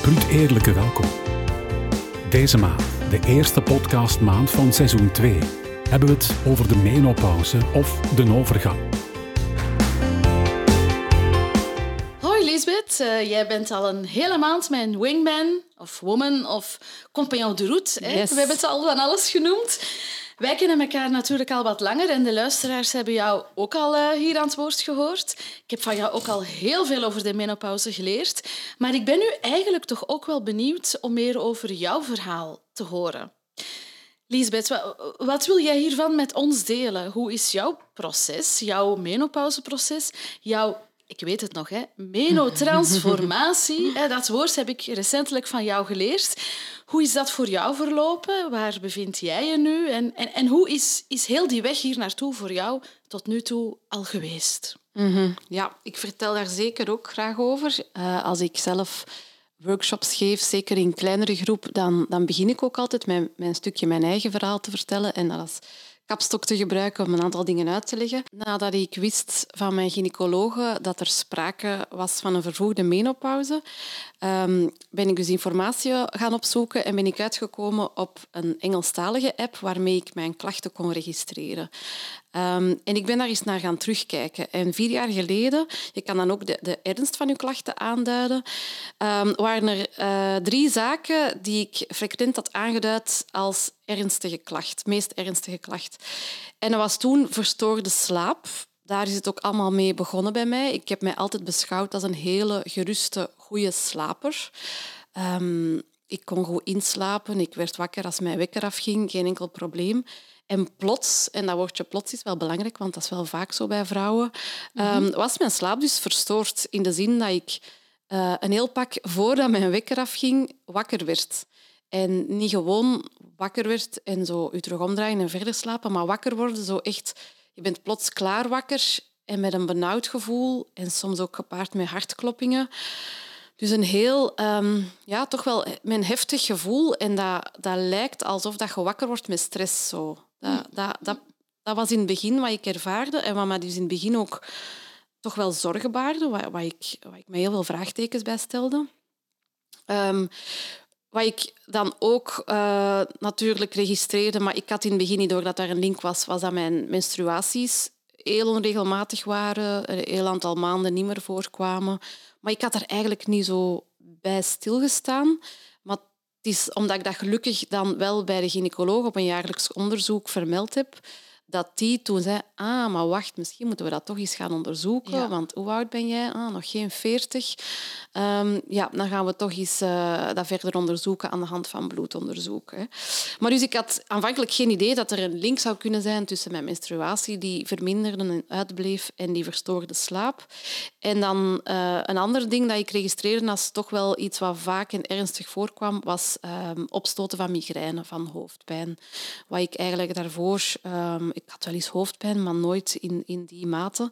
bruut eerlijke welkom. Deze maand, de eerste podcastmaand van seizoen 2, hebben we het over de menopauze of de overgang. Hoi Lisbeth, uh, jij bent al een hele maand mijn wingman of woman of compagnon de route. Yes. We hebben het al van alles genoemd. Wij kennen elkaar natuurlijk al wat langer en de luisteraars hebben jou ook al uh, hier aan het woord gehoord. Ik heb van jou ook al heel veel over de menopauze geleerd. Maar ik ben nu eigenlijk toch ook wel benieuwd om meer over jouw verhaal te horen. Lisbeth, wat, wat wil jij hiervan met ons delen? Hoe is jouw proces, jouw menopauzeproces, jouw ik weet het nog, hè, menotransformatie. dat woord heb ik recentelijk van jou geleerd. Hoe is dat voor jou verlopen? Waar bevind jij je nu? En, en, en hoe is, is heel die weg hier naartoe voor jou tot nu toe al geweest? Mm -hmm. Ja, ik vertel daar zeker ook graag over. Uh, als ik zelf workshops geef, zeker in kleinere groep, dan, dan begin ik ook altijd met mijn stukje mijn eigen verhaal te vertellen. En dat is kapstok te gebruiken om een aantal dingen uit te leggen. Nadat ik wist van mijn gynaecologe dat er sprake was van een vervroegde menopauze, um, ben ik dus informatie gaan opzoeken en ben ik uitgekomen op een Engelstalige app waarmee ik mijn klachten kon registreren. Um, en ik ben daar eens naar gaan terugkijken. En vier jaar geleden, je kan dan ook de, de ernst van je klachten aanduiden, um, waren er uh, drie zaken die ik frequent had aangeduid als ernstige klacht, meest ernstige klacht. En dat was toen verstoorde slaap. Daar is het ook allemaal mee begonnen bij mij. Ik heb mij altijd beschouwd als een hele geruste, goede slaper. Um, ik kon goed inslapen, ik werd wakker als mijn wekker afging, geen enkel probleem. En plots, en dat woordje plots is wel belangrijk, want dat is wel vaak zo bij vrouwen, mm -hmm. um, was mijn slaap dus verstoord. In de zin dat ik uh, een heel pak voordat mijn wekker afging, wakker werd. En niet gewoon wakker werd en zo u terug omdraaien en verder slapen, maar wakker worden, zo echt... Je bent plots klaar wakker en met een benauwd gevoel en soms ook gepaard met hartkloppingen. Dus een heel, um, ja, toch wel een heftig gevoel. En dat, dat lijkt alsof dat je wakker wordt met stress. Zo. Dat, dat, dat, dat was in het begin wat ik ervaarde en wat mij dus in het begin ook toch wel zorgen baarde, waar, waar, ik, waar ik me heel veel vraagtekens bij stelde. Um, wat ik dan ook uh, natuurlijk registreerde, maar ik had in het begin niet door dat daar een link was, was dat mijn menstruaties heel onregelmatig waren, een heel aantal maanden niet meer voorkwamen. Maar ik had er eigenlijk niet zo bij stilgestaan. Het is omdat ik dat gelukkig dan wel bij de gynaecoloog op een jaarlijks onderzoek vermeld heb, dat die toen zei, ah, maar wacht, misschien moeten we dat toch eens gaan onderzoeken, ja. want hoe oud ben jij? Ah, nog geen veertig. Um, ja, dan gaan we toch eens uh, dat verder onderzoeken aan de hand van bloedonderzoek. Hè. Maar dus ik had aanvankelijk geen idee dat er een link zou kunnen zijn tussen mijn menstruatie, die verminderde en uitbleef, en die verstoorde slaap. En dan uh, een ander ding dat ik registreerde als toch wel iets wat vaak en ernstig voorkwam, was um, opstoten van migraine, van hoofdpijn. Wat ik eigenlijk daarvoor... Um, ik had wel eens hoofdpijn, maar nooit in, in die mate.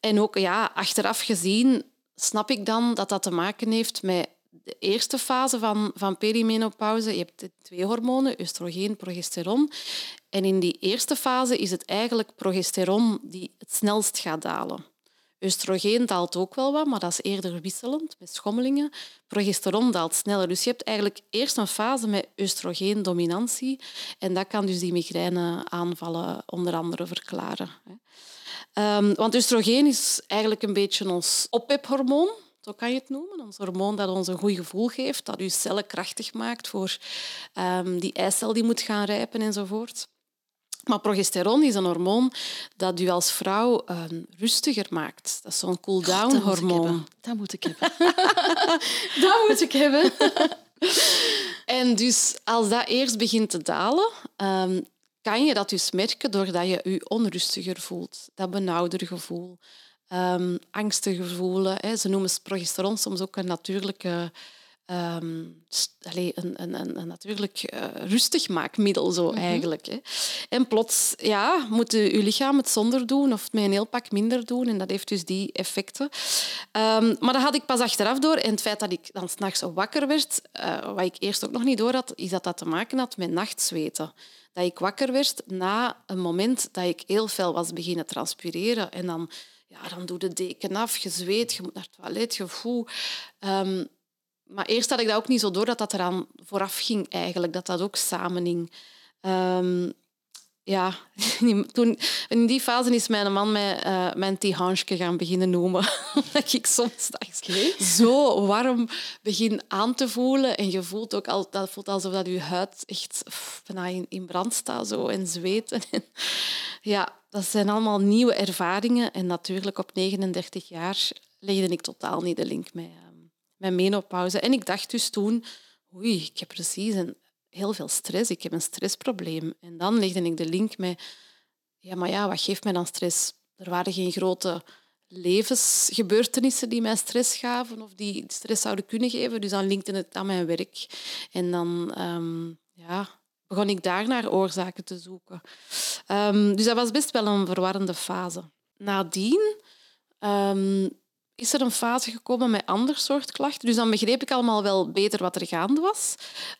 En ook ja, achteraf gezien snap ik dan dat dat te maken heeft met de eerste fase van, van perimenopauze. Je hebt twee hormonen, oestrogeen, progesteron. En in die eerste fase is het eigenlijk progesteron die het snelst gaat dalen. Oestrogeen daalt ook wel wat, maar dat is eerder wisselend, met schommelingen. Progesteron daalt sneller. Dus je hebt eigenlijk eerst een fase met oestrogeendominantie. En dat kan dus die migraineaanvallen onder andere verklaren. Um, want oestrogeen is eigenlijk een beetje ons oppephormoon. Zo kan je het noemen. Ons hormoon dat ons een goed gevoel geeft, dat je cellen krachtig maakt voor um, die eicel die moet gaan rijpen enzovoort. Maar progesteron is een hormoon dat u als vrouw um, rustiger maakt. Dat is zo'n cool-down-hormoon. Dat moet ik hebben. dat moet ik hebben. en dus als dat eerst begint te dalen, um, kan je dat dus merken doordat je je onrustiger voelt. Dat benauwder gevoel. Um, angstige gevoelen. Hè. Ze noemen progesteron soms ook een natuurlijke... Um, allez, een, een, een natuurlijk uh, rustig maakmiddel zo mm -hmm. eigenlijk. Hè. En plots ja, moet je lichaam het zonder doen of met een heel pak minder doen. En dat heeft dus die effecten. Um, maar dat had ik pas achteraf door. En het feit dat ik dan s'nachts wakker werd, uh, wat ik eerst ook nog niet door had, is dat dat te maken had met nachtzweten. Dat ik wakker werd na een moment dat ik heel veel was beginnen transpireren. En dan, ja, dan doe de deken af, je zweet, je moet naar het toilet, je voelt... Um, maar eerst had ik dat ook niet zo door dat dat eraan vooraf ging eigenlijk, dat dat ook samenhing. Ehm, ja, toen, in die fase is mijn man mij uh, mijn Tihanske gaan beginnen noemen. dat ik soms zo warm begin aan te voelen. En je voelt ook al, dat voelt alsof dat je huid echt bijna in, in brand staat zo, en zweten. ja, dat zijn allemaal nieuwe ervaringen. En natuurlijk op 39 jaar legde ik totaal niet de link met, met menopauze. En ik dacht dus toen, oei, ik heb precies een heel veel stress. Ik heb een stressprobleem. En dan legde ik de link met, ja, maar ja, wat geeft mij dan stress? Er waren geen grote levensgebeurtenissen die mij stress gaven of die stress zouden kunnen geven. Dus dan linkte het aan mijn werk. En dan um, ja, begon ik daar naar oorzaken te zoeken. Um, dus dat was best wel een verwarrende fase. Nadien um, is er een fase gekomen met ander soort klachten. Dus dan begreep ik allemaal wel beter wat er gaande was.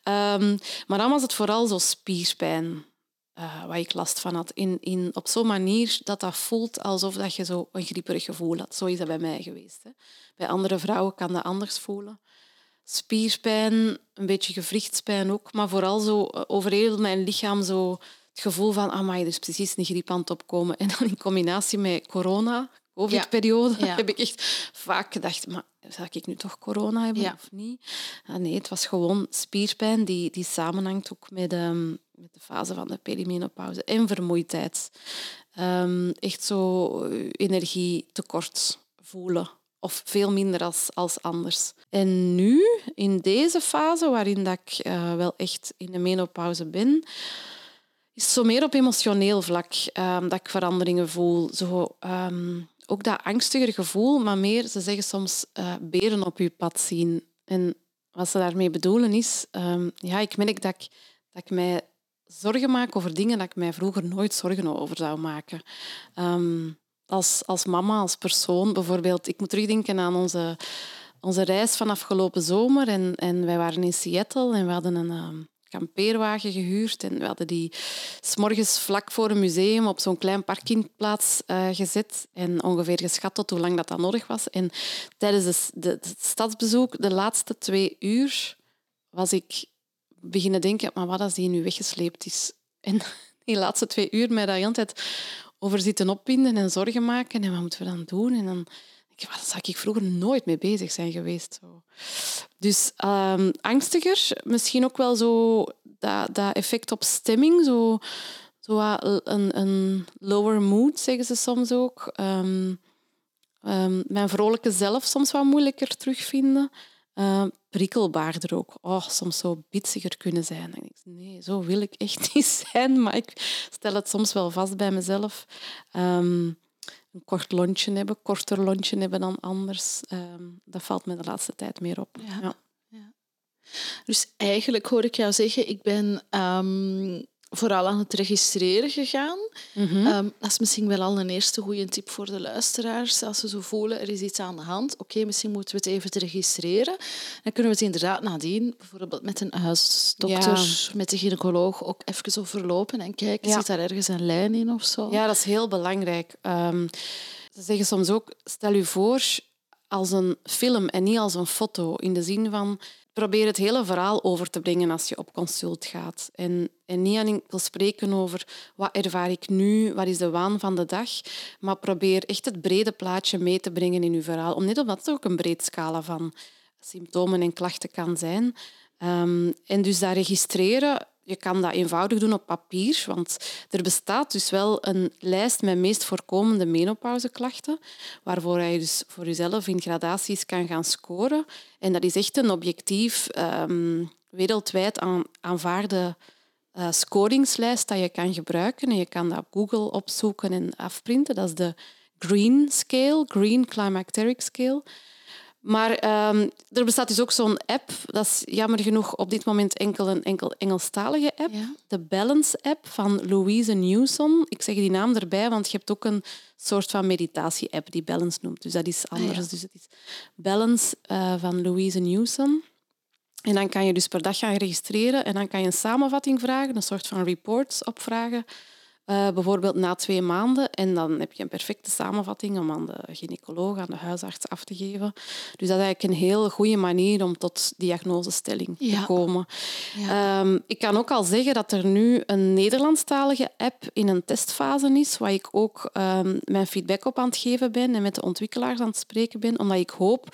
Um, maar dan was het vooral zo spierpijn. Uh, waar ik last van had. In, in, op zo'n manier dat dat voelt alsof dat je zo een grieperig gevoel had. Zo is dat bij mij geweest. Hè. Bij andere vrouwen kan dat anders voelen. Spierpijn, een beetje gewrichtspijn ook, maar vooral zo eh, over heel mijn lichaam zo het gevoel van, amai, er is precies een griep aan het opkomen. En dan in combinatie met corona, COVID-periode, heb ik echt vaak gedacht, maar zal ik nu toch corona hebben of niet? Ah, nee, het was gewoon spierpijn die, die samenhangt ook met, um, met de fase van de perimenopauze en vermoeidheid. Um, echt zo eh, energietekort voelen. Of veel minder als, als anders. En nu, in deze fase, waarin dat ik uh, wel echt in de menopauze ben, is zo meer op emotioneel vlak um, dat ik veranderingen voel. Zo, um, ook dat angstiger gevoel, maar meer, ze zeggen soms, uh, beren op je pad zien. En wat ze daarmee bedoelen is, um, ja, ik merk dat ik, dat ik mij zorgen maak over dingen dat ik mij vroeger nooit zorgen over zou maken. Um, als, als mama, als persoon bijvoorbeeld. Ik moet terugdenken aan onze, onze reis van afgelopen zomer. En, en wij waren in Seattle en we hadden een, um, kampeerwagen gehuurd en we hadden die s'morgens vlak voor een museum op zo'n klein parkingplaats uh, gezet en ongeveer geschat tot hoe lang dat, dat nodig was. En tijdens de, de, stadsbezoek, de laatste twee uur, was ik beginnen denken, maar wat als die nu weggesleept is? En die laatste twee uur mij daar de hele tijd over zitten opwinden en zorgen maken. En wat moeten we dan doen? En dan daar zou ik vroeger nooit mee bezig zijn geweest. Zo. Dus um, angstiger, misschien ook wel zo dat, dat effect op stemming, zo, zo een, een lower mood, zeggen ze soms ook. Um, um, mijn vrolijke zelf soms wat moeilijker terugvinden. Uh, prikkelbaarder ook. Oh, soms zo bitsiger kunnen zijn. Ik, nee, zo wil ik echt niet zijn, maar ik stel het soms wel vast bij mezelf. Een kort lontje hebben, korter lontje hebben dan anders. Ehm, dat valt me de laatste tijd meer op. Ja. ja. Dus eigenlijk hoor ik jou zeggen, ik ben um, vooral aan het registreren gegaan. Mhm. Ehm, dat is misschien wel al een eerste goede tip voor de luisteraars. Als ze zo voelen, er is iets aan de hand. Oké, misschien moeten we het even registreren. Dan kunnen we het inderdaad nadien, bijvoorbeeld met een huisdokter, met de gynaecoloog, ook even overlopen en kijken, ja. zit daar ergens een lijn in of zo? Ja, dat is heel belangrijk. Um, ze zeggen soms ook, stel u voor als een film en niet als een foto. In de zin van, probeer het hele verhaal over te brengen als je op consult gaat. En, en niet enkel spreken over wat ervaar ik nu, wat is de waan van de dag, maar probeer echt het brede plaatje mee te brengen in je verhaal. Omdat het ook een breed scala van symptomen en klachten kan zijn. Um, en dus dat registreren je kan dat eenvoudig doen op papier, want er bestaat dus wel een lijst met meest voorkomende menopauzeklachten, waarvoor je dus voor jezelf in gradaties kan gaan scoren. En dat is echt een objectief, um, wereldwijd aan, aanvaarde uh, scoringslijst dat je kan gebruiken. En je kan dat op Google opzoeken en afprinten. Dat is de Green Scale, Green Climacteric Scale. Maar um, er bestaat dus ook zo'n app, dat is jammer genoeg op dit moment enkel een enkel Engelstalige app. De Balance-app van Louise Newson. Ik zeg die naam erbij, want je hebt ook een soort van meditatie-app die Balance noemt. Dus dat is ah, anders. Dus het is Balance uh, van Louise Newson. En dan kan je dus per dag gaan registreren en dan kan je een samenvatting vragen, een soort van reports opvragen Uh, bijvoorbeeld na twee maanden. En dan heb je een perfecte samenvatting om aan de gynaecoloog, aan de huisarts af te geven. Dus dat is eigenlijk een heel goede manier om tot diagnosestelling te komen. Ja. Um, ik kan ook al zeggen dat er nu een Nederlandstalige app in een testfase is, waar ik ook um, mijn feedback op aan het geven ben en met de ontwikkelaars aan het spreken ben, omdat ik hoop...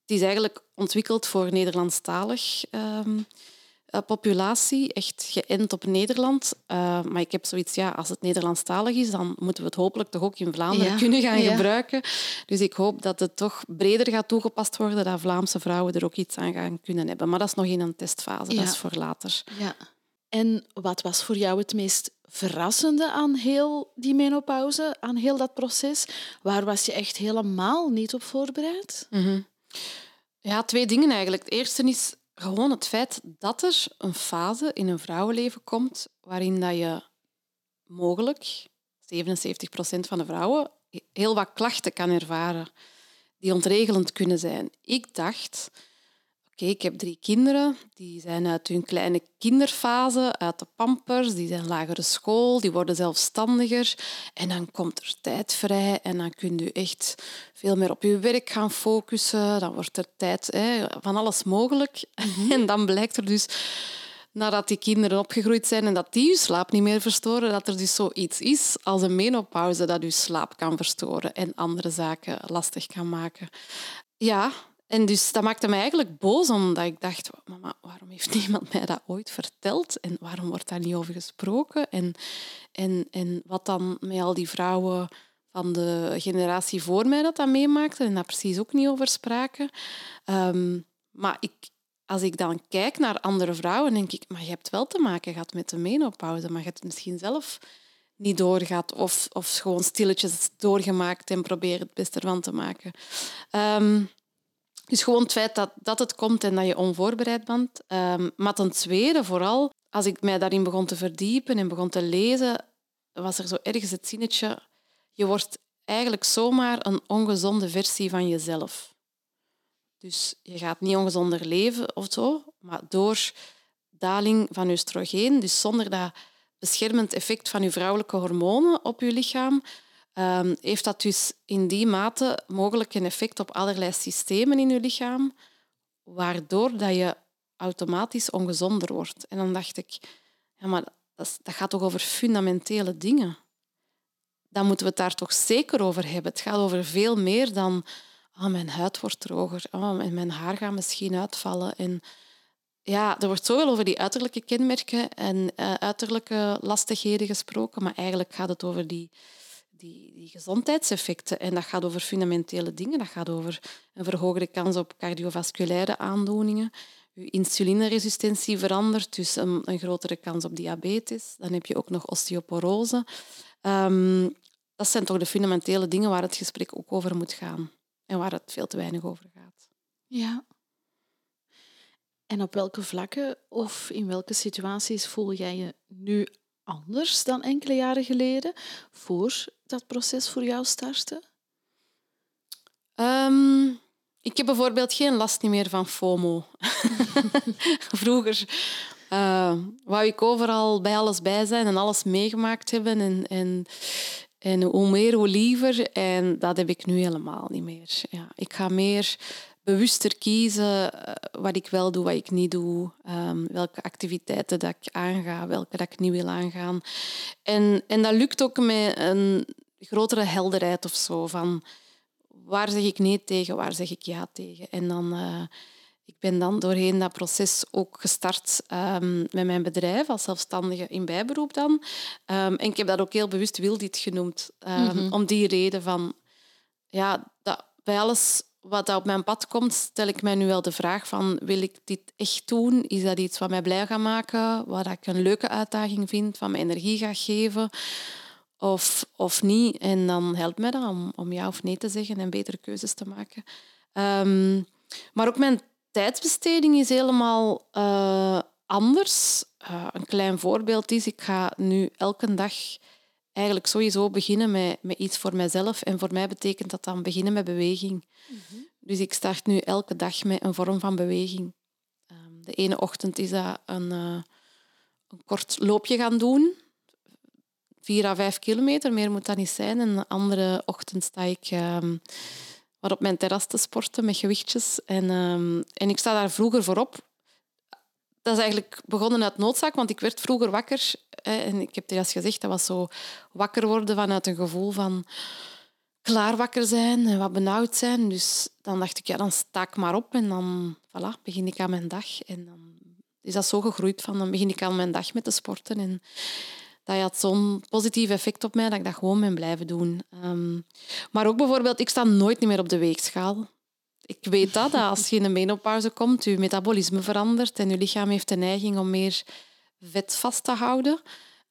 Het is eigenlijk ontwikkeld voor Nederlandstalig... Um, eh, populatie, echt geënt op Nederland. Uh, maar ik heb zoiets, ja, als het Nederlandstalig is, dan moeten we het hopelijk toch ook in Vlaanderen kunnen gaan gebruiken. Dus ik hoop dat het toch breder gaat toegepast worden, dat Vlaamse vrouwen er ook iets aan gaan kunnen hebben. Maar dat is nog in een testfase, dat is voor later. Ja. En wat was voor jou het meest verrassende aan heel die menopauze, aan heel dat proces? Waar was je echt helemaal niet op voorbereid? Mhm. Ja, twee dingen eigenlijk. Het eerste is gewoon het feit dat er een fase in een vrouwenleven komt waarin dat je mogelijk, 77% van de vrouwen, heel wat klachten kan ervaren die ontregelend kunnen zijn. Ik dacht, Ik heb drie kinderen. Die zijn uit hun kleine kinderfase, uit de pampers, die zijn lagere school, die worden zelfstandiger. En dan komt er tijd vrij en dan kun je echt veel meer op je werk gaan focussen. Dan wordt er tijd hè, van alles mogelijk. Mhm. En dan blijkt er dus, nadat die kinderen opgegroeid zijn en dat die je slaap niet meer verstoren, dat er dus zoiets is als een menopauze dat je slaap kan verstoren en andere zaken lastig kan maken. Ja, en dus dat maakte mij eigenlijk boos, omdat ik dacht, mama, waarom heeft niemand mij dat ooit verteld? En waarom wordt daar niet over gesproken? En, en, en wat dan met al die vrouwen van de generatie voor mij dat dat meemaakten en daar precies ook niet over spraken. Um, maar ik, als ik dan kijk naar andere vrouwen, denk ik, maar je hebt wel te maken gehad met de menopauze, maar je hebt het misschien zelf niet doorgaat of, of gewoon stilletjes doorgemaakt en probeer het beste ervan te maken. Um, dus gewoon het feit dat, dat het komt en dat je onvoorbereid bent. Um, maar ten tweede, vooral als ik mij daarin begon te verdiepen en begon te lezen, was er zo ergens het zinnetje, je wordt eigenlijk zomaar een ongezonde versie van jezelf. Dus je gaat niet ongezonder leven of zo, maar door daling van oestrogeen, dus zonder dat beschermend effect van je vrouwelijke hormonen op je lichaam, Ehm, heeft dat dus in die mate mogelijk een effect op allerlei systemen in je lichaam, waardoor dat je automatisch ongezonder wordt. En dan dacht ik, ja, maar dat, dat gaat toch over fundamentele dingen? Dan moeten we het daar toch zeker over hebben. Het gaat over veel meer dan oh, mijn huid wordt droger oh, en mijn haar gaat misschien uitvallen. En ja, er wordt zoveel over die uiterlijke kenmerken en uh, uiterlijke lastigheden gesproken, maar eigenlijk gaat het over die die, die gezondheidseffecten. En dat gaat over fundamentele dingen. Dat gaat over een verhoogde kans op cardiovasculaire aandoeningen. Je insulineresistentie verandert, dus een, een grotere kans op diabetes. Dan heb je ook nog osteoporose. Um, dat zijn toch de fundamentele dingen waar het gesprek ook over moet gaan. En waar het veel te weinig over gaat. Ja. En op welke vlakken of in welke situaties voel jij je nu anders dan enkele jaren geleden, voor dat proces voor jou startte? Um, ik heb bijvoorbeeld geen last meer van FOMO. Vroeger uh, wou ik overal bij alles bij zijn en alles meegemaakt hebben. En, en, en hoe meer, hoe liever. En dat heb ik nu helemaal niet meer. Ja, ik ga meer bewuster kiezen eh, wat ik wel doe, wat ik niet doe, um, welke activiteiten dat ik aanga, welke dat ik niet wil aangaan. En, en dat lukt ook met een grotere helderheid of zo, van waar zeg ik nee tegen, waar zeg ik ja tegen. En dan, uh, ik ben dan doorheen dat proces ook gestart um, met mijn bedrijf als zelfstandige in bijberoep dan. Um, en ik heb dat ook heel bewust Wildit genoemd, mm om die reden van, ja, dat bij alles wat op mijn pad komt, stel ik mij nu wel de vraag van wil ik dit echt doen? Is dat iets wat mij blij gaat maken? Wat ik een leuke uitdaging vind, wat mij energie gaat geven? Of, of niet? En dan helpt mij dat om, om ja of nee te zeggen en betere keuzes te maken. Um, maar ook mijn tijdsbesteding is helemaal uh, anders. Uh, een klein voorbeeld is, ik ga nu elke dag eigenlijk sowieso beginnen met, met iets voor mijzelf. En voor mij betekent dat dan beginnen met beweging. Mhm. Dus ik start nu elke dag met een vorm van beweging. Um, de ene ochtend is dat een, uh, een kort loopje gaan doen. vier à vijf kilometer, meer moet dat niet zijn. En de andere ochtend sta ik um, wat op mijn terras te sporten met gewichtjes. En, um, en ik sta daar vroeger voorop. Dat is eigenlijk begonnen uit noodzaak, want ik werd vroeger wakker. En ik heb het juist gezegd, dat was zo wakker worden vanuit een gevoel van klaar wakker zijn en wat benauwd zijn. Dus dan dacht ik, ja, dan sta ik maar op en dan voilà, begin ik aan mijn dag. En dan is dat zo gegroeid van, dan begin ik aan mijn dag met te sporten. En dat had zo'n positief effect op mij dat ik dat gewoon ben blijven doen. Um, maar ook bijvoorbeeld, ik sta nooit meer op de weegschaal. Ik weet dat, dat als je in een menopauze komt, je metabolisme verandert en je lichaam heeft de neiging om meer vet vast te houden.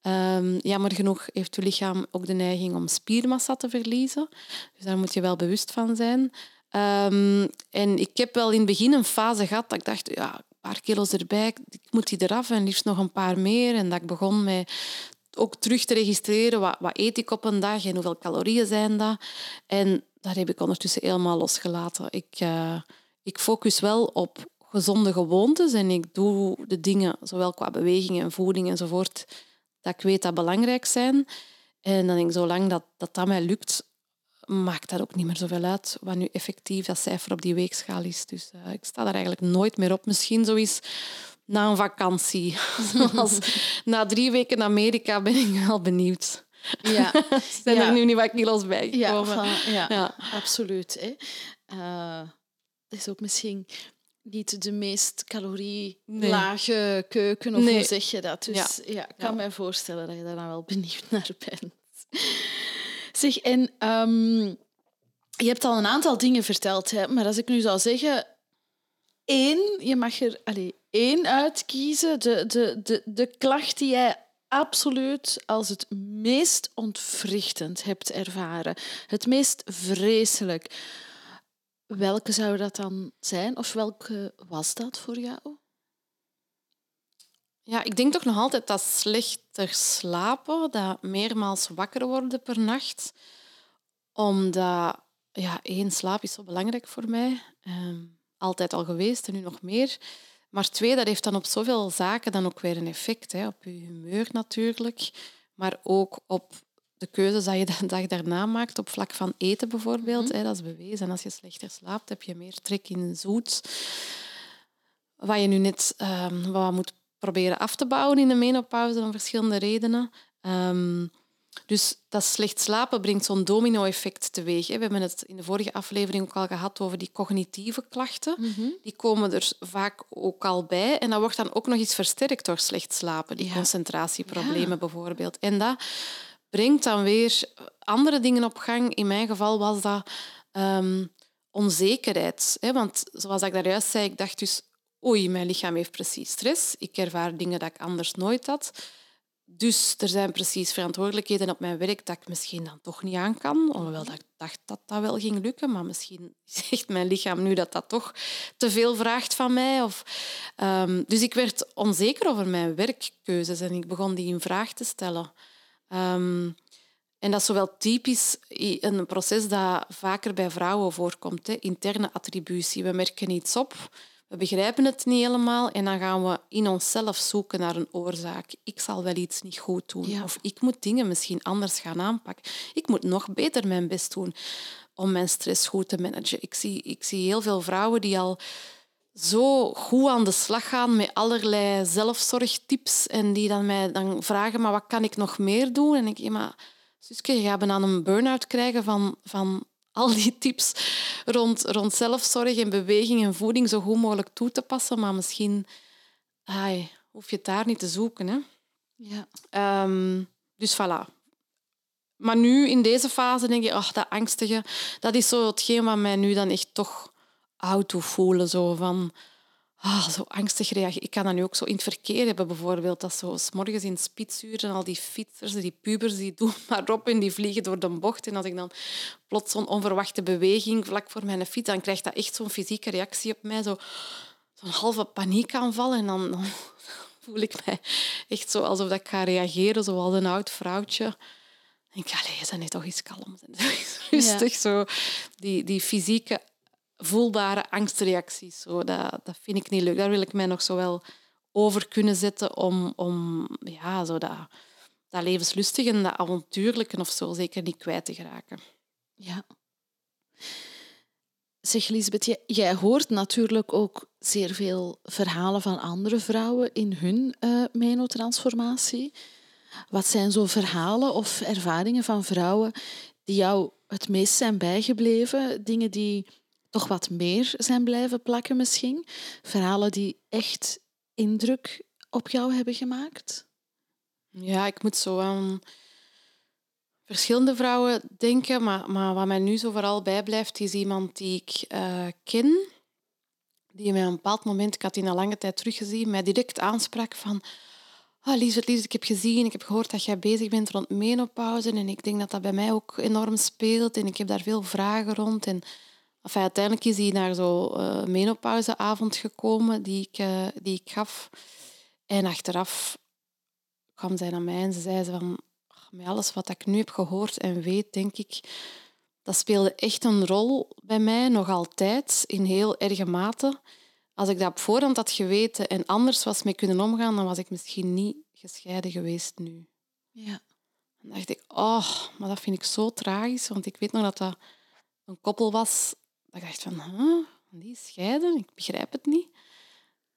Um, jammer genoeg heeft je lichaam ook de neiging om spiermassa te verliezen. Dus daar moet je wel bewust van zijn. Um, en ik heb wel in het begin een fase gehad dat ik dacht, ja, een paar kilo's erbij, ik moet die eraf en liefst nog een paar meer. En dat ik begon met ook terug te registreren wat, wat eet ik op een dag en hoeveel calorieën zijn dat. En daar heb ik ondertussen helemaal losgelaten. Ik, uh, ik focus wel op gezonde gewoontes en ik doe de dingen, zowel qua beweging en voeding enzovoort, dat ik weet dat belangrijk zijn. En dan denk ik, zolang dat, dat, dat mij lukt, maakt dat ook niet meer zoveel uit wat nu effectief dat cijfer op die weegschaal is. Dus uh, ik sta daar eigenlijk nooit meer op. Misschien zo is na een vakantie. Zoals na drie weken in Amerika ben ik wel benieuwd. Ja. Zijn er nu niet wat kilo's bij gekomen? Ja, ja, ja. absoluut. Hè. Uh, dat is ook misschien niet de meest calorielage keuken, of hoe zeg je dat? Dus ja, ik kan me voorstellen dat je daar dan wel benieuwd naar bent. Zeg, en um, je hebt al een aantal dingen verteld, hè, maar als ik nu zou zeggen, één, je mag er allez, één uitkiezen, de, de, de, de klacht die jij absoluut als het meest ontwrichtend hebt ervaren, het meest vreselijk. Welke zou dat dan zijn? Of welke was dat voor jou? Ja, ik denk toch nog altijd dat slechter slapen, dat meermaals wakker worden per nacht. Omdat, ja, één, slaap is zo belangrijk voor mij. Ehm, altijd al geweest en nu nog meer. Maar twee, dat heeft dan op zoveel zaken dan ook weer een effect. Hè. Op je humeur natuurlijk, maar ook op de keuzes die je de dag daarna maakt, op vlak van eten bijvoorbeeld. Mhm. hè, dat is bewezen. Als je slechter slaapt, heb je meer trek in zoet. Wat je nu net um, wat moet proberen af te bouwen in de menopauze om verschillende redenen. Um, dus dat slecht slapen brengt zo'n domino-effect teweeg. We hebben het in de vorige aflevering ook al gehad over die cognitieve klachten. Mhm. Die komen er vaak ook al bij. En dat wordt dan ook nog eens versterkt door slecht slapen. Die concentratieproblemen bijvoorbeeld. En dat brengt dan weer andere dingen op gang. In mijn geval was dat um, onzekerheid. Want zoals ik daar juist zei, ik dacht dus... Oei, mijn lichaam heeft precies stress. Ik ervaar dingen dat ik anders nooit had. Dus er zijn precies verantwoordelijkheden op mijn werk dat ik misschien dan toch niet aan kan. Alhoewel dat ik dacht dat dat wel ging lukken. Maar misschien zegt mijn lichaam nu dat dat toch te veel vraagt van mij. Of, um, dus ik werd onzeker over mijn werkkeuzes en ik begon die in vraag te stellen. Um, en dat is zowel typisch een proces dat vaker bij vrouwen voorkomt. Hè. Interne attributie. We merken iets op we begrijpen het niet helemaal en dan gaan we in onszelf zoeken naar een oorzaak. Ik zal wel iets niet goed doen. Of ik moet dingen misschien anders gaan aanpakken. Ik moet nog beter mijn best doen om mijn stress goed te managen. Ik zie, ik zie heel veel vrouwen die al zo goed aan de slag gaan met allerlei zelfzorgtips en die dan mij dan vragen, maar wat kan ik nog meer doen? En ik denk, maar Suske, je gaat aan een burn-out krijgen van, van al die tips rond, rond zelfzorg en beweging en voeding zo goed mogelijk toe te passen. Maar misschien ai, hoef je het daar niet te zoeken. Hè? Ja. Um, dus voilà. Maar nu, in deze fase, denk je, ach, dat angstige, dat is zo hetgeen wat mij nu dan echt toch doet voelen. Zo van, ah, zo angstig reageren. Ik kan dat nu ook zo in het verkeer hebben, bijvoorbeeld. Dat zo s morgens in spitsuren, al die fietsers, die pubers, die doen maar op en die vliegen door de bocht. En als ik dan plots zo'n onverwachte beweging vlak voor mijn fiets, dan krijgt dat echt zo'n fysieke reactie op mij. Zo, zo'n halve paniekaanval. En dan, dan voel ik mij echt zo alsof ik ga reageren, zoals een oud vrouwtje. En ik zijn nu toch iets kalm. Rustig, ja. zo. Die, die fysieke voelbare angstreacties. Zo, dat, dat vind ik niet leuk. Daar wil ik mij nog zo wel over kunnen zetten om, om ja, zo dat, dat levenslustige en dat avontuurlijke of zo zeker niet kwijt te geraken. Ja. Zeg Lisbeth, jij, hoort natuurlijk ook zeer veel verhalen van andere vrouwen in hun uh, menotransformatie. Wat zijn zo verhalen of ervaringen van vrouwen die jou het meest zijn bijgebleven? Dingen die toch wat meer zijn blijven plakken misschien? Verhalen die echt indruk op jou hebben gemaakt? Ja, ik moet zo aan verschillende vrouwen denken, maar, maar wat mij nu zo vooral bijblijft, is iemand die ik uh, ken, die mij op een bepaald moment, ik had die al lange tijd teruggezien, mij direct aansprak van oh, ik heb gezien, ik heb gehoord dat jij bezig bent rond menopauze en ik denk dat dat bij mij ook enorm speelt en ik heb daar veel vragen rond. En enfin, uiteindelijk is hij naar zo'n uh, menopauzeavond gekomen die ik, uh, die ik gaf. En achteraf kwam zij naar mij en ze zei van met alles wat ik nu heb gehoord en weet, denk ik, dat speelde echt een rol bij mij, nog altijd, in heel erge mate. Als ik dat op voorhand had geweten en anders was mee kunnen omgaan, dan was ik misschien niet gescheiden geweest nu. Ja. Dan dacht ik, oh, maar dat vind ik zo tragisch, want ik weet nog dat dat een koppel was. Dat ik dacht van, huh, die scheiden, ik begrijp het niet.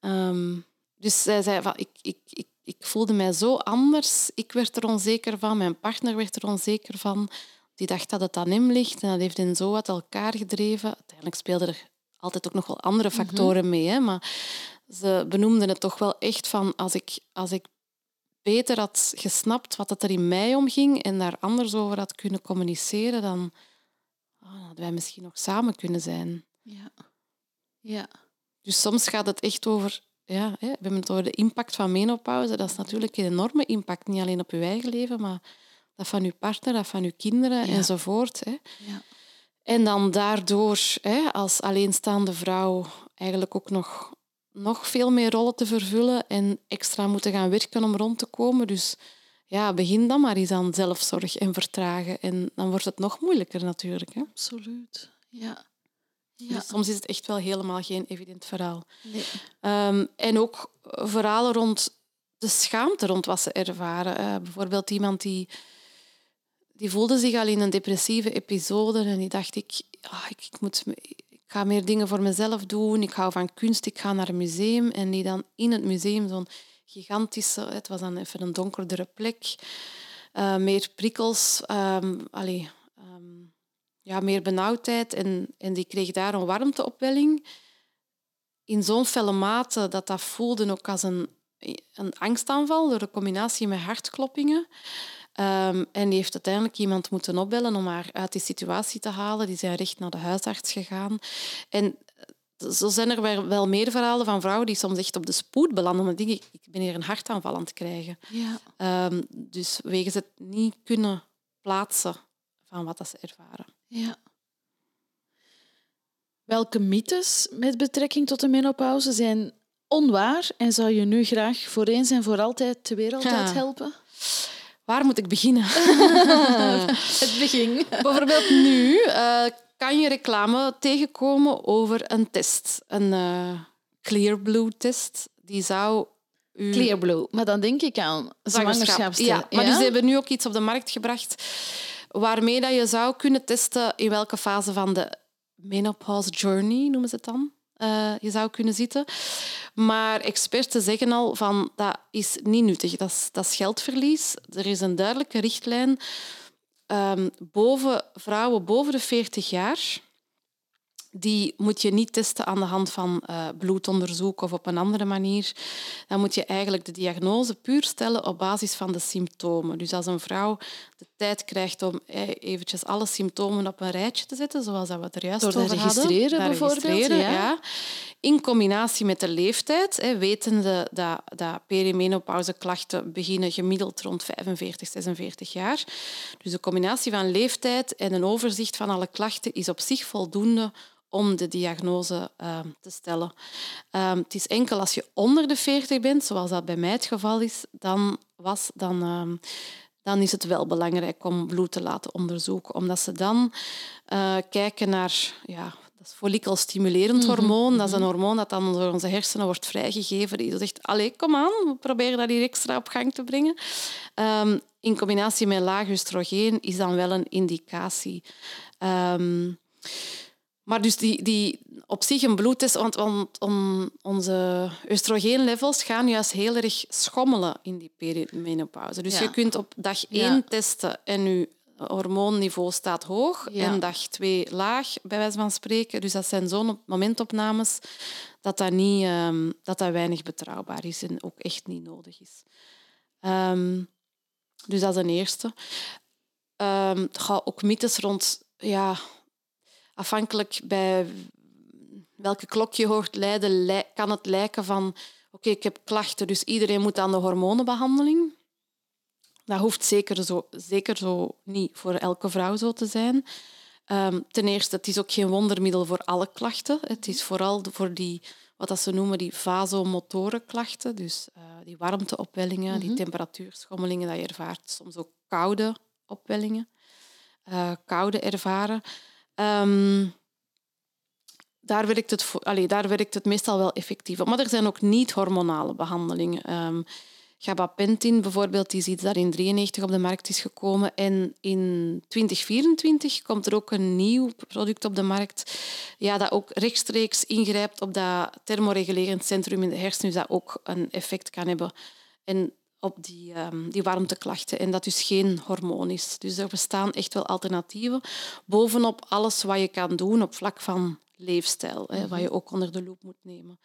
Um, dus zij zei van, ik, ik, ik ik voelde mij zo anders. Ik werd er onzeker van, mijn partner werd er onzeker van. Die dacht dat het aan hem ligt en dat heeft hen zo uit elkaar gedreven. Uiteindelijk speelden er altijd ook nog wel andere mhm. factoren mee, hè, maar ze benoemden het toch wel echt van als ik, als ik beter had gesnapt wat het er in mij omging en daar anders over had kunnen communiceren, dan oh, hadden wij misschien nog samen kunnen zijn. Ja. ja. Dus soms gaat het echt over ja, we hebben het over de impact van menopauze. Dat is natuurlijk een enorme impact, niet alleen op je eigen leven, maar dat van je partner, dat van je kinderen enzovoort. Hè. Ja. En dan daardoor hè, als alleenstaande vrouw eigenlijk ook nog, nog veel meer rollen te vervullen en extra moeten gaan werken om rond te komen. Dus ja, begin dan maar eens aan zelfzorg en vertragen. En dan wordt het nog moeilijker natuurlijk. Hè. Absoluut, ja. Ja. Dus soms is het echt wel helemaal geen evident verhaal. Nee. Ehm, en ook verhalen rond de schaamte rond wat ze ervaren. Uh, bijvoorbeeld iemand die, die voelde zich al in een depressieve episode en die dacht ik, ah, ik, ik, moet, ik ga meer dingen voor mezelf doen, ik hou van kunst, ik ga naar een museum. En die dan in het museum zo'n gigantische, het was dan even een donkerdere plek, uh, meer prikkels, um, allee, ja, meer benauwdheid en, en die kreeg daar een warmteopwelling. In zo'n felle mate dat dat voelde ook als een, een angstaanval door de combinatie met hartkloppingen. Um, en die heeft uiteindelijk iemand moeten opbellen om haar uit die situatie te halen. Die zijn recht naar de huisarts gegaan. En zo zijn er wel meer verhalen van vrouwen die soms echt op de spoed belanden. Denk ik, ik ben hier een hartaanval aan het krijgen. Ja. Um, dus wegens het niet kunnen plaatsen van wat dat ze ervaren. Ja. Welke mythes met betrekking tot de menopauze zijn onwaar en zou je nu graag voor eens en voor altijd de wereld uit helpen? Waar moet ik beginnen? Het begin. Bijvoorbeeld nu uh, kan je reclame tegenkomen over een test. Een uh, Clear Blue test. Die zou u... Clear Blue, maar dan denk ik aan zwangerschapstest. Ja, maar dus ze hebben nu ook iets op de markt gebracht waarmee dat je zou kunnen testen in welke fase van de menopause journey, noemen ze het dan, uh, je zou kunnen zitten. Maar experten zeggen al van dat is niet nuttig, dat is, dat is geldverlies. Er is een duidelijke richtlijn um, boven vrouwen boven de 40 jaar die moet je niet testen aan de hand van uh, bloedonderzoek of op een andere manier. Dan moet je eigenlijk de diagnose puur stellen op basis van de symptomen. Dus als een vrouw tijd krijgt om eventjes alle symptomen op een rijtje te zetten, zoals dat we het er juist Door over registreren, hadden. bijvoorbeeld, ja. ja. In combinatie met de leeftijd, hè, wetende dat, dat perimenopauzeklachten beginnen gemiddeld rond 45, 46 jaar. Dus de combinatie van leeftijd en een overzicht van alle klachten is op zich voldoende om de diagnose uh, te stellen. Uh, het is enkel als je onder de 40 bent, zoals dat bij mij het geval is, dan, was, dan, uh, dan is het wel belangrijk om bloed te laten onderzoeken. Omdat ze dan uh, kijken naar ja, dat is follikelstimulerend hormoon. Dat is een hormoon dat dan door onze hersenen wordt vrijgegeven. Die zegt, allee, kom aan, we proberen dat hier extra op gang te brengen. Um, in combinatie met laag oestrogeen is dan wel een indicatie. Um, maar dus die, die op zich een bloedtest, want, want om, onze oestrogeenlevels gaan juist heel erg schommelen in die perimenopauze. Dus je kunt op dag 1 testen en je hormoonniveau staat hoog en dag 2 laag, bij wijze van spreken. Dus dat zijn zo'n momentopnames dat dat, niet, um, dat dat weinig betrouwbaar is en ook echt niet nodig is. Um, dus dat is een eerste. Um, ga ook mythes rond... Ja, afhankelijk bij welke klok je hoort leiden, kan het lijken van oké, ik heb klachten, dus iedereen moet aan de hormonenbehandeling. Dat hoeft zeker zo, zeker zo niet voor elke vrouw zo te zijn. Um, ten eerste, het is ook geen wondermiddel voor alle klachten. Het is vooral voor die, wat dat ze noemen, die vasomotoren klachten. Dus uh, die warmteopwellingen, die mhm. temperatuurschommelingen dat je ervaart. Soms ook koude opwellingen, uh, koude ervaren. Um, daar werkt, het, allee, daar werkt het meestal wel effectief op. Maar er zijn ook niet-hormonale behandelingen. Um, gabapentin bijvoorbeeld, is iets dat in 1993 op de markt is gekomen. En in 2024 komt er ook een nieuw product op de markt ja, dat ook rechtstreeks ingrijpt op dat thermoregulerend centrum in de hersenen, dus dat ook een effect kan hebben. En op die, um, die warmteklachten en dat dus geen hormoon is. Dus er bestaan echt wel alternatieven. Bovenop alles wat je kan doen op vlak van leefstijl, hè, wat je ook onder de loep moet nemen.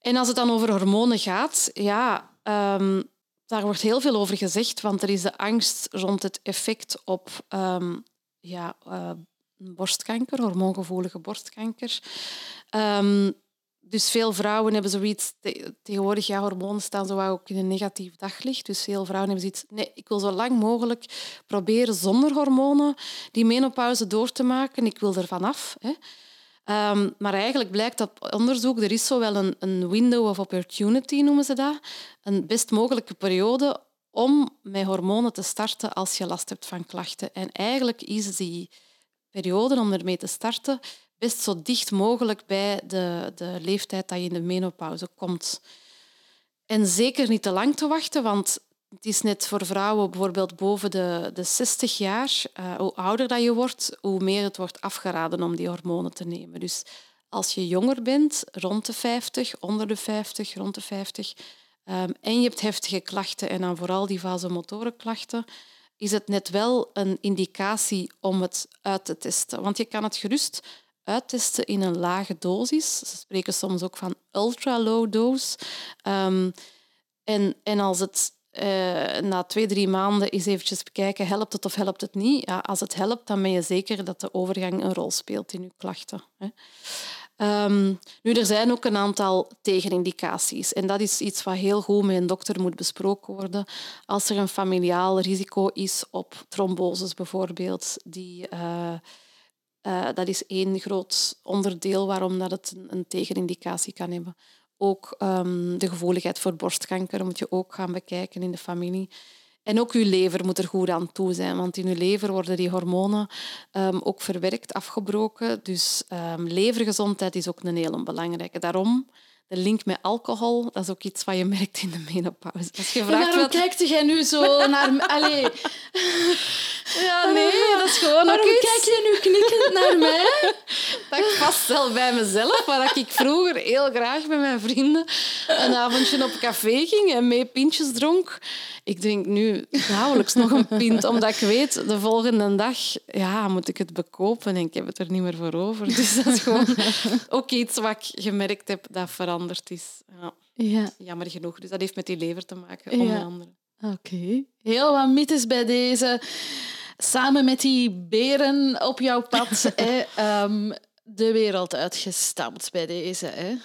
En als het dan over hormonen gaat, ja, um, daar wordt heel veel over gezegd, want er is de angst rond het effect op um, ja, uh, borstkanker, hormoongevoelige borstkanker. Um, dus veel vrouwen hebben zoiets... Tegenwoordig, ja, hormonen staan zo ook in een negatief daglicht. Dus veel vrouwen hebben zoiets... Nee, ik wil zo lang mogelijk proberen zonder hormonen die menopauze door te maken. Ik wil er vanaf. Um, maar eigenlijk blijkt dat onderzoek, er is zo wel een, een window of opportunity, noemen ze dat. Een best mogelijke periode om met hormonen te starten als je last hebt van klachten. En eigenlijk is die periode om ermee te starten best zo dicht mogelijk bij de, de leeftijd dat je in de menopauze komt. En zeker niet te lang te wachten, want het is net voor vrouwen bijvoorbeeld boven de, de 60 jaar, uh, hoe ouder dat je wordt, hoe meer het wordt afgeraden om die hormonen te nemen. Dus als je jonger bent, rond de 50, onder de 50, rond de 50, um, ehm, en je hebt heftige klachten en dan vooral die vasomotorenklachten, is het net wel een indicatie om het uit te testen. Want je kan het gerust uittesten in een lage dosis. Ze spreken soms ook van ultra-low dose. Um, en, en als het uh, na twee, drie maanden eens eventjes bekijken, helpt het of helpt het niet? Ja, als het helpt, dan ben je zeker dat de overgang een rol speelt in je klachten. Hè. Um, nu, er zijn ook een aantal tegenindicaties. En dat is iets wat heel goed met een dokter moet besproken worden. Als er een familiaal risico is op tromboses bijvoorbeeld, die... Uh, uh, dat is één groot onderdeel waarom dat het een, tegenindicatie kan hebben. Ook um, de gevoeligheid voor borstkanker moet je ook gaan bekijken in de familie. En ook je lever moet er goed aan toe zijn, want in je lever worden die hormonen um, ook verwerkt, afgebroken. Dus um, levergezondheid is ook een hele belangrijke. Daarom de link met alcohol, dat is ook iets wat je merkt in de menopauze. Als je vraagt waarom wat... kijkt jij nu zo naar... Allee. Ja, nee, dat is gewoon Waarom kijk je nu knikkend naar mij? Dat past wel bij mezelf, waar ik vroeger heel graag met mijn vrienden een avondje op café ging en mee pintjes dronk. Ik drink nu nauwelijks nog een pint, omdat ik weet, de volgende dag ja, moet ik het bekopen en ik heb het er niet meer voor over. Dus dat is gewoon ook iets wat ik gemerkt heb dat veranderd is. Ja. ja. Jammer genoeg. Dus dat heeft met die lever te maken, onder andere. Oké. Heel wat mythes bij deze. Samen met die beren op jouw pad hè, um, de wereld uitgestampt bij deze. Hè.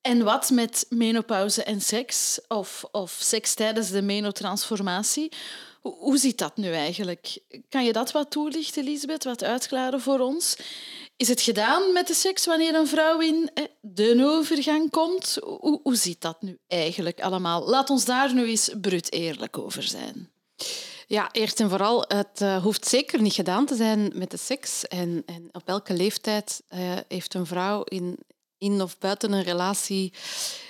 En wat met menopauze en seks? Of, of seks tijdens de menotransformatie? Hoe, hoe zit dat nu eigenlijk? Kan je dat wat toelichten, Lisbeth? Wat uitklaren voor ons? Is het gedaan met de seks wanneer een vrouw in de overgang komt? Hoe, hoe zit dat nu eigenlijk allemaal? Laat ons daar nu eens brut eerlijk over zijn. Ja, eerst en vooral, het uh, hoeft zeker niet gedaan te zijn met de seks. En, en op elke leeftijd uh, heeft een vrouw in, in of buiten een relatie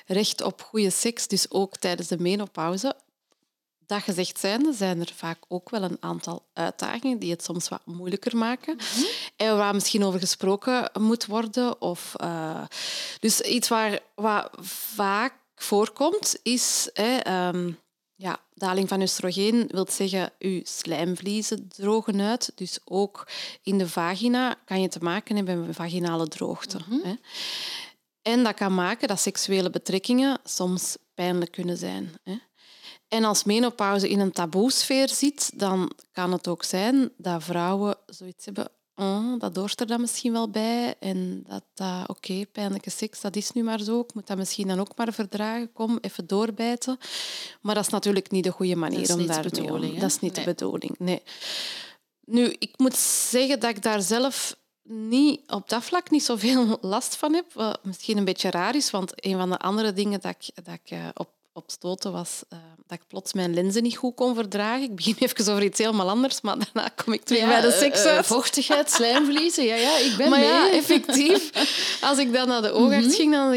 recht op goede seks, dus ook tijdens de menopauze. Dat gezegd zijnde zijn er vaak ook wel een aantal uitdagingen die het soms wat moeilijker maken. Mhm. En waar misschien over gesproken moet worden. Of, uh, dus iets waar wat vaak voorkomt, is hè, um, ja, daling van oestrogeen wil zeggen uw slijmvliezen drogen uit. Dus ook in de vagina kan je te maken hebben met vaginale droogte. Mm -hmm. hè. En dat kan maken dat seksuele betrekkingen soms pijnlijk kunnen zijn. Hè. En als menopauze in een taboesfeer zit, dan kan het ook zijn dat vrouwen zoiets hebben oh, dat hoort er dan misschien wel bij. En dat, dat oké, pijnlijke seks, dat is nu maar zo. Ik moet dat misschien dan ook maar verdragen. Kom, even doorbijten. Maar dat is natuurlijk niet de goede manier om daar te doen. Dat is niet de bedoeling, nee. Nu, ik moet zeggen dat ik daar zelf niet, op dat vlak niet zoveel last van heb. Wat misschien een beetje raar is, want een van de andere dingen dat ik, dat ik eh, op op stoten was uh, dat ik plots mijn lenzen niet goed kon verdragen. Ik begin even over iets helemaal anders, maar daarna kom ik terug bij de seks uh, vochtigheid, slijmvliezen, ja, ja, ik ben maar mee. ja, effectief. Als ik dan naar de oogarts mhm. ging, dan,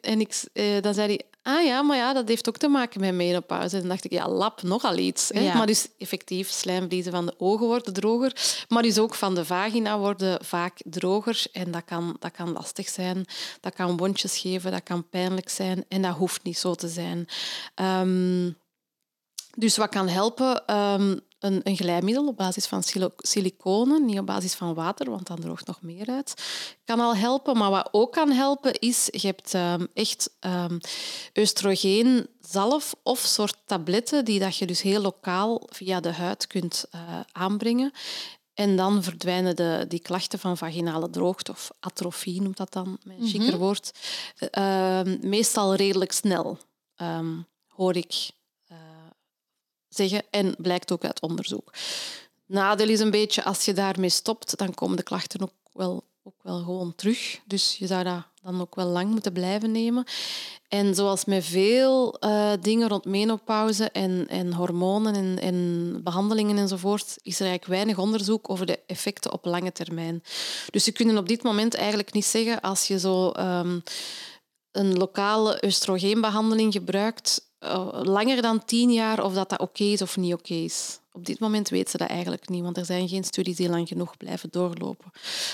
en ik, dan zei hij ah ja, maar ja, dat heeft ook te maken met menopauze. En dan dacht ik, ja, lap, nogal iets. Hè? Maar dus effectief, slijmvliezen van de ogen worden droger, maar dus ook van de vagina worden vaak droger. En dat kan, dat kan lastig zijn. Dat kan wondjes geven, dat kan pijnlijk zijn. En dat hoeft niet zo te zijn. Um, dus wat kan helpen? Um, een, een glijmiddel op basis van siliconen, niet op basis van water, want dan droogt nog meer uit, kan al helpen. Maar wat ook kan helpen is, je hebt um, echt um, oestrogeen zalf of soort tabletten die dat je dus heel lokaal via de huid kunt uh, aanbrengen. En dan verdwijnen de, die klachten van vaginale droogte, of atrofie noemt dat dan, mijn chiquer mm -hmm. woord, uh, meestal redelijk snel, um, hoor ik zeggen en blijkt ook uit onderzoek. Nadeel is een beetje, als je daarmee stopt, dan komen de klachten ook wel, ook wel gewoon terug. Dus je zou dat dan ook wel lang moeten blijven nemen. En zoals met veel uh, dingen rond menopauze en, en hormonen en, en behandelingen enzovoort, is er eigenlijk weinig onderzoek over de effecten op lange termijn. Dus je kunt op dit moment eigenlijk niet zeggen als je zo um, een lokale oestrogeenbehandeling gebruikt, uh, langer dan tien jaar of dat dat oké okay is of niet oké okay is. Op dit moment weten ze dat eigenlijk niet, want er zijn geen studies die lang genoeg blijven doorlopen.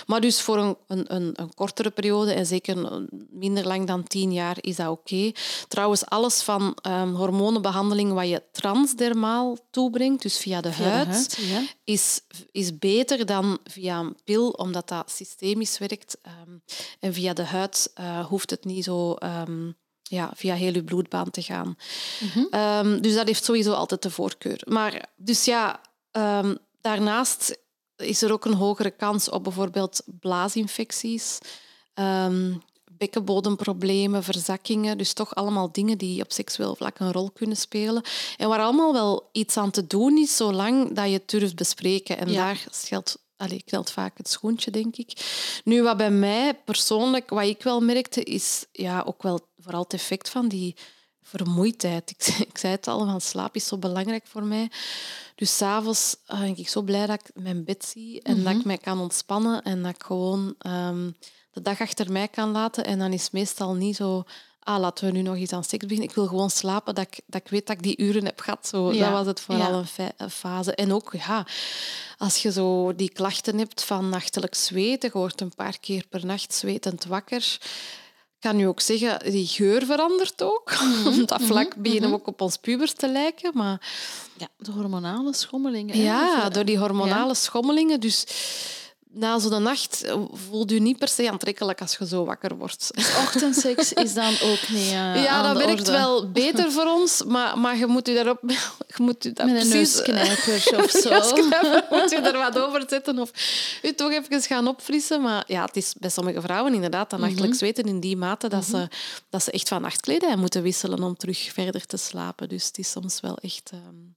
Maar dus voor een, een, een kortere periode, en zeker minder lang dan tien jaar, is dat oké. Okay. Trouwens, alles van um, hormonenbehandeling wat je transdermaal toebrengt, dus via de via huid, de huid ja. is, is beter dan via een pil, omdat dat systemisch werkt. Um, en via de huid uh, hoeft het niet zo... Um, ja, via heel je bloedbaan te gaan. Mm -hmm. um, dus dat heeft sowieso altijd de voorkeur. Maar dus ja, um, daarnaast is er ook een hogere kans op bijvoorbeeld blaasinfecties, um, bekkenbodemproblemen, verzakkingen. Dus toch allemaal dingen die op seksueel vlak een rol kunnen spelen. En waar allemaal wel iets aan te doen is, zolang dat je het durft bespreken. En ja. daar geldt Allee, geldt vaak het schoentje, denk ik. Nu, wat bij mij persoonlijk, wat ik wel merkte, is ja, ook wel vooral het effect van die vermoeidheid. Ik, ik zei het al, van slaap is zo belangrijk voor mij. Dus s'avonds uh, ben ik zo blij dat ik mijn bed zie en mm -hmm. dat ik mij kan ontspannen en dat ik gewoon um, de dag achter mij kan laten. En dan is het meestal niet zo ah, laten we nu nog eens aan seks beginnen. Ik wil gewoon slapen, dat ik, dat ik weet dat ik die uren heb gehad. Zo. Ja. Dat was het vooral ja. een, fase. En ook, ja, als je zo die klachten hebt van nachtelijk zweten, je wordt een paar keer per nacht zwetend wakker, kan je ook zeggen, die geur verandert ook. Mm Op dat vlak mm -hmm. beginnen we ook op ons pubers te lijken. Maar... Ja, de hormonale schommelingen. Ja, door die hormonale schommelingen. Dus na zo'n nacht eh, voelt je niet per se aantrekkelijk als je zo wakker wordt. Dus ochtendseks is dan ook niet uh, Ja, dat werkt orde. wel beter voor ons, maar, maar je moet je daarop... Je moet je daar Met een precies, neusknijper of zo. moet je er wat over zetten of je toch even gaan opfrissen. Maar ja, het is bij sommige vrouwen inderdaad dat nachtelijk mhm. zweten in die mate dat, ze, dat ze echt van nachtkledij moeten wisselen om terug verder te slapen. Dus het is soms wel echt... Um,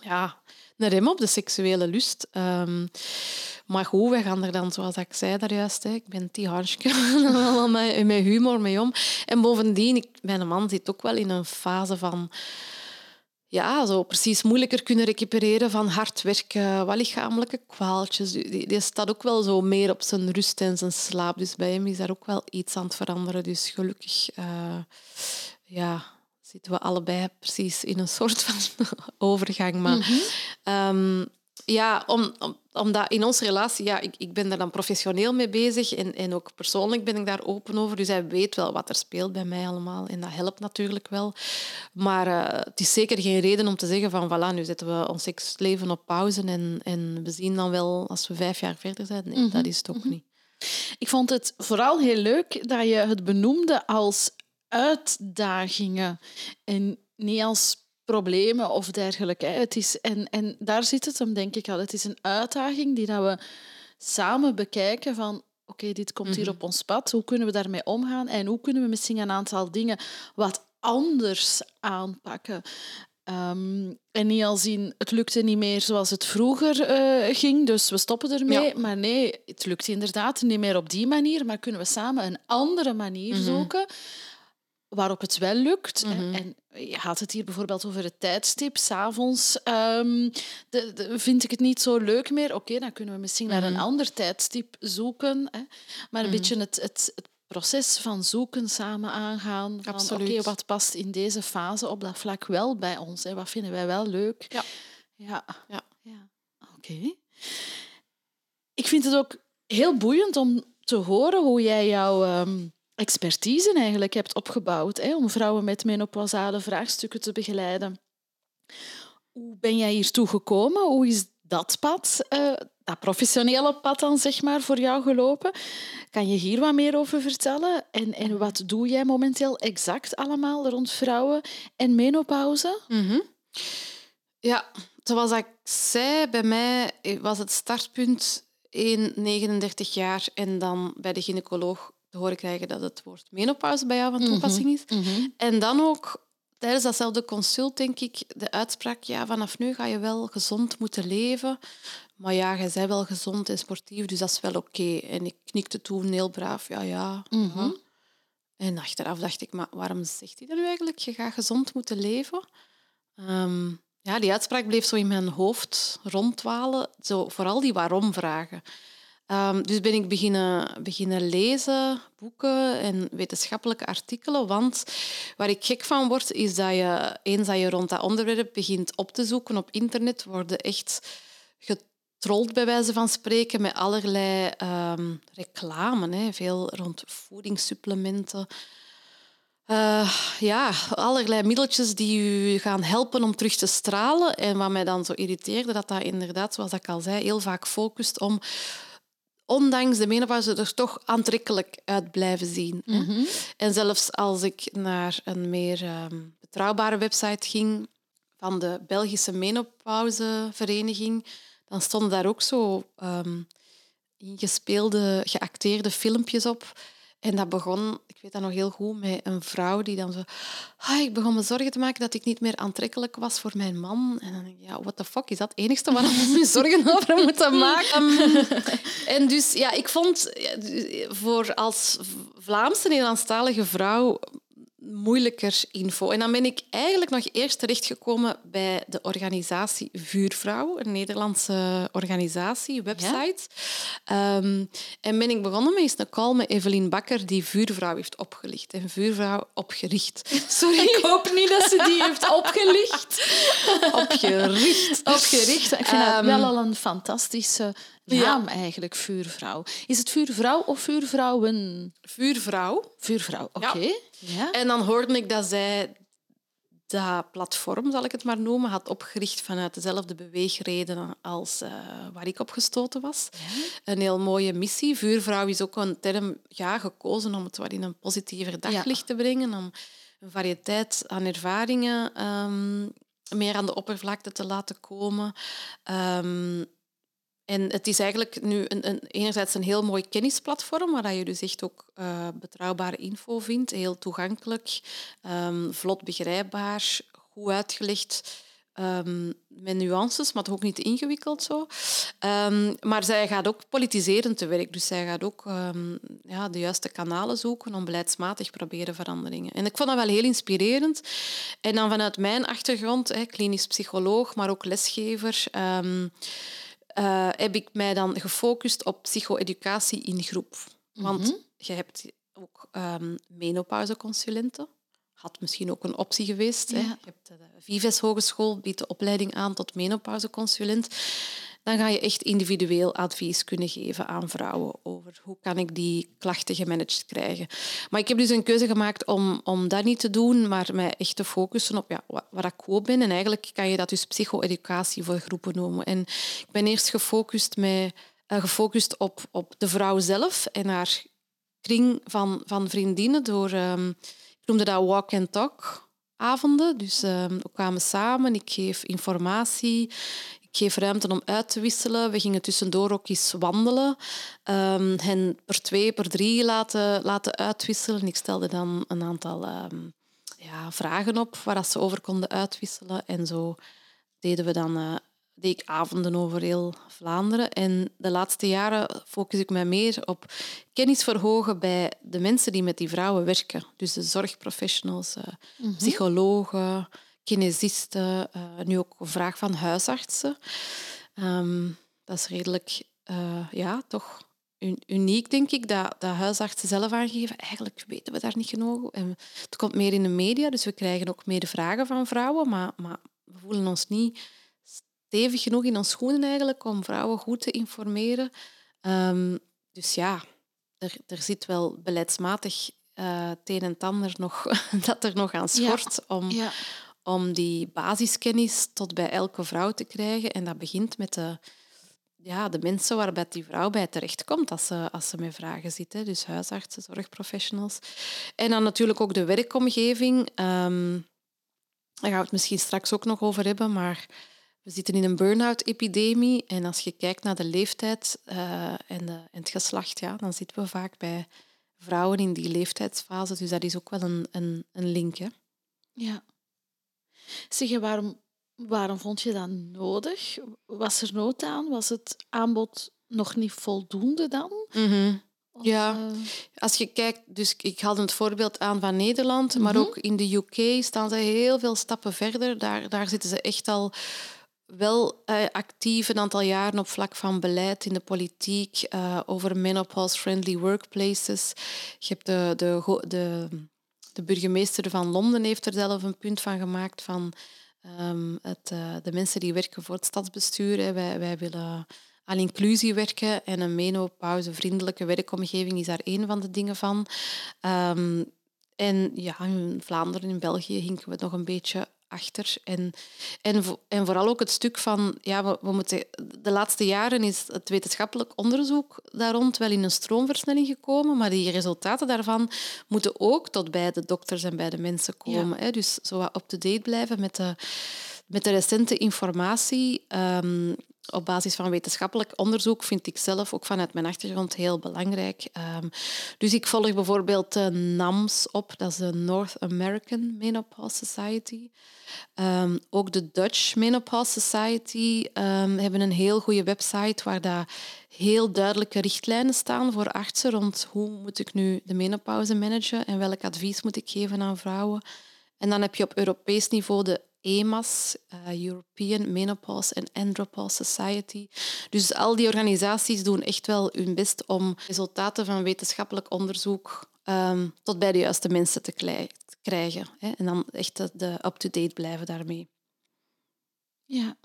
ja, een rem op de seksuele lust. Um, maar goed, we gaan er dan, zoals ik zei daar juist, hè, ik ben hartje, allemaal met, met humor mee om. En bovendien, ik, mijn man zit ook wel in een fase van ja, zo precies moeilijker kunnen recupereren van hard werken, wat lichamelijke kwaaltjes. Die, die staat ook wel zo meer op zijn rust en zijn slaap. Dus bij hem is daar ook wel iets aan het veranderen. Dus gelukkig uh, ja, zitten we allebei precies in een soort van overgang. Maar mm -hmm. Ja, om, om, omdat in onze relatie, ja, ik, ik ben daar dan professioneel mee bezig en, en ook persoonlijk ben ik daar open over. Dus hij weet wel wat er speelt bij mij allemaal en dat helpt natuurlijk wel. Maar uh, het is zeker geen reden om te zeggen van voilà, nu zetten we ons seksleven op pauze en, en we zien dan wel als we vijf jaar verder zijn. Nee, dat is het ook mm -hmm. niet. Ik vond het vooral heel leuk dat je het benoemde als uitdagingen en niet als problemen of dergelijke. Het is, en, en daar zit het hem, denk ik al. Het is een uitdaging die dat we samen bekijken van oké, dit komt hier mhm. op ons pad. Hoe kunnen we daarmee omgaan? En hoe kunnen we misschien een aantal dingen wat anders aanpakken? Um, en niet al zien, het lukte niet meer zoals het vroeger uh, ging, dus we stoppen ermee. Maar nee, het lukt inderdaad niet meer op die manier, maar kunnen we samen een andere manier mm zoeken waarop het wel lukt. Mm En je had het hier bijvoorbeeld over het tijdstip. S'avonds um, vind ik het niet zo leuk meer. Oké, dan kunnen we misschien naar een mhm. ander tijdstip zoeken. Hè. Maar een mhm. beetje het, het, het, proces van zoeken samen aangaan. Van, oké, wat past in deze fase op dat vlak wel bij ons? Hè? Wat vinden wij wel leuk? Ja. Ja. ja. ja. Oké. Ik vind het ook heel boeiend om te horen hoe jij jouw... Ehm, expertise eigenlijk hebt opgebouwd hè, om vrouwen met menopausale vraagstukken te begeleiden. Hoe ben jij hiertoe gekomen? Hoe is dat pad, uh, dat professionele pad dan zeg maar, voor jou gelopen? Kan je hier wat meer over vertellen? En, en wat doe jij momenteel exact allemaal rond vrouwen en menopauze? Mm Ja, zoals ik zei, bij mij was het startpunt 1, 39 jaar en dan bij de gynaecoloog te horen krijgen dat het woord menopauze bij jou van mhm. toepassing is. Mhm. En dan ook tijdens datzelfde consult, denk ik, de uitspraak, ja, vanaf nu ga je wel gezond moeten leven. Maar ja, jij bent wel gezond en sportief, dus dat is wel oké. En ik knikte toen heel braaf, ja, ja. Mhm. En achteraf dacht ik, maar waarom zegt hij dat nu eigenlijk? Je gaat gezond moeten leven. Ehm, ja, die uitspraak bleef zo in mijn hoofd rondwalen. Zo, vooral die waarom-vragen. Um, dus ben ik beginnen, beginnen lezen, boeken en wetenschappelijke artikelen. Want waar ik gek van word, is dat je eens dat je rond dat onderwerp begint op te zoeken op internet, worden echt getrold, bij wijze van spreken, met allerlei um, reclame. Hè. Veel rond voedingssupplementen. Uh, ja, allerlei middeltjes die u gaan helpen om terug te stralen. En wat mij dan zo irriteerde, dat dat inderdaad, zoals ik al zei, heel vaak focust om ondanks de menopauze er toch aantrekkelijk uit blijven zien. Mhm. En zelfs als ik naar een meer ehm, betrouwbare website ging van de Belgische menopauzevereniging, dan stonden daar ook zo um, ingespeelde, geacteerde filmpjes op en dat begon, ik weet dat nog heel goed, met een vrouw die dan zo... Ah, ik begon me zorgen te maken dat ik niet meer aantrekkelijk was voor mijn man. En dan denk ik, ja, what the fuck, is dat het enigste waar we me zorgen over moeten maken? en dus, ja, ik vond voor als Vlaamse Nederlandstalige vrouw moeilijker info. En dan ben ik eigenlijk nog eerst terechtgekomen bij de organisatie Vuurvrouw, een Nederlandse organisatie, website. Ehm, en ben ik begonnen met een call met Evelien Bakker, die Vuurvrouw heeft opgelicht. En Vuurvrouw opgericht. Sorry. Ik hoop niet dat ze die heeft opgelicht. opgericht. Opgericht. Ik vind um, wel al een fantastische naam eigenlijk, vuurvrouw. Is het vuurvrouw of vuurvrouwen? Vuurvrouw. Vuurvrouw, oké. Ja. En dan hoorde ik dat zij dat platform, zal ik het maar noemen, had opgericht vanuit dezelfde beweegreden als uh, waar ik op gestoten was. Een heel mooie missie. Vuurvrouw is ook een term ja, gekozen om het wat in een positiever daglicht te brengen, om een variëteit aan ervaringen um, meer aan de oppervlakte te laten komen. Um, en het is eigenlijk nu een, een, enerzijds een heel mooi kennisplatform, waar je dus echt ook uh, betrouwbare info vindt. Heel toegankelijk, um, vlot begrijpbaar, goed uitgelegd. ehm, met nuances, maar toch ook niet ingewikkeld zo. Ehm, maar zij gaat ook politiserend te werk. Dus zij gaat ook ehm, ja, de juiste kanalen zoeken om beleidsmatig proberen veranderingen. En ik vond dat wel heel inspirerend. En dan vanuit mijn achtergrond, hè, klinisch psycholoog, maar ook lesgever, uh, heb ik mij dan gefocust op psycho-educatie in groep. Want mhm. je hebt ook um, menopauzeconsulenten had misschien ook een optie geweest. Hè. Je hebt de Vives Hogeschool biedt de opleiding aan tot menopauzeconsulent. Dan ga je echt individueel advies kunnen geven aan vrouwen over hoe kan ik die klachten gemanaged krijgen. Maar ik heb dus een keuze gemaakt om, om dat niet te doen, maar mij echt te focussen op ja, waar ik goed ben. En eigenlijk kan je dat dus psycho-educatie voor groepen noemen. En ik ben eerst gefocust, met, uh, gefocust op, op de vrouw zelf en haar kring van, van vriendinnen door... Um, noemde dat walk and talk avonden. Dus uh, we kwamen samen, ik geef informatie, ik geef ruimte om uit te wisselen. We gingen tussendoor ook eens wandelen. Um, hen per twee, per drie laten, laten uitwisselen. Ik stelde dan een aantal um, ja, vragen op waar ze over konden uitwisselen. En zo deden we dan uh, deed ik avonden over heel Vlaanderen. En de laatste jaren focus ik mij meer op kennis verhogen bij de mensen die met die vrouwen werken. Dus de zorgprofessionals, uh, mm psychologen, kinesisten, uh, nu ook een vraag van huisartsen. Ehm, dat is redelijk, uh, ja, toch uniek, denk ik, dat, dat huisartsen zelf aangeven. Eigenlijk weten we daar niet genoeg. En het komt meer in de media, dus we krijgen ook meer vragen van vrouwen, maar, maar we voelen ons niet stevig genoeg in ons schoenen eigenlijk om vrouwen goed te informeren. Um, dus ja, er, er zit wel beleidsmatig uh, het een en ander nog, dat er nog aan schort om, om die basiskennis tot bij elke vrouw te krijgen. En dat begint met de, ja, de mensen waarbij die vrouw bij terechtkomt als ze, als ze met vragen zit. Dus huisartsen, zorgprofessionals. En dan natuurlijk ook de werkomgeving. Um, daar gaan we het misschien straks ook nog over hebben, maar we zitten in een burn-out-epidemie en als je kijkt naar de leeftijd uh, en, de, en, het geslacht, ja, dan zitten we vaak bij vrouwen in die leeftijdsfase. Dus dat is ook wel een, een, een link. Hè? Ja. Zeg, waarom, waarom vond je dat nodig? Was er nood aan? Was het aanbod nog niet voldoende dan? Mm ja, eh, als je kijkt, dus ik haalde het voorbeeld aan van Nederland, maar mhm. ook in de UK staan ze heel veel stappen verder. Daar, daar zitten ze echt al wel uh, actief een aantal jaren op vlak van beleid in de politiek uh, over menopause-friendly workplaces. Je hebt de, de, de, de, burgemeester van Londen heeft er zelf een punt van gemaakt van um, het, uh, de mensen die werken voor het stadsbestuur. Wij, wij willen aan inclusie werken en een menopausevriendelijke werkomgeving is daar één van de dingen van. Um, en ja, in Vlaanderen, in België, hinken we nog een beetje achter. En, en, en vooral ook het stuk van, ja, we, we, moeten, de laatste jaren is het wetenschappelijk onderzoek daar rond wel in een stroomversnelling gekomen, maar die resultaten daarvan moeten ook tot bij de dokters en bij de mensen komen. Hè? Dus zo up-to-date blijven met de, met de recente informatie. Um, op basis van wetenschappelijk onderzoek vind ik zelf ook vanuit mijn achtergrond heel belangrijk. Um, dus ik volg bijvoorbeeld de NAMS op, dat is de North American Menopause Society. Um, ook de Dutch Menopause Society um, hebben een heel goede website waar daar heel duidelijke richtlijnen staan voor artsen rond hoe moet ik nu de menopauze managen en welk advies moet ik geven aan vrouwen. En dan heb je op Europees niveau de EMAS, uh, European Menopause and Andropause Society. Dus al die organisaties doen echt wel hun best om resultaten van wetenschappelijk onderzoek um, tot bij de juiste mensen te krijgen. Hè? En dan echt de up-to-date blijven daarmee. Ja.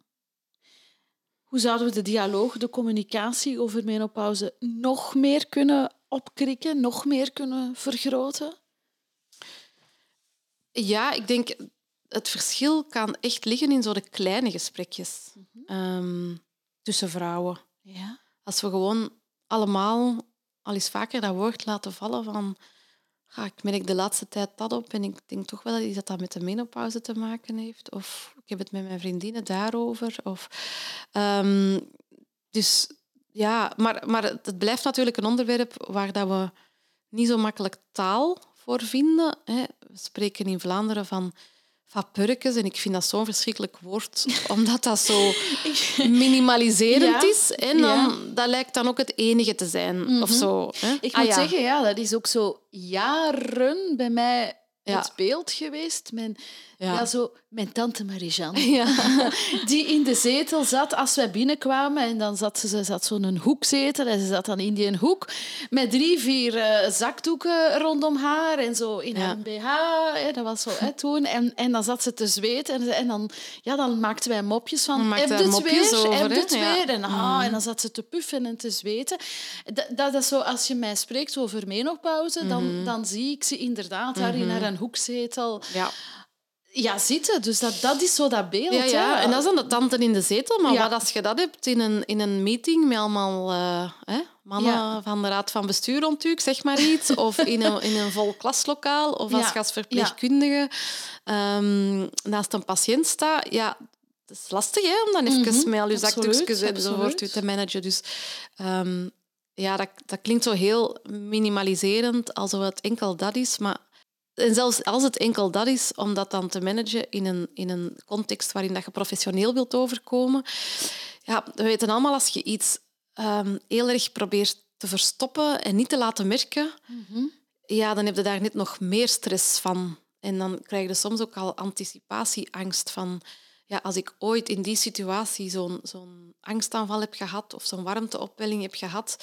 Hoe zouden we de dialoog, de communicatie over menopauze nog meer kunnen opkrikken, nog meer kunnen vergroten? Ja, ik denk het verschil kan echt liggen in zo de kleine gesprekjes ehm, tussen vrouwen. Ja. Als we gewoon allemaal al eens vaker dat woord laten vallen van ga, ik merk de laatste tijd dat op en ik denk toch wel dat dat met de menopauze te maken heeft. Of ik heb het met mijn vriendinnen daarover. Of, um, dus ja, maar, maar het blijft natuurlijk een onderwerp waar dat we niet zo makkelijk taal voor vinden. Hè. We spreken in Vlaanderen van vapurkjes. En ik vind dat zo'n verschrikkelijk woord, omdat dat zo minimaliserend Ja. is. En dan, Ja. dat lijkt dan ook het enige te zijn. Of zo. Hè? Ik Ah, moet ja. zeggen, ja, dat is ook zo jaren bij mij het beeld geweest. Mijn, ja. Ja. zo, mijn tante Marie-Jeanne, Ja. die in de zetel zat als wij binnenkwamen. En dan zat ze, ze zat zo'n hoekzetel en ze zat dan in die hoek met drie, vier eh, zakdoeken rondom haar en zo in Ja. haar BH. Hè, dat was zo hè, toen. En, en dan zat ze te zweten en, en dan, ja, dan maakten wij mopjes van heb het mopjes weer, heb Ja. weer. En, ah, en dan zat ze te puffen en te zweten. Dat, dat is zo, als je mij spreekt over menopauze, dan, dan zie ik ze inderdaad daar in haar hoekzetel Ja. Ja, zitten. Dus dat, dat is zo dat beeld. Ja, ja, hè. en dat is dan de tante in de zetel. Maar Ja. wat als je dat hebt in een, in een meeting met allemaal eh, hè, mannen Ja. van de raad van bestuur zeg maar iets, of in een, in een vol klaslokaal, of als je als verpleegkundige ehm, naast een patiënt staat, ja, het is lastig hè, om dan even met al je zakdoekjes enzovoort te managen. Dus ehm, ja, dat, dat klinkt zo heel minimaliserend, alsof het enkel dat is, maar en zelfs als het enkel dat is, om dat dan te managen in een, in een context waarin dat je professioneel wilt overkomen. Ja, we weten allemaal, als je iets ehm, heel erg probeert te verstoppen en niet te laten merken, ja, dan heb je daar net nog meer stress van. En dan krijg je soms ook al anticipatieangst van... Ja, als ik ooit in die situatie zo'n zo'n angstaanval heb gehad of zo'n warmteopwelling heb gehad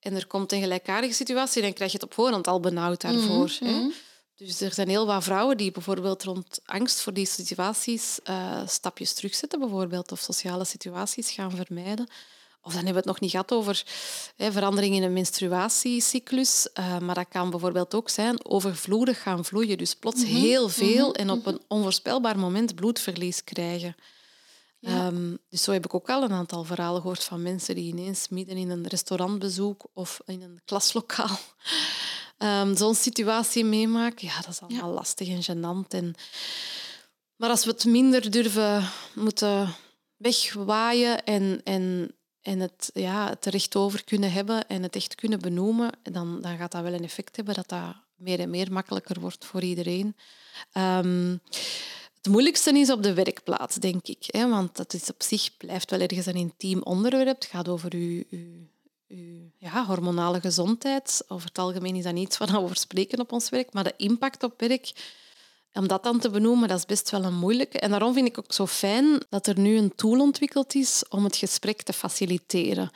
en er komt een gelijkaardige situatie, dan krijg je het op voorhand al benauwd daarvoor. hè. Dus er zijn heel wat vrouwen die bijvoorbeeld rond angst voor die situaties eh, stapjes terugzetten, bijvoorbeeld, of sociale situaties gaan vermijden. Of dan hebben we het nog niet gehad over hè, verandering in een menstruatiecyclus. eh, maar dat kan bijvoorbeeld ook zijn overvloedig gaan vloeien. Dus plots heel veel en op een onvoorspelbaar moment bloedverlies krijgen. Ehm, dus zo heb ik ook al een aantal verhalen gehoord van mensen die ineens midden in een restaurantbezoek of in een klaslokaal ehm, zo'n situatie meemaken. Ja, dat is allemaal lastig en gênant. En... Maar als we het minder durven moeten wegwaaien en, en, en het, ja, het er echt over kunnen hebben en het echt kunnen benoemen, dan, dan gaat dat wel een effect hebben dat dat meer en meer makkelijker wordt voor iedereen. Ehm, het moeilijkste is op de werkplaats, denk ik. Hè? Want dat is op zich blijft wel ergens een intiem onderwerp. Het gaat over uw, uw ja, hormonale gezondheid. Over het algemeen is dat niet waar we over spreken op ons werk. Maar de impact op werk, om dat dan te benoemen, dat is best wel een moeilijke. En daarom vind ik ook zo fijn dat er nu een tool ontwikkeld is om het gesprek te faciliteren.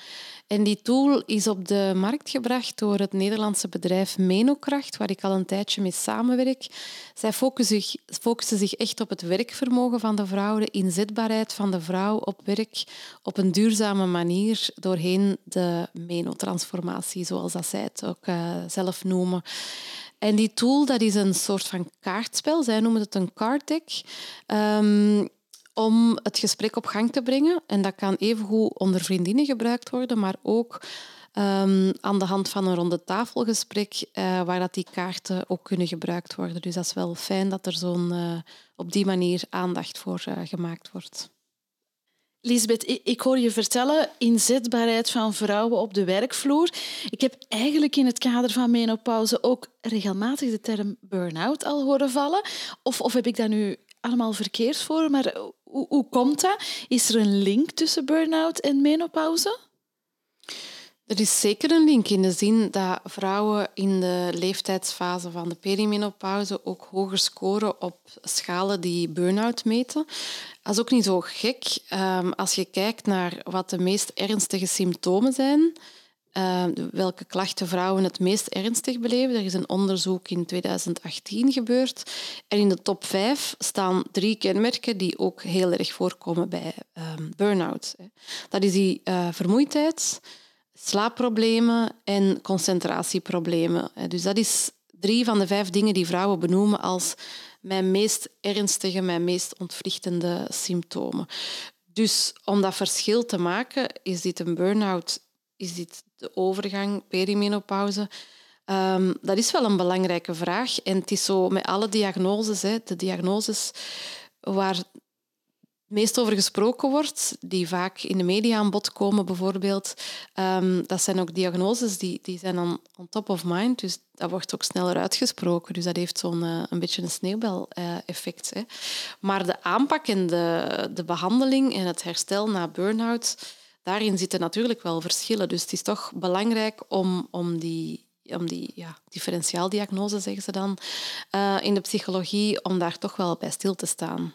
En die tool is op de markt gebracht door het Nederlandse bedrijf Menokracht, waar ik al een tijdje mee samenwerk. Zij focussen zich, focussen zich echt op het werkvermogen van de vrouw, de inzetbaarheid van de vrouw op werk op een duurzame manier doorheen de menotransformatie, zoals dat zij het ook eh, zelf noemen. En die tool dat is een soort van kaartspel. Zij noemen het een card deck. Ehm, om het gesprek op gang te brengen. En dat kan evengoed onder vriendinnen gebruikt worden, maar ook ehm, aan de hand van een ronde tafelgesprek, eh, waar dat die kaarten ook kunnen gebruikt worden. Dus dat is wel fijn dat er zo'n eh, op die manier aandacht voor eh, gemaakt wordt. Lisbeth, ik, hoor je vertellen inzetbaarheid van vrouwen op de werkvloer. Ik heb eigenlijk in het kader van menopauze ook regelmatig de term burn-out al horen vallen. Of, of heb ik dat nu allemaal verkeerd voor? Maar hoe, hoe komt dat? Is er een link tussen burn-out en menopauze? Er is zeker een link in de zin dat vrouwen in de leeftijdsfase van de perimenopauze ook hoger scoren op schalen die burn-out meten. Dat is ook niet zo gek ehm, als je kijkt naar wat de meest ernstige symptomen zijn. eh, welke klachten vrouwen het meest ernstig beleven. Er is een onderzoek in 2018 gebeurd. En in de top 5 staan drie kenmerken die ook heel erg voorkomen bij ehm burn-out. Dat is die eh, vermoeidheid, slaapproblemen en concentratieproblemen. Dus dat is drie van de vijf dingen die vrouwen benoemen als mijn meest ernstige, mijn meest ontwrichtende symptomen. Dus om dat verschil te maken, is dit een burn-out, is dit de overgang, perimenopauze? Ehm, dat is wel een belangrijke vraag. En het is zo met alle diagnoses, hè, de diagnoses waar meest over gesproken wordt, die vaak in de media aan bod komen bijvoorbeeld, ehm, dat zijn ook diagnoses die, die zijn on, on top of mind. Dus dat wordt ook sneller uitgesproken. Dus dat heeft zo'n uh, een beetje een sneeuwbel-effect. Maar de aanpak en de, de behandeling en het herstel na burn-out, daarin zitten natuurlijk wel verschillen. Dus het is toch belangrijk om, om die om die ja, differentiaaldiagnose, zeggen ze dan, uh, in de psychologie, om daar toch wel bij stil te staan.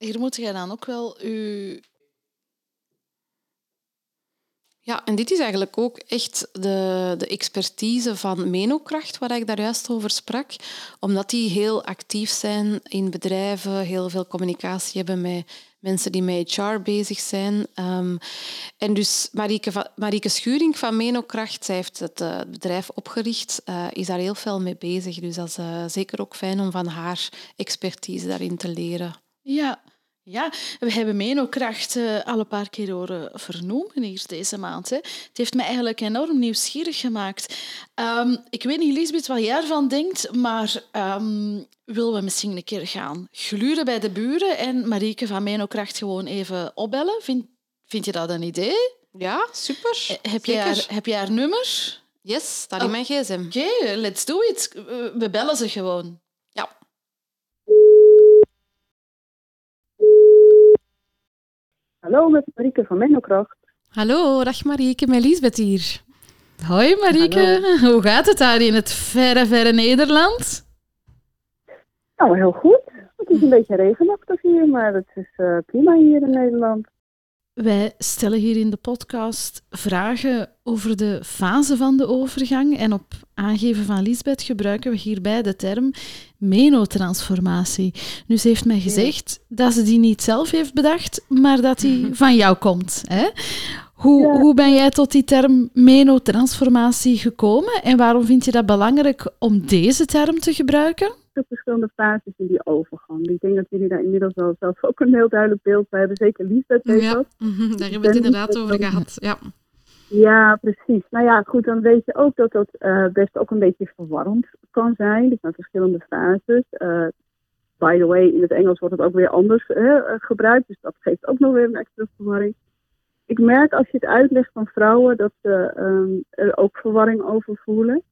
Hier moet je dan ook wel je... Ja, en dit is eigenlijk ook echt de, de expertise van Menokracht, waar ik daar juist over sprak. Omdat die heel actief zijn in bedrijven, heel veel communicatie hebben met mensen die met HR bezig zijn. Um, en dus Marieke, Marieke Schuring van Menokracht, zij heeft het uh, bedrijf opgericht, uh, is daar heel veel mee bezig. Dus dat is uh, zeker ook fijn om van haar expertise daarin te leren. Ja, ja, we hebben Menokracht uh, al een paar keer horen vernoemen hier deze maand. Hè. Het heeft me eigenlijk enorm nieuwsgierig gemaakt. Um, ik weet niet, Lisbeth, wat jij ervan denkt, maar um, willen we misschien een keer gaan gluren bij de buren en Marieke van Menokracht gewoon even opbellen? Vind, vind je dat een idee? Ja, super. Uh, heb, jij haar, heb jij haar nummer? Yes, staat in oh. mijn gsm. Oké, okay, let's do it. We bellen ze gewoon. Hallo, met Marieke van Menokracht. Hallo, dag Marieke, met Liesbeth hier. Hoi Marieke, hoe gaat het daar in het verre, verre Nederland? Nou, heel goed. Het is een beetje regenachtig hier, maar het is uh, prima hier in Nederland. Wij stellen hier in de podcast vragen over de fase van de overgang en op aangeven van Lisbeth gebruiken we hierbij de term menotransformatie. Nu, ze heeft mij gezegd dat ze die niet zelf heeft bedacht, maar dat die van jou komt. Hè? Hoe, hoe ben jij tot die term menotransformatie gekomen en waarom vind je dat belangrijk om deze term te gebruiken? De verschillende fases in die overgang. Ik denk dat jullie daar inmiddels wel zelf ook een heel duidelijk beeld bij hebben. Zeker weet ja, dat. Mhm, daar hebben we het inderdaad over gehad. Ja. Ja, precies. Nou ja, goed, dan weet je ook dat dat uh, best ook een beetje verwarrend kan zijn. Dus met verschillende fases. Uh, by the way, in het Engels wordt het ook weer anders uh, gebruikt. Dus dat geeft ook nog weer een extra verwarring. Ik merk als je het uitlegt van vrouwen dat ze um, er ook verwarring over voelen.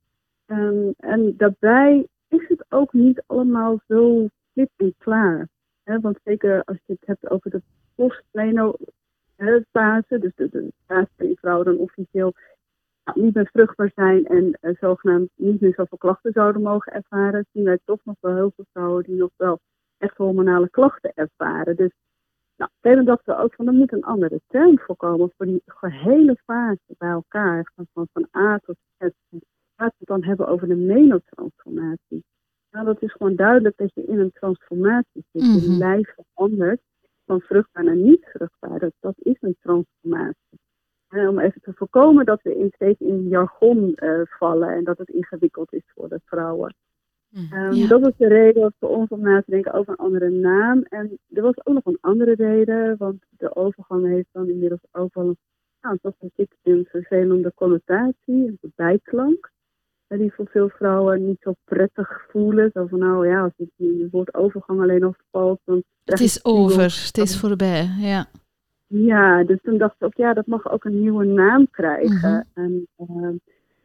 Um, en daarbij is het ook niet allemaal zo klip en klaar. Want zeker als je het hebt over de post-meno fase, dus de, fase waarin vrouwen dan officieel niet meer vruchtbaar zijn en uh, zogenaamd niet meer zoveel klachten zouden mogen ervaren, zien wij toch nog wel heel veel vrouwen die nog wel echt hormonale klachten ervaren. Dus nou, dachten ook van er moet een andere term voorkomen voor die gehele fase bij elkaar, van, van, A tot Z. we het dan hebben over de menotransformatie. Nou, dat is gewoon duidelijk dat je in een transformatie zit. Mm -hmm. Je lijf verandert van vruchtbaar naar niet vruchtbaar. Dat, dat is een transformatie. En om even te voorkomen dat we in, steeds in jargon uh, vallen en dat het ingewikkeld is voor de vrouwen. Mm, um, ja. Dat was de reden voor ons om na te denken over een andere naam. En er was ook nog een andere reden, want de overgang heeft dan inmiddels ook wel een, nou, toch een, een vervelende connotatie, een bijklank die voor veel vrouwen niet zo prettig voelen. Zo van nou ja, als het, het woord overgang alleen al valt, dan... Het is over, het is voorbij, ja. Ja, dus toen dacht ik ook, ja, dat mag ook een nieuwe naam krijgen. Mm -hmm. En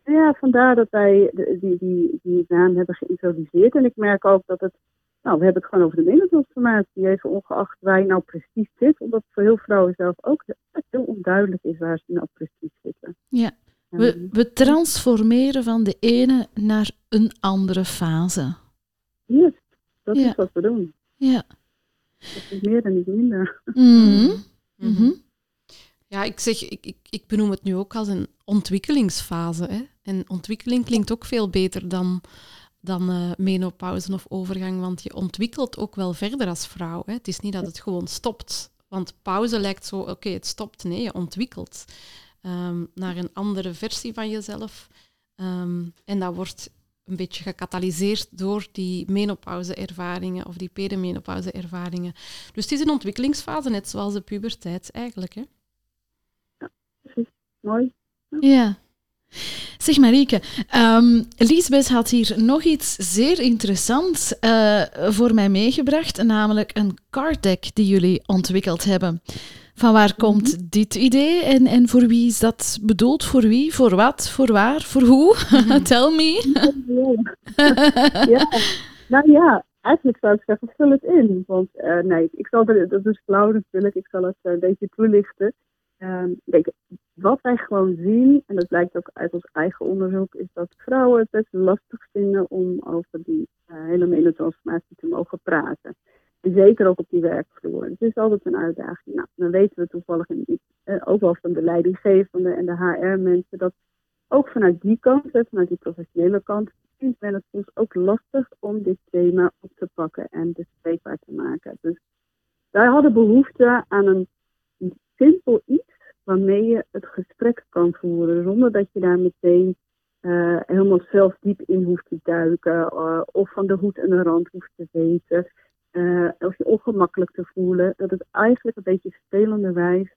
uh, ja, vandaar dat wij die, die, die naam hebben geïntroduceerd. En ik merk ook dat het, nou, we hebben het gewoon over de middeltransformatie, even ongeacht waar je nou precies zit. Omdat voor heel vrouwen zelf ook heel onduidelijk is waar ze nou precies zitten. Ja, we, we transformeren van de ene naar een andere fase. Yes, dat ja. is wat we doen. Ja. Dat is meer en niet minder. Mm -hmm. Ja, ik zeg, ik, ik, ik benoem het nu ook als een ontwikkelingsfase. Hè? En ontwikkeling klinkt ook veel beter dan, dan uh, menopauze of overgang, want je ontwikkelt ook wel verder als vrouw. Hè? Het is niet dat het gewoon stopt. Want pauze lijkt zo, oké, okay, het stopt. Nee, je ontwikkelt um, naar een andere versie van jezelf. Um, en dat wordt een beetje gecatalyseerd door die menopauze-ervaringen of die perimenopauze-ervaringen. Dus het is een ontwikkelingsfase, net zoals de puberteit eigenlijk. Hè? Ja, precies. Mooi. Ja. Zeg Marieke, um, Lisbeth had hier nog iets zeer interessants uh, voor mij meegebracht, namelijk een card deck die jullie ontwikkeld hebben. Van waar komt mhm. dit idee en, en voor wie is dat bedoeld? Voor wie? Voor wat? Voor waar? Voor hoe? Tell me. ja. Nou ja, eigenlijk zou ik zeggen, vul het in. Want uh, nee, ik zal het, dat is flauw natuurlijk, ik zal het uh, een beetje toelichten. Je, wat wij gewoon zien, en dat blijkt ook uit ons eigen onderzoek, is dat vrouwen het best lastig vinden om over die uh, hele menotransformatie te mogen praten. En zeker ook op die werkvloer. Het is altijd een uitdaging. Nou, dan weten we toevallig in, uh, ook wel van de leidinggevende en de HR-mensen dat ook vanuit die kant, vanuit die professionele kant, vindt men het soms ook lastig om dit thema op te pakken en bespreekbaar te maken. Dus wij hadden behoefte aan een simpel iets waarmee je het gesprek kan voeren, zonder dat je daar meteen uh, helemaal zelf diep in hoeft te duiken, uh, of van de hoed en de rand hoeft te weten, uh, of je ongemakkelijk te voelen. Dat het eigenlijk een beetje spelenderwijs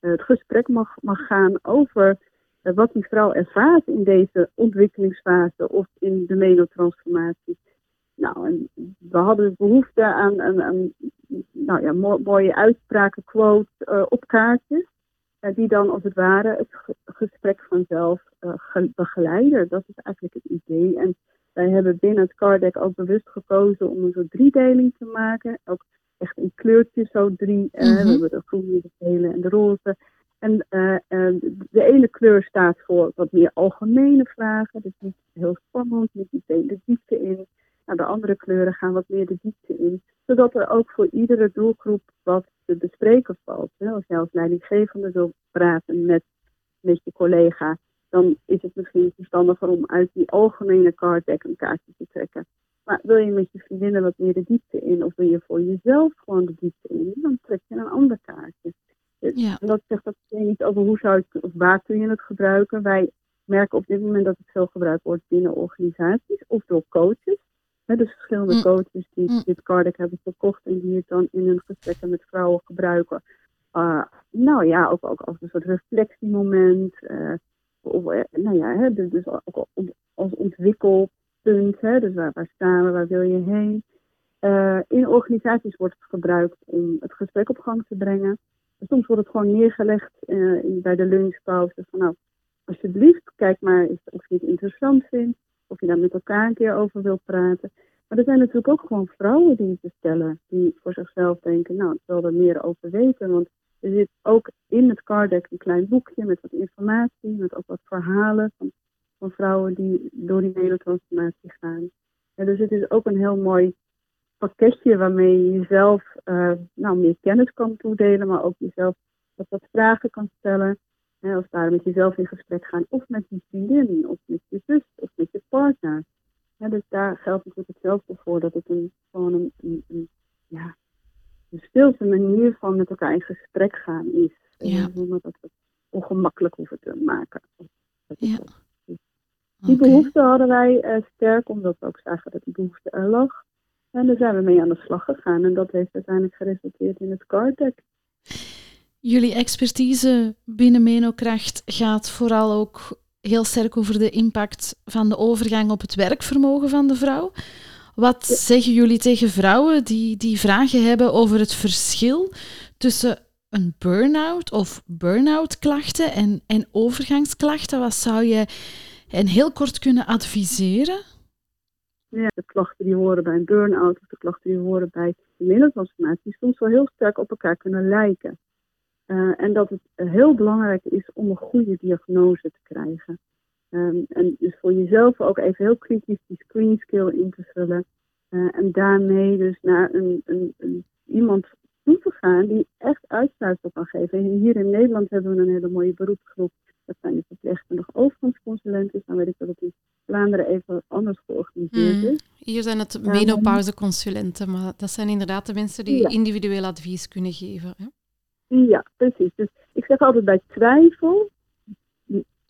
het gesprek mag, mag gaan over wat die vrouw ervaart in deze ontwikkelingsfase of in de menotransformatie. Nou, en we hadden behoefte aan, aan, aan nou ja, mooie uitspraken, quotes op kaartjes. Eh, die dan als het ware het gesprek vanzelf uh, begeleiden. Dat is eigenlijk het idee. En wij hebben binnen het Cardec ook bewust gekozen om een soort driedeling te maken. Ook echt in kleurtjes, zo drie. Uh, We hebben de groene, de gele en de roze. En de ene kleur staat voor wat meer algemene vragen. Dus niet heel spannend, niet meteen de diepte in. Nou, de andere kleuren gaan wat meer de diepte in. Zodat er ook voor iedere doelgroep wat te bespreken valt. Als jij als leidinggevende wil praten met, met je collega, dan is het misschien verstandiger om uit die algemene card deck een kaartje te trekken. Maar wil je met je vriendinnen wat meer de diepte in, of wil je voor jezelf gewoon de diepte in, dan trek je een ander kaartje. Ja. En dat zegt dat niet over hoe zou je of waar kun je het gebruiken. Wij merken op dit moment dat het veel gebruikt wordt binnen organisaties of door coaches dus verschillende mm. coaches die mm. dit cardec hebben verkocht en die het dan in hun gesprekken met vrouwen gebruiken. Uh, nou ja, ook, ook als een soort reflectiemoment. Uh, of, eh, nou ja, hè, dus, dus ook als ontwikkelpunt. Hè, dus waar, waar staan we, waar wil je heen? Uh, in organisaties wordt het gebruikt om het gesprek op gang te brengen. Soms wordt het gewoon neergelegd bij de lunchpauze. Van nou, alsjeblieft, kijk maar eens of je het interessant vindt of je daar met elkaar een keer over wilt praten. Maar er zijn natuurlijk ook gewoon vrouwen die te stellen, die voor zichzelf denken, nou, ik wil er meer over weten. Want er zit ook in het cardec een klein boekje met wat informatie, met ook wat verhalen van, van vrouwen die door die hele transformatie gaan. En dus het is ook een heel mooi pakketje waarmee je jezelf uh, nou, meer kennis kan toedelen, maar ook jezelf wat vragen kan stellen. Hè, als daar met jezelf in gesprek gaan, of met je vriendin, of met je zus, of met je partner. dus daar geldt natuurlijk hetzelfde voor, dat het een, gewoon een, een, een ja, een stilte manier van met elkaar in gesprek gaan is. Ja. Zonder dat we het ongemakkelijk hoeven te maken. Ja. Die behoefte hadden wij uh, sterk, omdat we ook zagen dat die behoefte er lag. En daar zijn we mee aan de slag gegaan. En dat heeft uiteindelijk geresulteerd in het card Jullie expertise binnen Menokracht gaat vooral ook heel sterk over de impact van de overgang op het werkvermogen van de vrouw. Wat zeggen jullie tegen vrouwen die, die vragen hebben over het verschil tussen een burn-out of burn-out klachten en, en overgangsklachten? Wat zou je hen heel kort kunnen adviseren? Ja, de klachten die horen bij een burn-out of de klachten die horen bij de middeltransformatie soms wel heel sterk op elkaar kunnen lijken. Uh, en dat het heel belangrijk is om een goede diagnose te krijgen. Um, en dus voor jezelf ook even heel kritisch die screen skill in te vullen. Uh, en daarmee dus naar een, een, een, iemand toe te gaan die echt uitsluitsel kan geven. En hier in Nederland hebben we een hele mooie beroepsgroep. Dat zijn de verpleegkundige overgangsconsulenten. Dan weet ik dat het in Vlaanderen even anders georganiseerd hmm. is. Hier zijn het menopauzeconsulenten, maar dat zijn inderdaad de mensen die individueel advies kunnen geven. Hè? Ja, precies. Dus ik zeg altijd bij twijfel,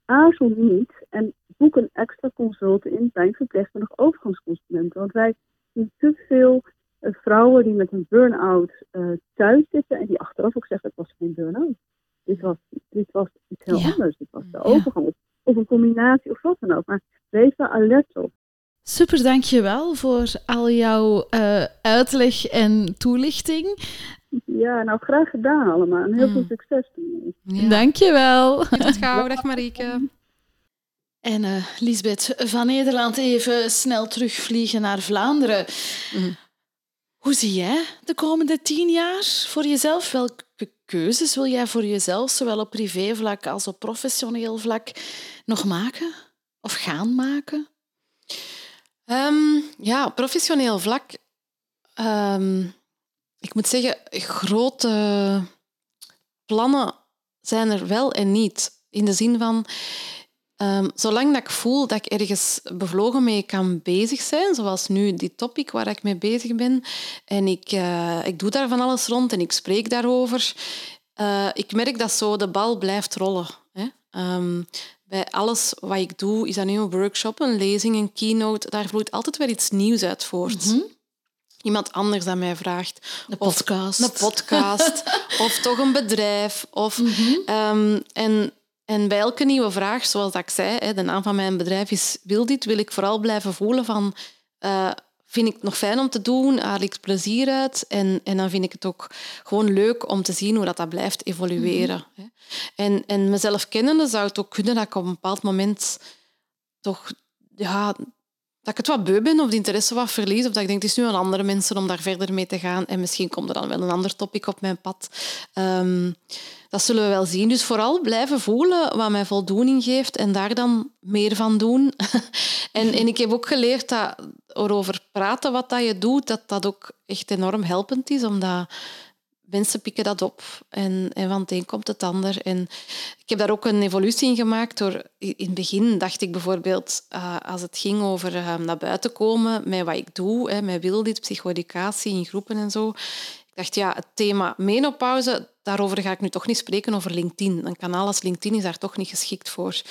aarzel niet en boek een extra consult in bij een verpleegkundig overgangsconsulenten. Want wij zien te veel uh, vrouwen die met een burn-out uh, thuis zitten en die achteraf ook zeggen, het was geen burn-out. Dit was, dit was iets heel anders. Dit was de overgang. of een combinatie of wat dan ook. Maar wees daar alert op. Super, dankjewel voor al jouw uh, uitleg en toelichting. Ja, nou graag gedaan allemaal. En heel veel succes ermee. Ja. Dankjewel. Tot gauw, dag Marieke. En uh, Lisbeth van Nederland even snel terugvliegen naar Vlaanderen. Mm. Hoe zie jij de komende tien jaar voor jezelf? Welke keuzes wil jij voor jezelf, zowel op privévlak als op professioneel vlak, nog maken of gaan maken? Um, ja, professioneel vlak. Um, ik moet zeggen, grote plannen zijn er wel en niet. In de zin van, um, zolang dat ik voel dat ik ergens bevlogen mee kan bezig zijn, zoals nu die topic waar ik mee bezig ben, en ik, uh, ik doe daar van alles rond en ik spreek daarover, uh, ik merk dat zo de bal blijft rollen. Hè? Um, bij alles wat ik doe, is dat nu een workshop, een lezing, een keynote, daar vloeit altijd weer iets nieuws uit voort. -hmm. Iemand anders aan mij vraagt. Een podcast. Of een podcast. of toch een bedrijf. Of, mm -hmm. um, en, en bij elke nieuwe vraag, zoals ik zei, de naam van mijn bedrijf is Wil dit, wil ik vooral blijven voelen van... Uh, vind ik het nog fijn om te doen, haal ik plezier uit. En, en dan vind ik het ook gewoon leuk om te zien hoe dat, dat blijft evolueren. Mm -hmm. En, en mezelf kennende zou het ook kunnen dat ik op een bepaald moment toch ja, dat ik het wat beu ben of de interesse wat verlies. Of dat ik denk, het is nu aan andere mensen om daar verder mee te gaan. En misschien komt er dan wel een ander topic op mijn pad. Um, dat zullen we wel zien. Dus vooral blijven voelen wat mij voldoening geeft en daar dan meer van doen. en, en ik heb ook geleerd dat erover praten wat dat je doet, dat dat ook echt enorm helpend is. Omdat mensen pikken dat op en, en van het een komt het ander. En ik heb daar ook een evolutie in gemaakt. Door, in het begin dacht ik bijvoorbeeld, uh, als het ging over uh, naar buiten komen met wat ik doe, hè, met Wildit, psychoeducatie in groepen en zo. Ik dacht, ja, het thema menopauze, daarover ga ik nu toch niet spreken over LinkedIn. Een kanaal als LinkedIn is daar toch niet geschikt voor.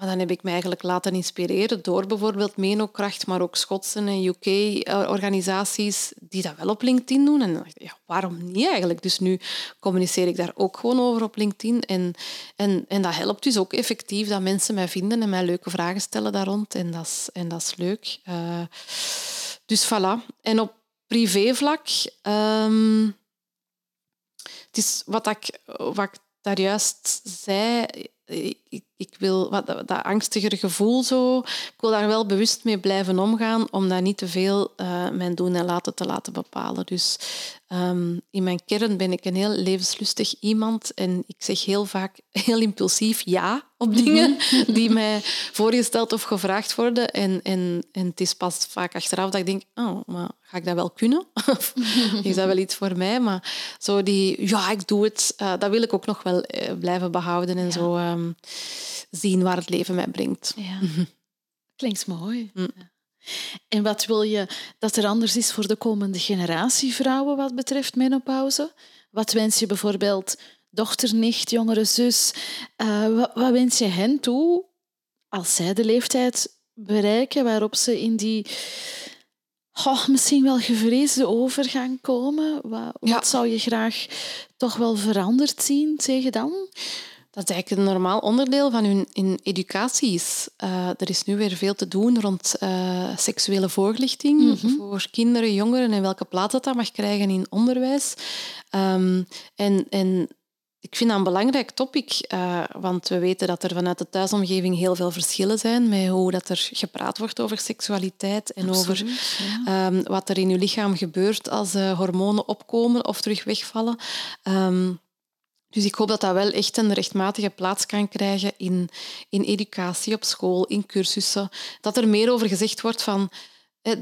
Maar dan heb ik me eigenlijk laten inspireren door bijvoorbeeld Menokracht, maar ook Schotse en UK-organisaties die dat wel op LinkedIn doen. En ja, waarom niet eigenlijk? Dus nu communiceer ik daar ook gewoon over op LinkedIn. En, en, en dat helpt dus ook effectief dat mensen mij vinden en mij leuke vragen stellen daar rond. En dat is, en dat is leuk. Uh, dus voilà. En op privévlak... Um, het is wat ik, wat ik daar juist zei ik, ik wil wat, dat, dat angstiger gevoel zo. Ik wil daar wel bewust mee blijven omgaan, om dat niet te veel uh, mijn doen en laten te laten bepalen. Dus um, in mijn kern ben ik een heel levenslustig iemand en ik zeg heel vaak heel impulsief ja op dingen mhm. die mij voorgesteld of gevraagd worden. En, en, en het is pas vaak achteraf dat ik denk, oh, maar ga ik dat wel kunnen? of is dat wel iets voor mij? Maar zo die, ja, ik doe het, uh, dat wil ik ook nog wel uh, blijven behouden en ja. zo um, zien waar het leven mij brengt. Ja. Klinkt mooi. Mm. En wat wil je dat er anders is voor de komende generatie vrouwen wat betreft menopauze? Wat wens je bijvoorbeeld dochter, nicht, jongere zus? Uh, wat, wat wens je hen toe als zij de leeftijd bereiken waarop ze in die oh, misschien wel gevreesde overgang komen? Wat, ja. wat zou je graag toch wel veranderd zien tegen dan? Dat is eigenlijk een normaal onderdeel van hun in educatie is. Uh, er is nu weer veel te doen rond uh, seksuele voorlichting mm -hmm. voor kinderen, jongeren en welke plaats dat, dat mag krijgen in onderwijs. Um, en, en ik vind dat een belangrijk topic, uh, want we weten dat er vanuit de thuisomgeving heel veel verschillen zijn met hoe dat er gepraat wordt over seksualiteit en Absoluut, over ja. um, wat er in je lichaam gebeurt als hormonen opkomen of terug wegvallen. Um, dus ik hoop dat dat wel echt een rechtmatige plaats kan krijgen in, in educatie op school, in cursussen. Dat er meer over gezegd wordt van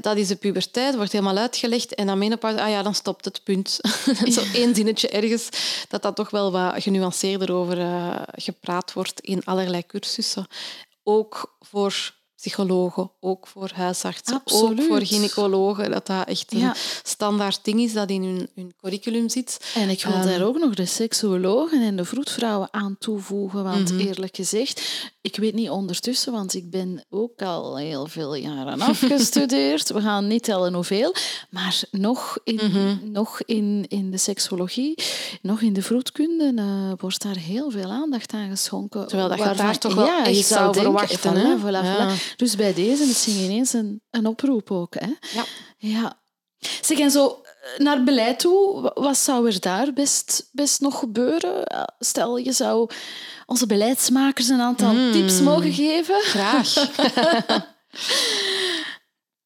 dat is de puberteit, wordt helemaal uitgelegd en dan menopauze, ah ja, dan stopt het punt. Zo één zinnetje ergens, dat dat toch wel wat genuanceerder over uh, gepraat wordt in allerlei cursussen. Ook voor psychologen, ook voor huisartsen, Absoluut. ook voor gynaecologen. Dat dat echt een Ja. standaard ding is dat in hun, hun curriculum zit. En ik wil Ehm. daar ook nog de seksuologen en de vroedvrouwen aan toevoegen. Want Mhm. eerlijk gezegd, ik weet niet ondertussen, want ik ben ook al heel veel jaren afgestudeerd. We gaan niet tellen hoeveel. Maar nog in, Mhm. nog in, in de seksologie, nog in de vroedkunde, eh, wordt daar heel veel aandacht aan geschonken. Terwijl dat je daar toch wel ja, echt zou zou denken, verwachten, voilà, hè? voilà, Ja. voilà. Dus bij deze misschien ineens een, een oproep ook. Hè? Ja. Ja. Zeg, en zo eh, naar beleid toe, wa- wat zou er daar best, best nog gebeuren? Stel, je zou onze beleidsmakers een aantal Hmm. tips mogen geven. Graag.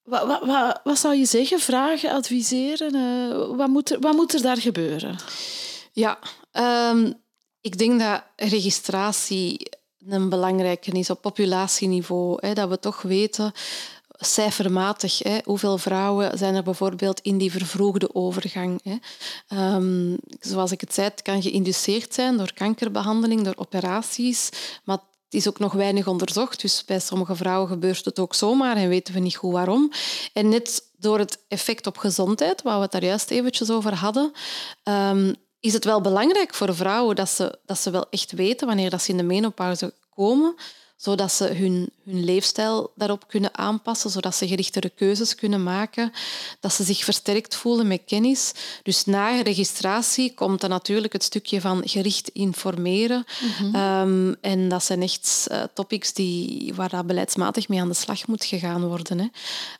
Wat, wat, wat, wat zou je zeggen? Vragen, adviseren? Eh, wat, moet er, wat moet er daar gebeuren? Ja, ehm, ik denk dat registratie een belangrijke is op populatieniveau. Hè, dat we toch weten, cijfermatig, hè, hoeveel vrouwen zijn er bijvoorbeeld in die vervroegde overgang. Hè. Ehm, zoals ik het zei, kan geïnduceerd zijn door kankerbehandeling, door operaties, maar het is ook nog weinig onderzocht. Dus bij sommige vrouwen gebeurt het ook zomaar en weten we niet goed waarom. En net door het effect op gezondheid, waar we het daar juist eventjes over hadden, ehm, is het wel belangrijk voor vrouwen dat ze, dat ze wel echt weten wanneer dat ze in de menopauze komen, zodat ze hun, hun leefstijl daarop kunnen aanpassen, zodat ze gerichtere keuzes kunnen maken, dat ze zich versterkt voelen met kennis. Dus na registratie komt dan natuurlijk het stukje van gericht informeren. Ehm, en dat zijn echt eh, topics die, waar dat beleidsmatig mee aan de slag moet gegaan worden. Hè.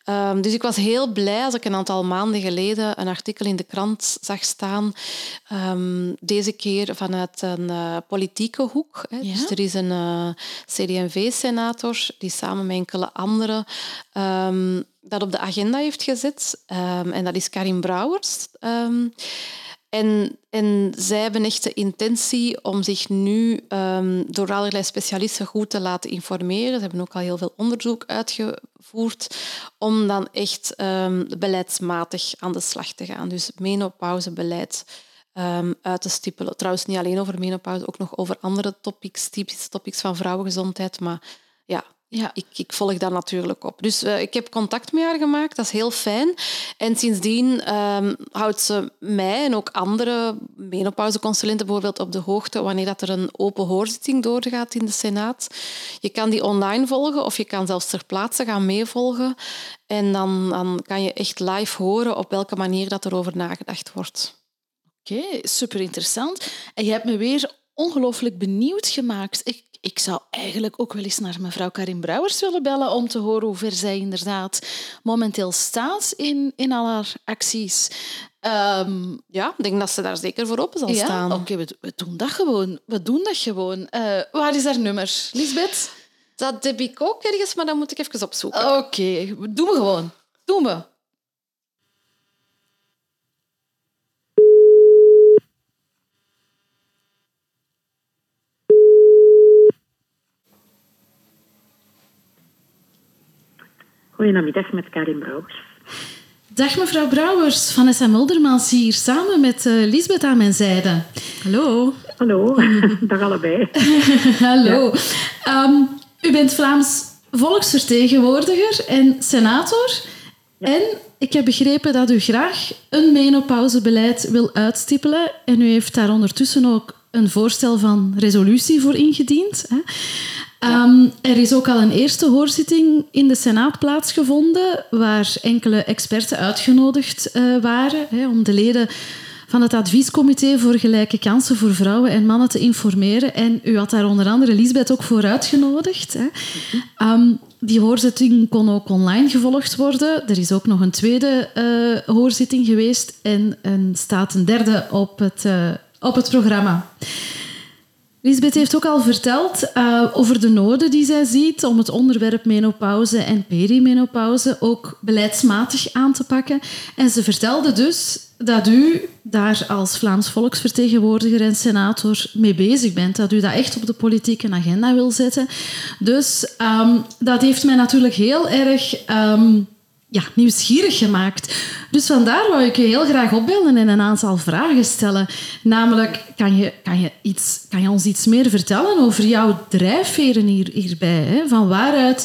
Ehm, dus ik was heel blij als ik een aantal maanden geleden een artikel in de krant zag staan. Ehm, deze keer vanuit een eh, politieke hoek. Hè. Ja? Dus er is een eh, CD&V-senator die samen met enkele anderen ehm, dat op de agenda heeft gezet. Ehm, en dat is Karin Brouwers. Ehm, en, en zij hebben echt de intentie om zich nu door allerlei specialisten goed te laten informeren. Ze hebben ook al heel veel onderzoek uitgevoerd om dan echt beleidsmatig aan de slag te gaan. Dus menopauzebeleid ehm, uit te stippelen. Trouwens, niet alleen over menopauze, ook nog over andere topics, typische topics van vrouwengezondheid. Maar ja, Ja. ik, ik volg daar natuurlijk op. Dus eh, ik heb contact met haar gemaakt, dat is heel fijn. En sindsdien ehm, houdt ze mij en ook andere menopauzeconsulenten bijvoorbeeld op de hoogte wanneer dat er een open hoorzitting doorgaat in de Senaat. Je kan die online volgen of je kan zelfs ter plaatse gaan meevolgen. En dan, dan kan je echt live horen op welke manier dat er over nagedacht wordt. Oké, super interessant. En je hebt me weer ongelooflijk benieuwd gemaakt. Ik, ik zou eigenlijk ook wel eens naar mevrouw Karin Brouwers willen bellen om te horen hoe ver zij inderdaad momenteel staat in, in al haar acties. Ehm, Ja, ik denk dat ze daar zeker voor open zal ja, staan. oké, we, we doen dat gewoon. We doen dat gewoon. Eh, waar is haar nummer? Lisbeth? Dat heb ik ook ergens, maar dat moet ik even opzoeken. Oké, doen we gewoon. Doen we. Goedemiddag met Karin Brouwers. Dag mevrouw Brouwers, Vanessa Muldermans hier, samen met eh, Lisbeth aan mijn zijde. Hallo. Hallo, dag allebei. Hallo. Ehm, u bent Vlaams volksvertegenwoordiger en senator. En ik heb begrepen dat u graag een menopauzebeleid wil uitstippelen. En u heeft daar ondertussen ook een voorstel van resolutie voor ingediend. Hè. Ehm, er is ook al een eerste hoorzitting in de Senaat plaatsgevonden, waar enkele experten uitgenodigd eh, waren hè, om de leden van het adviescomité voor gelijke kansen voor vrouwen en mannen te informeren. En u had daar onder andere Lisbeth ook voor uitgenodigd. Hè. Ehm, die hoorzitting kon ook online gevolgd worden. Er is ook nog een tweede eh, hoorzitting geweest en er staat een derde op het, eh, op het programma. Lisbeth heeft ook al verteld eh, over de noden die zij ziet om het onderwerp menopauze en perimenopauze ook beleidsmatig aan te pakken. En ze vertelde dus dat u daar als Vlaams volksvertegenwoordiger en senator mee bezig bent. Dat u dat echt op de politieke agenda wil zetten. Dus ehm, dat heeft mij natuurlijk heel erg ehm, ja, nieuwsgierig gemaakt. Dus vandaar wou ik je heel graag opbellen en een aantal vragen stellen. Namelijk, kan je, kan je, iets, kan je ons iets meer vertellen over jouw drijfveren hier, hierbij? Hè? Van waaruit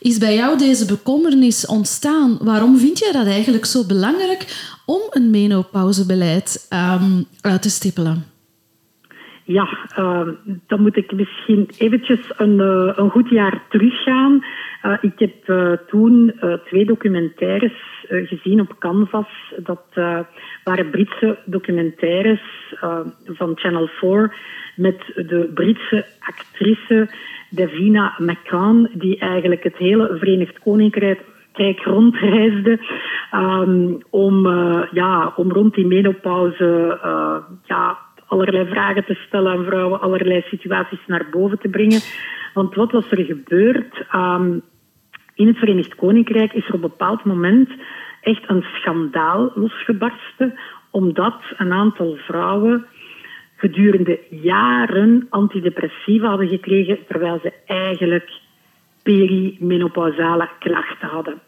is bij jou deze bekommernis ontstaan? Waarom vind jij dat eigenlijk zo belangrijk om een menopausebeleid um, uit te stippelen? Ja, uh, dan moet ik misschien eventjes een, uh, een goed jaar teruggaan. Uh, ik heb uh, toen twee documentaires gezien op Canvas. Dat waren Britse documentaires van Channel 4 met de Britse actrice Davina McCann, die eigenlijk het hele Verenigd Koninkrijk rondreisde um, om, ja, om rond die menopauze ja, allerlei vragen te stellen aan vrouwen, allerlei situaties naar boven te brengen. Want wat was er gebeurd? Um, in het Verenigd Koninkrijk is er op een bepaald moment echt een schandaal losgebarsten, omdat een aantal vrouwen gedurende jaren antidepressiva hadden gekregen, terwijl ze eigenlijk perimenopausale klachten hadden.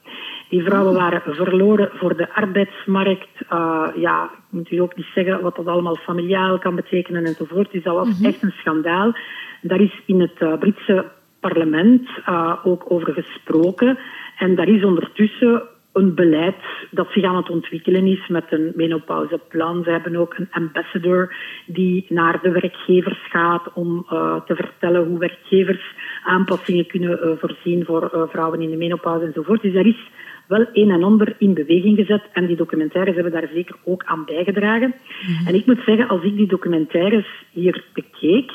Die vrouwen waren verloren voor de arbeidsmarkt. Uh, ja, ik moet u ook niet zeggen wat dat allemaal familiaal kan betekenen enzovoort. Dus dat was mhm. echt een schandaal. Daar is in het uh, Britse parlement uh, ook over gesproken. En daar is ondertussen een beleid dat zich aan het ontwikkelen is met een menopauseplan. Ze hebben ook een ambassador die naar de werkgevers gaat om uh, te vertellen hoe werkgevers aanpassingen kunnen uh, voorzien voor uh, vrouwen in de menopauze enzovoort. Dus daar is wel een en ander in beweging gezet. En die documentaires hebben daar zeker ook aan bijgedragen. Mhm. En ik moet zeggen, als ik die documentaires hier bekeek,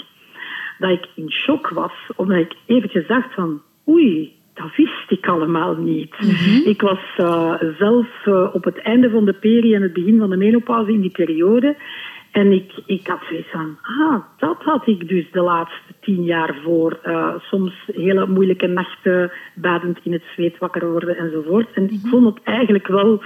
dat ik in shock was, omdat ik eventjes dacht van, oei, dat wist ik allemaal niet. Mhm. Ik was uh, zelf uh, op het einde van de peri en het begin van de menopauze in die periode. En ik, ik had zoiets van, ah, dat had ik dus de laatste tien jaar voor. Uh, soms hele moeilijke nachten, badend in het zweet wakker worden enzovoort. En ik mhm. vond het eigenlijk wel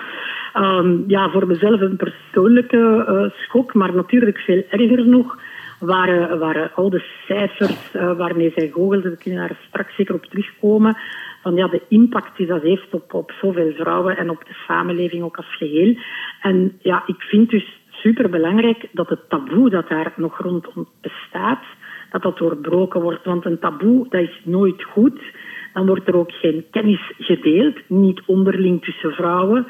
um, ja, voor mezelf een persoonlijke schok, maar natuurlijk veel erger nog waren, waren al de cijfers uh, waarmee zij googelde. We kunnen daar straks zeker op terugkomen. Van ja, de impact die dat heeft op, op zoveel vrouwen en op de samenleving ook als geheel. En ja, ik vind dus superbelangrijk dat het taboe dat daar nog rondom bestaat, dat dat doorbroken wordt. Want een taboe, dat is nooit goed. Dan wordt er ook geen kennis gedeeld, niet onderling tussen vrouwen.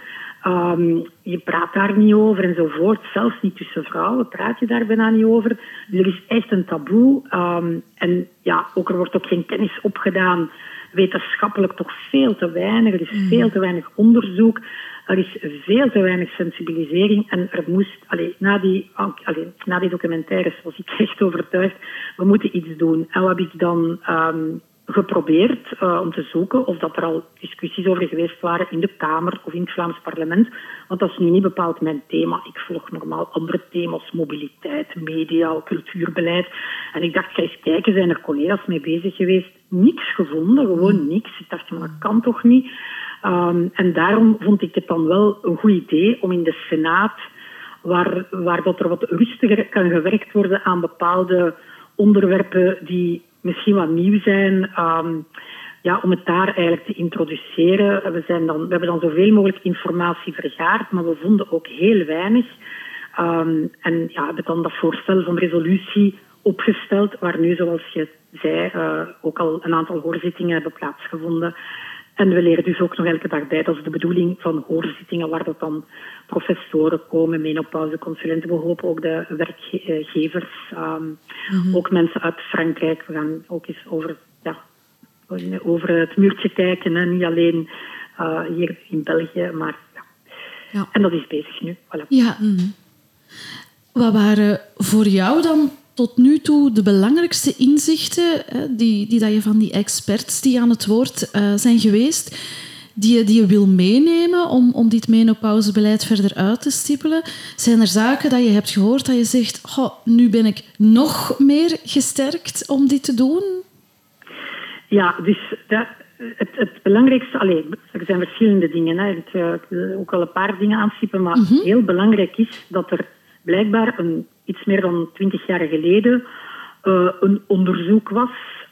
Um, je praat daar niet over enzovoort. Zelfs niet tussen vrouwen praat je daar bijna niet over. Dus er is echt een taboe. Um, en ja, ook er wordt ook geen kennis opgedaan. Wetenschappelijk toch veel te weinig. Er is mm. veel te weinig onderzoek. Er is veel te weinig sensibilisering en er moest, allee, na, die, allee, na die documentaires was ik echt overtuigd, we moeten iets doen. En wat heb ik dan um, geprobeerd uh, om te zoeken of dat er al discussies over geweest waren in de Kamer of in het Vlaams parlement. Want dat is nu niet bepaald mijn thema. Ik volg normaal andere thema's, mobiliteit, media, cultuurbeleid. En ik dacht, ga eens kijken, zijn er collega's mee bezig geweest? Niks gevonden, gewoon niks. Ik dacht, maar dat kan toch niet? Um, en daarom vond ik het dan wel een goed idee om in de Senaat, waar, waar dat er wat rustiger kan gewerkt worden aan bepaalde onderwerpen die misschien wat nieuw zijn, um, ja, om het daar eigenlijk te introduceren. We, zijn dan, we hebben dan zoveel mogelijk informatie vergaard, maar we vonden ook heel weinig. Um, en ja, hebben dan dat voorstel van resolutie opgesteld, waar nu, zoals je zei, uh, ook al een aantal hoorzittingen hebben plaatsgevonden. En we leren dus ook nog elke dag bij. Dat is de bedoeling van hoorzittingen, waar dat dan professoren komen, menopauzeconsulenten. We hopen ook de werkgevers, um, ook mensen uit Frankrijk. We gaan ook eens over, ja, over het muurtje kijken. Hè. Niet alleen uh, hier in België, maar ja. ja. En dat is bezig nu. Voilà. Ja. Mm. Wat waren voor jou dan tot nu toe de belangrijkste inzichten die, die dat je van die experts die aan het woord uh, zijn geweest, die je, die je wil meenemen om, om dit menopausebeleid verder uit te stippelen? Zijn er zaken dat je hebt gehoord dat je zegt, oh, nu ben ik nog meer gesterkt om dit te doen? Ja, dus dat, het, het, belangrijkste, allez, er zijn verschillende dingen. Hè. Ik, eh, wil ook al een paar dingen aanstippen, maar mm heel belangrijk is dat er blijkbaar een iets meer dan twintig jaar geleden uh, een onderzoek was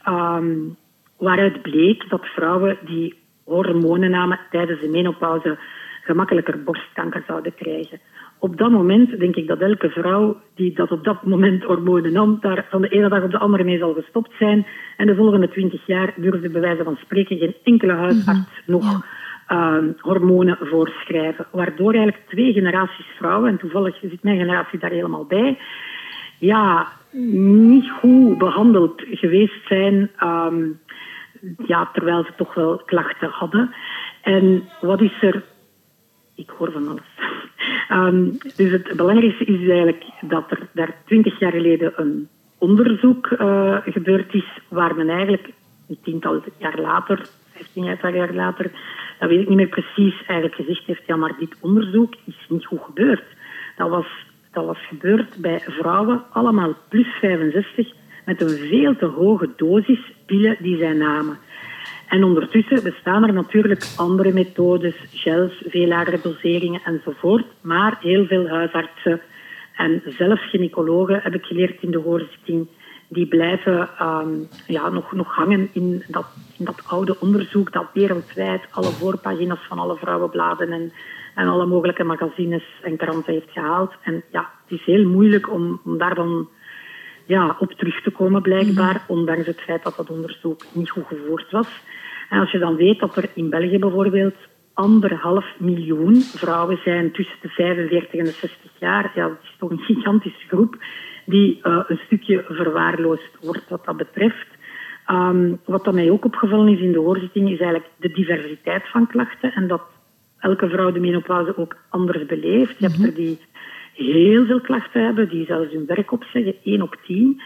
um, waaruit bleek dat vrouwen die hormonen namen tijdens de menopauze gemakkelijker borstkanker zouden krijgen. op dat moment denk ik dat elke vrouw die dat op dat moment hormonen nam, daar van de ene dag op de andere mee zal gestopt zijn. En de volgende twintig jaar durfde bij wijze van spreken geen enkele huisarts nog uh, hormonen voorschrijven. Waardoor eigenlijk twee generaties vrouwen, en toevallig zit mijn generatie daar helemaal bij, ja, niet goed behandeld geweest zijn, um, ja, terwijl ze toch wel klachten hadden. En wat is er ik hoor van alles. Um, dus het belangrijkste is eigenlijk dat er daar twintig jaar geleden een onderzoek uh, gebeurd is waar men eigenlijk een tiental jaar later, vijftien jaar later, dat weet ik niet meer precies, eigenlijk gezegd heeft, ja maar dit onderzoek is niet goed gebeurd. Dat was, dat was gebeurd bij vrouwen, allemaal plus 65, met een veel te hoge dosis pillen die zij namen. En ondertussen bestaan er natuurlijk andere methodes, gels, veel lagere doseringen enzovoort. Maar heel veel huisartsen en zelfs gynaecologen, heb ik geleerd in de hoorzitting, die blijven um, ja, nog, nog hangen in dat, in dat oude onderzoek dat wereldwijd alle voorpagina's van alle vrouwenbladen en, en alle mogelijke magazines en kranten heeft gehaald. En ja, het is heel moeilijk om, om daar dan ja, op terug te komen, blijkbaar, mhm. ondanks het feit dat dat onderzoek niet goed gevoerd was. En als je dan weet dat er in België bijvoorbeeld anderhalf miljoen vrouwen zijn tussen de 45 en de 60 jaar, ja, dat is toch een gigantische groep die uh, een stukje verwaarloosd wordt wat dat betreft. Um, wat dan mij ook opgevallen is in de hoorzitting, is eigenlijk de diversiteit van klachten en dat elke vrouw de menopauze ook anders beleeft. Je hebt mhm. er die heel veel klachten hebben, die zelfs hun werk opzeggen, 1 op 10.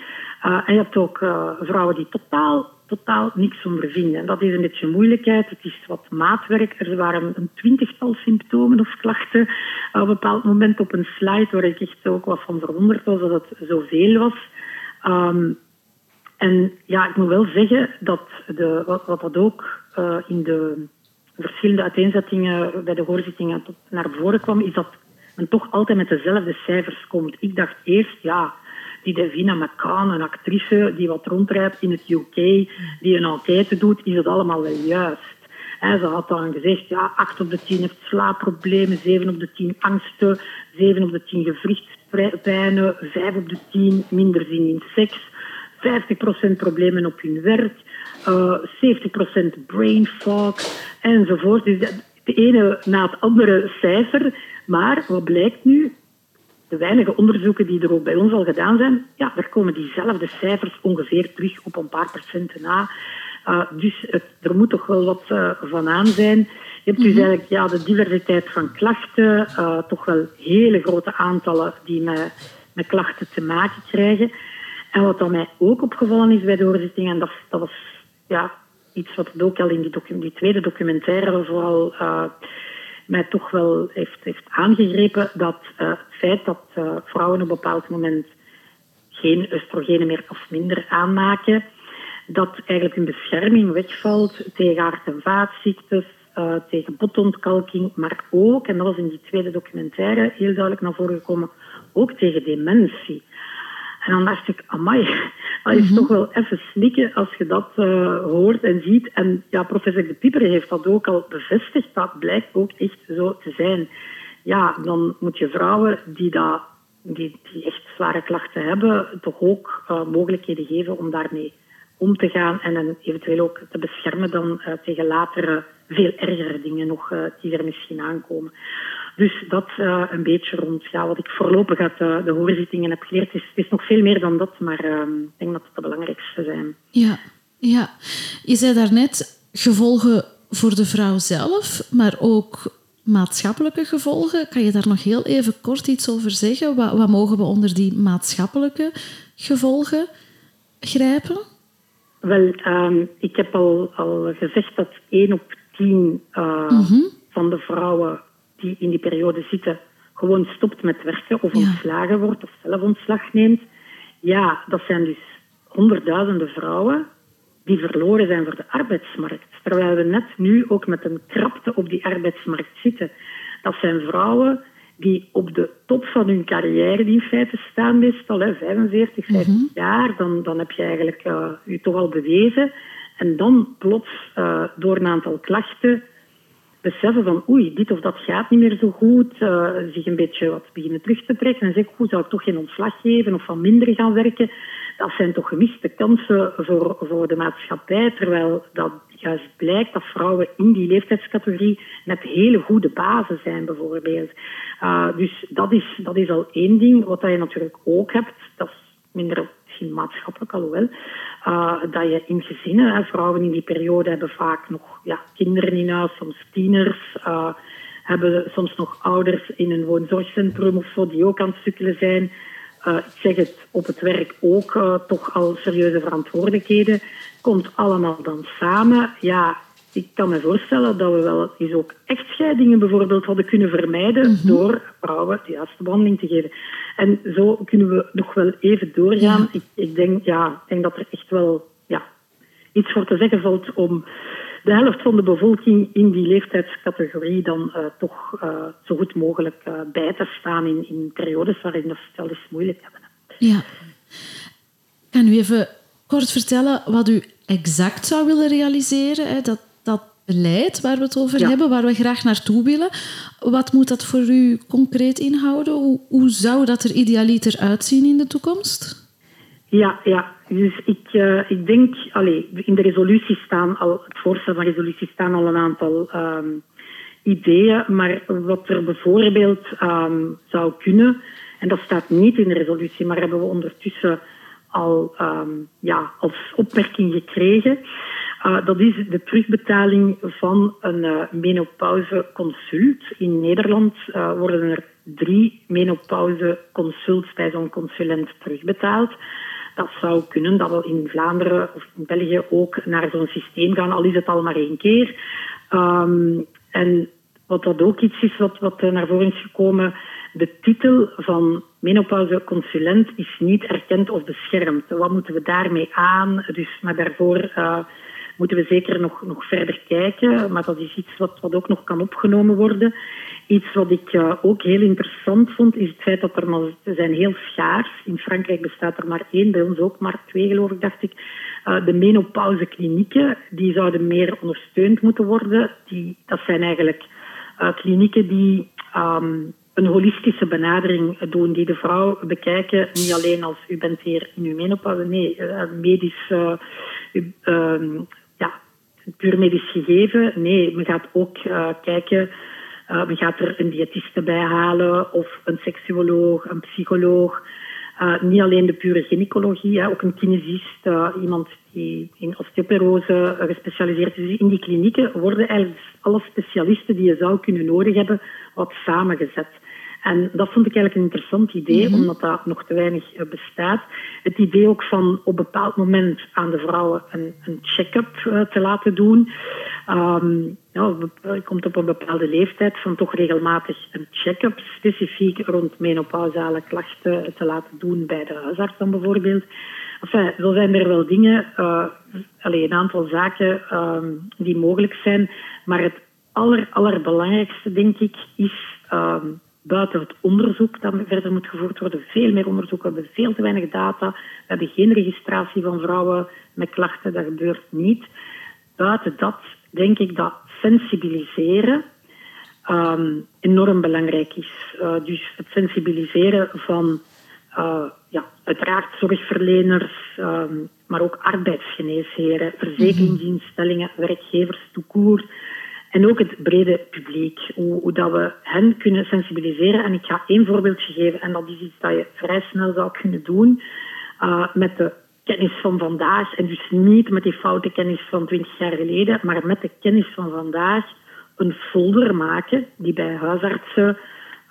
Uh, en je hebt ook uh, vrouwen die totaal totaal niks ondervinden. En dat is een beetje moeilijkheid. Het is wat maatwerk. Er waren een twintigtal symptomen of klachten op een bepaald moment op een slide waar ik echt ook wat van verwonderd was dat het zoveel was. Um, en ja, ik moet wel zeggen dat de, wat, dat ook uh, in de verschillende uiteenzettingen bij de hoorzittingen naar voren kwam, is dat men toch altijd met dezelfde cijfers komt. Ik dacht eerst, ja, die Davina McCann, een actrice die wat rondrijdt in het UK, die een enquête doet, is het allemaal wel juist. ze had dan gezegd, ja, 8 op de 10 heeft slaapproblemen, 7 op de 10 angsten, 7 op de 10 gewrichtspijnen, 5 op de 10 minder zin in seks, 50% problemen op hun werk, uh, 70% brain fog enzovoort. Dus de ene na het andere cijfer. Maar wat blijkt nu? De weinige onderzoeken die er ook bij ons al gedaan zijn, ja, daar komen diezelfde cijfers ongeveer terug op een paar procenten na. Uh, dus het, er moet toch wel wat uh, van aan zijn. Je hebt dus mhm. eigenlijk ja, de diversiteit van klachten, uh, toch wel hele grote aantallen die met, met klachten te maken krijgen. En wat dan mij ook opgevallen is bij de hoorzitting, en dat, dat was ja, iets wat ook al in die, die tweede documentaire vooral mij toch wel heeft, heeft aangegrepen dat uh, het feit dat uh, vrouwen op een bepaald moment geen oestrogenen meer of minder aanmaken, dat eigenlijk een bescherming wegvalt tegen hart- en vaatziektes, uh, tegen botontkalking, maar ook, en dat was in die tweede documentaire heel duidelijk naar voren gekomen, ook tegen dementie. En dan dacht ik, amai, dat is mhm. toch wel even slikken als je dat uh, hoort en ziet. En ja, professor De Pieper heeft dat ook al bevestigd. Dat blijkt ook echt zo te zijn. Ja, dan moet je vrouwen die, dat, die, die echt zware klachten hebben, toch ook uh, mogelijkheden geven om daarmee om te gaan en hen eventueel ook te beschermen dan uh, tegen latere, veel ergere dingen nog die er misschien aankomen. Dus dat uh, een beetje rond ja, wat ik voorlopig uit de hoorzittingen heb geleerd. Het is, het is nog veel meer dan dat, maar uh, ik denk dat het de belangrijkste zijn. Ja, ja. Je zei daarnet gevolgen voor de vrouw zelf, maar ook maatschappelijke gevolgen. Kan je daar nog heel even kort iets over zeggen? Wat, wat mogen we onder die maatschappelijke gevolgen grijpen? Wel, um, ik heb al, al gezegd dat 1 op 10 uh, mm -hmm. van de vrouwen die in die periode zitten gewoon stopt met werken of ontslagen wordt of zelf ontslag neemt. Ja, dat zijn dus honderdduizenden vrouwen die verloren zijn voor de arbeidsmarkt. Terwijl we net nu ook met een krapte op die arbeidsmarkt zitten. Dat zijn vrouwen die op de top van hun carrière die in feite staan, meestal hè, 45, 50 mm jaar, dan, dan heb je eigenlijk uh, je toch al bewezen. En dan plots, uh, door een aantal klachten, beseffen van oei, dit of dat gaat niet meer zo goed, uh, zich een beetje wat beginnen terug te trekken en zeggen, hoe zou ik toch geen ontslag geven of van minder gaan werken? Dat zijn toch gemiste kansen voor, voor de maatschappij, terwijl dat juist blijkt dat vrouwen in die leeftijdscategorie net hele goede bazen zijn, bijvoorbeeld. Uh, dus dat is, dat is al één ding. Wat je natuurlijk ook hebt, dat is minder misschien maatschappelijk alhoewel, uh, dat je in gezinnen, vrouwen in die periode hebben vaak nog ja, kinderen in huis, soms tieners, uh, hebben soms nog ouders in een woonzorgcentrum of zo, die ook aan het sukkelen zijn. Uh, ik zeg het op het werk ook, toch al serieuze verantwoordelijkheden. Komt allemaal dan samen. Ja, ik kan me voorstellen dat we wel eens ook echtscheidingen bijvoorbeeld hadden kunnen vermijden mhm. door vrouwen de juiste behandeling te geven. En zo kunnen we nog wel even doorgaan. Ik, ik, denk, ja, ik denk dat er echt wel ja, iets voor te zeggen valt om de helft van de bevolking in die leeftijdscategorie dan uh, toch uh, zo goed mogelijk uh, bij te staan in, in periodes waarin we het wel eens moeilijk hebben. Ja. Kan u even kort vertellen wat u exact zou willen realiseren? Hè? Dat beleid waar we het over hebben, waar we graag naartoe willen. Wat moet dat voor u concreet inhouden? Hoe, hoe zou dat er idealiter uitzien in de toekomst? Ja, ja. Dus ik, uh, ik denk, allez, in de resolutie staan al, het voorstel van resolutie staan al een aantal um, ideeën, maar wat er bijvoorbeeld um, zou kunnen, en dat staat niet in de resolutie, maar hebben we ondertussen al um, ja, als opmerking gekregen. Uh, dat is de terugbetaling van een uh, menopauseconsult. In Nederland uh, worden er drie menopauseconsults bij zo'n consulent terugbetaald. Dat zou kunnen dat we in Vlaanderen of in België ook naar zo'n systeem gaan, al is het al maar één keer. Um, en wat dat ook iets is wat, wat naar voren is gekomen, de titel van menopauseconsulent is niet erkend of beschermd. Wat moeten we daarmee aan? Dus, maar daarvoor moeten we zeker nog, nog verder kijken. Maar dat is iets wat, wat ook nog kan opgenomen worden. Iets wat ik uh, ook heel interessant vond, is het feit dat er maar, zijn heel schaars. In Frankrijk bestaat er maar één, bij ons ook maar twee, geloof ik, dacht ik. Uh, de menopauzeklinieken, die zouden meer ondersteund moeten worden. Die, dat zijn eigenlijk uh, klinieken die um, een holistische benadering doen, die de vrouw bekijken, niet alleen als u bent hier in uw menopauze, nee, medisch, ja, puur medisch gegeven. Nee, men gaat ook uh, kijken, uh, men gaat er een diëtiste bij halen of een seksuoloog, een psycholoog. Uh, niet alleen de pure gynaecologie, ook een kinesist, iemand die in osteoporose gespecialiseerd is. In die klinieken worden eigenlijk alle specialisten die je zou kunnen nodig hebben, wat samengezet. En dat vond ik eigenlijk een interessant idee, mhm. omdat dat nog te weinig eh, bestaat. Het idee ook van op een bepaald moment aan de vrouwen een, een check-up uh, te laten doen. Um, ja, je komt op een bepaalde leeftijd van toch regelmatig een check-up specifiek rond menopausale klachten te laten doen bij de huisarts dan bijvoorbeeld. Enfin, zo zijn er wel dingen, uh, allez, een aantal zaken um, die mogelijk zijn, maar het aller, allerbelangrijkste denk ik is um, buiten het onderzoek dat verder moet gevoerd worden. Veel meer onderzoek. We hebben veel te weinig data. We hebben geen registratie van vrouwen met klachten. Dat gebeurt niet. Buiten dat denk ik dat sensibiliseren um, enorm belangrijk is. Uh, dus het sensibiliseren van uh, ja, uiteraard zorgverleners, um, maar ook arbeidsgeneesheren, verzekeringsinstellingen, werkgevers, toekoer. En ook het brede publiek, hoe, hoe, dat we hen kunnen sensibiliseren. En ik ga één voorbeeldje geven, en dat is iets dat je vrij snel zou kunnen doen uh, met de kennis van vandaag. En dus niet met die foute kennis van 20 jaar geleden, maar met de kennis van vandaag een folder maken die bij huisartsen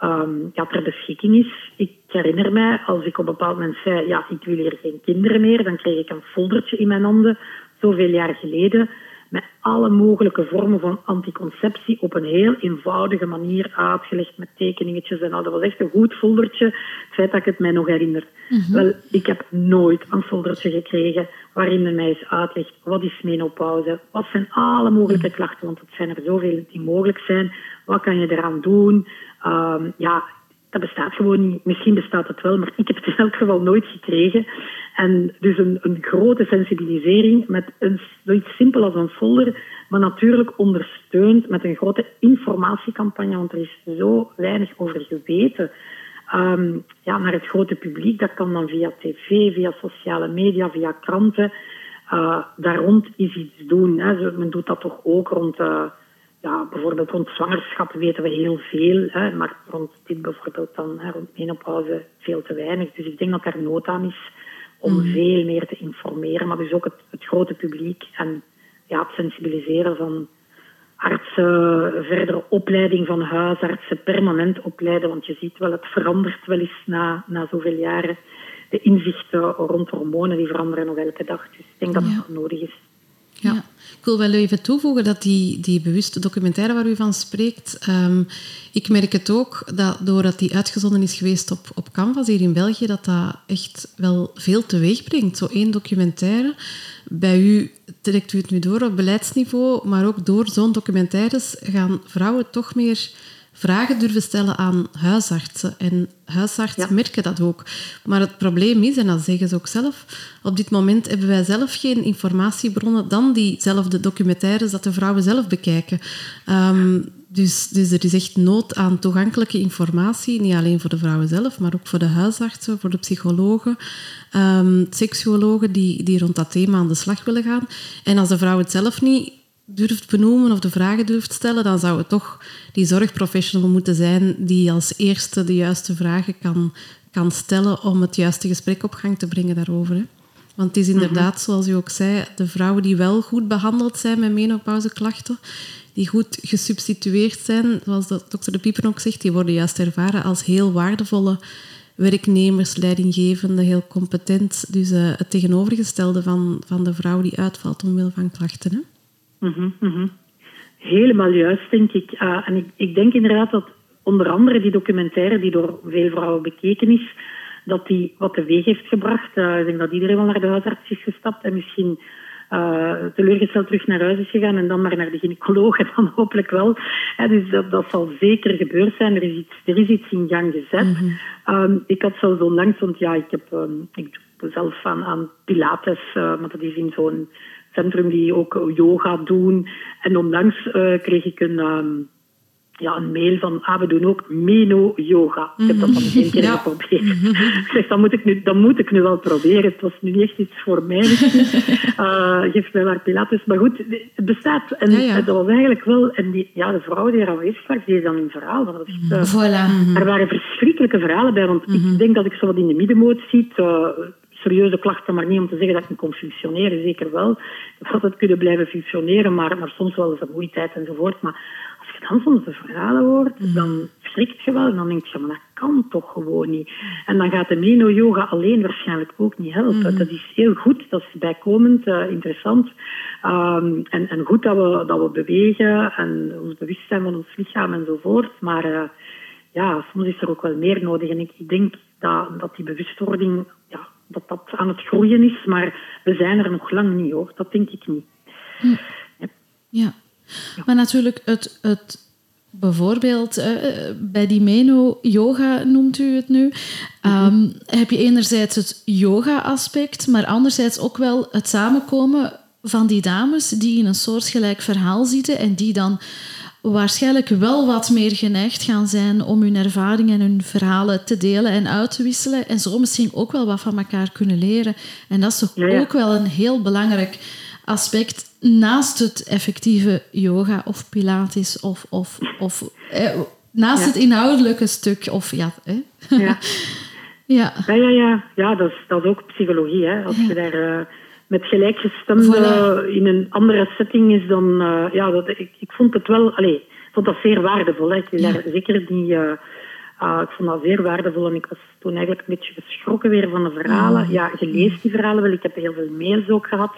um, ja, ter beschikking is. Ik herinner mij, als ik op een bepaald moment zei, ja, ik wil hier geen kinderen meer, dan kreeg ik een foldertje in mijn handen, zoveel jaar geleden met alle mogelijke vormen van anticonceptie op een heel eenvoudige manier uitgelegd met tekeningetjes en al. Dat was echt een goed foldertje, het feit dat ik het mij nog herinner. Mhm. Wel, ik heb nooit een foldertje gekregen waarin men mij eens uitlegt wat is menopauze, wat zijn alle mogelijke klachten, want het zijn er zoveel die mogelijk zijn. Wat kan je eraan doen? Um, ja, dat bestaat gewoon niet. Misschien bestaat het wel, maar ik heb het in elk geval nooit gekregen. En dus een, een grote sensibilisering met een, zoiets simpel als een folder, maar natuurlijk ondersteund met een grote informatiecampagne, want er is zo weinig over geweten. Um, ja, naar het grote publiek, dat kan dan via tv, via sociale media, via kranten. Uh, daar rond is iets doen. Hè. Men doet dat toch ook rond... Uh, ja, bijvoorbeeld rond zwangerschap weten we heel veel, hè, maar rond dit bijvoorbeeld dan, hè, rond menopauze, veel te weinig. Dus ik denk dat er nood aan is om mm. veel meer te informeren, maar dus ook het, het grote publiek en ja, het sensibiliseren van artsen, verdere opleiding van huisartsen, permanent opleiden, want je ziet wel, het verandert wel eens na, na zoveel jaren. De inzichten rond hormonen die veranderen nog elke dag. Dus ik denk dat ja. dat nodig is. Ja. Ik wil wel even toevoegen dat die, die bewuste documentaire waar u van spreekt, ehm, ik merk het ook dat doordat die uitgezonden is geweest op, op Canvas hier in België, dat dat echt wel veel teweeg brengt. Zo één documentaire. Bij u trekt u het nu door op beleidsniveau, maar ook door zo'n documentaires gaan vrouwen toch meer vragen durven stellen aan huisartsen. En huisartsen merken dat ook. Maar het probleem is, en dat zeggen ze ook zelf, op dit moment hebben wij zelf geen informatiebronnen dan diezelfde documentaires dat de vrouwen zelf bekijken. Um, dus, dus er is echt nood aan toegankelijke informatie, niet alleen voor de vrouwen zelf, maar ook voor de huisartsen, voor de psychologen, um, seksuologen die, die rond dat thema aan de slag willen gaan. En als de vrouw het zelf niet durft benoemen of de vragen durft stellen, dan zou het toch die zorgprofessional moeten zijn die als eerste de juiste vragen kan, kan stellen om het juiste gesprek op gang te brengen daarover. Hè. Want het is inderdaad, zoals u ook zei, de vrouwen die wel goed behandeld zijn met menopauzeklachten, die goed gesubstitueerd zijn, zoals dokter De Pieper ook zegt, die worden juist ervaren als heel waardevolle werknemers, leidinggevende, heel competent. Dus uh, het tegenovergestelde van, van de vrouw die uitvalt omwille van klachten. Hè? Mm Helemaal juist, denk ik. Uh, en ik, ik denk inderdaad dat onder andere die documentaire die door veel vrouwen bekeken is, dat die wat teweeg heeft gebracht. Uh, ik denk dat iedereen wel naar de huisarts is gestapt en misschien uh, teleurgesteld terug naar huis is gegaan en dan maar naar de gynaecoloog en dan hopelijk wel. dus dat, dat, zal zeker gebeurd zijn. Er is iets, er is iets in gang gezet. Mm um, ik had zelfs onlangs, want ja, ik, heb, um, ik doe zelf aan, aan Pilates, uh, maar dat is in zo'n centrum die ook yoga doen. En onlangs uh, kreeg ik een, um, ja, een mail van, ah, we doen ook meno-yoga. Ik heb dat dan één keer ja. geprobeerd. ik zeg, dat moet ik, nu, dat moet ik nu wel proberen. Het was nu niet echt iets voor mij. uh, geef mij maar pilates. Maar goed, het bestaat. En ja, ja. dat was eigenlijk wel... En die, ja, de vrouw die er aanwezig was, die is dan een verhaal. Dat was uh, voilà. Er waren verschrikkelijke verhalen bij. Want mm -hmm. ik denk dat ik zo wat in de middenmoot ziet... Uh, serieuze klachten, maar niet om te zeggen dat ik niet kon functioneren. Zeker wel. Ik had het kunnen blijven functioneren, maar, maar soms wel vermoeidheid enzovoort. Maar als je dan soms de verhalen hoort, mm. dan schrikt je wel. En dan denk je, maar dat kan toch gewoon niet. En dan gaat de meno-yoga alleen waarschijnlijk ook niet helpen. Mm. Dat is heel goed, dat is bijkomend, uh, interessant. Um, en, en goed dat we, dat we bewegen en ons bewust zijn van ons lichaam enzovoort. Maar uh, ja, soms is er ook wel meer nodig. En ik, denk dat, dat die bewustwording dat dat aan het groeien is, maar we zijn er nog lang niet hoor. Dat denk ik niet. Ja. maar natuurlijk het, het bijvoorbeeld uh, bij die Meno-yoga noemt u het nu, um, heb je enerzijds het yoga-aspect, maar anderzijds ook wel het samenkomen van die dames die in een soortgelijk verhaal zitten en die dan waarschijnlijk wel wat meer geneigd gaan zijn om hun ervaringen en hun verhalen te delen en uit te wisselen. En zo misschien ook wel wat van elkaar kunnen leren. En dat is toch ook wel een heel belangrijk aspect naast het effectieve yoga of pilates of, of, of eh, naast het inhoudelijke stuk. Of, ja, eh. ja. ja. Ja, ja, ja. ja dat, is, dat is ook psychologie. Hè. Als je daar... Uh, met gelijkgestemde in een andere setting is dan... Uh, ja, dat, ik, ik vond het wel... Allez, ik vond dat zeer waardevol. Hè. Ik wil daar zeker die... Uh, uh, ik vond dat zeer waardevol en ik was toen eigenlijk een beetje geschrokken weer van de verhalen. Ja, je leest die verhalen wel. Ik heb heel veel mails ook gehad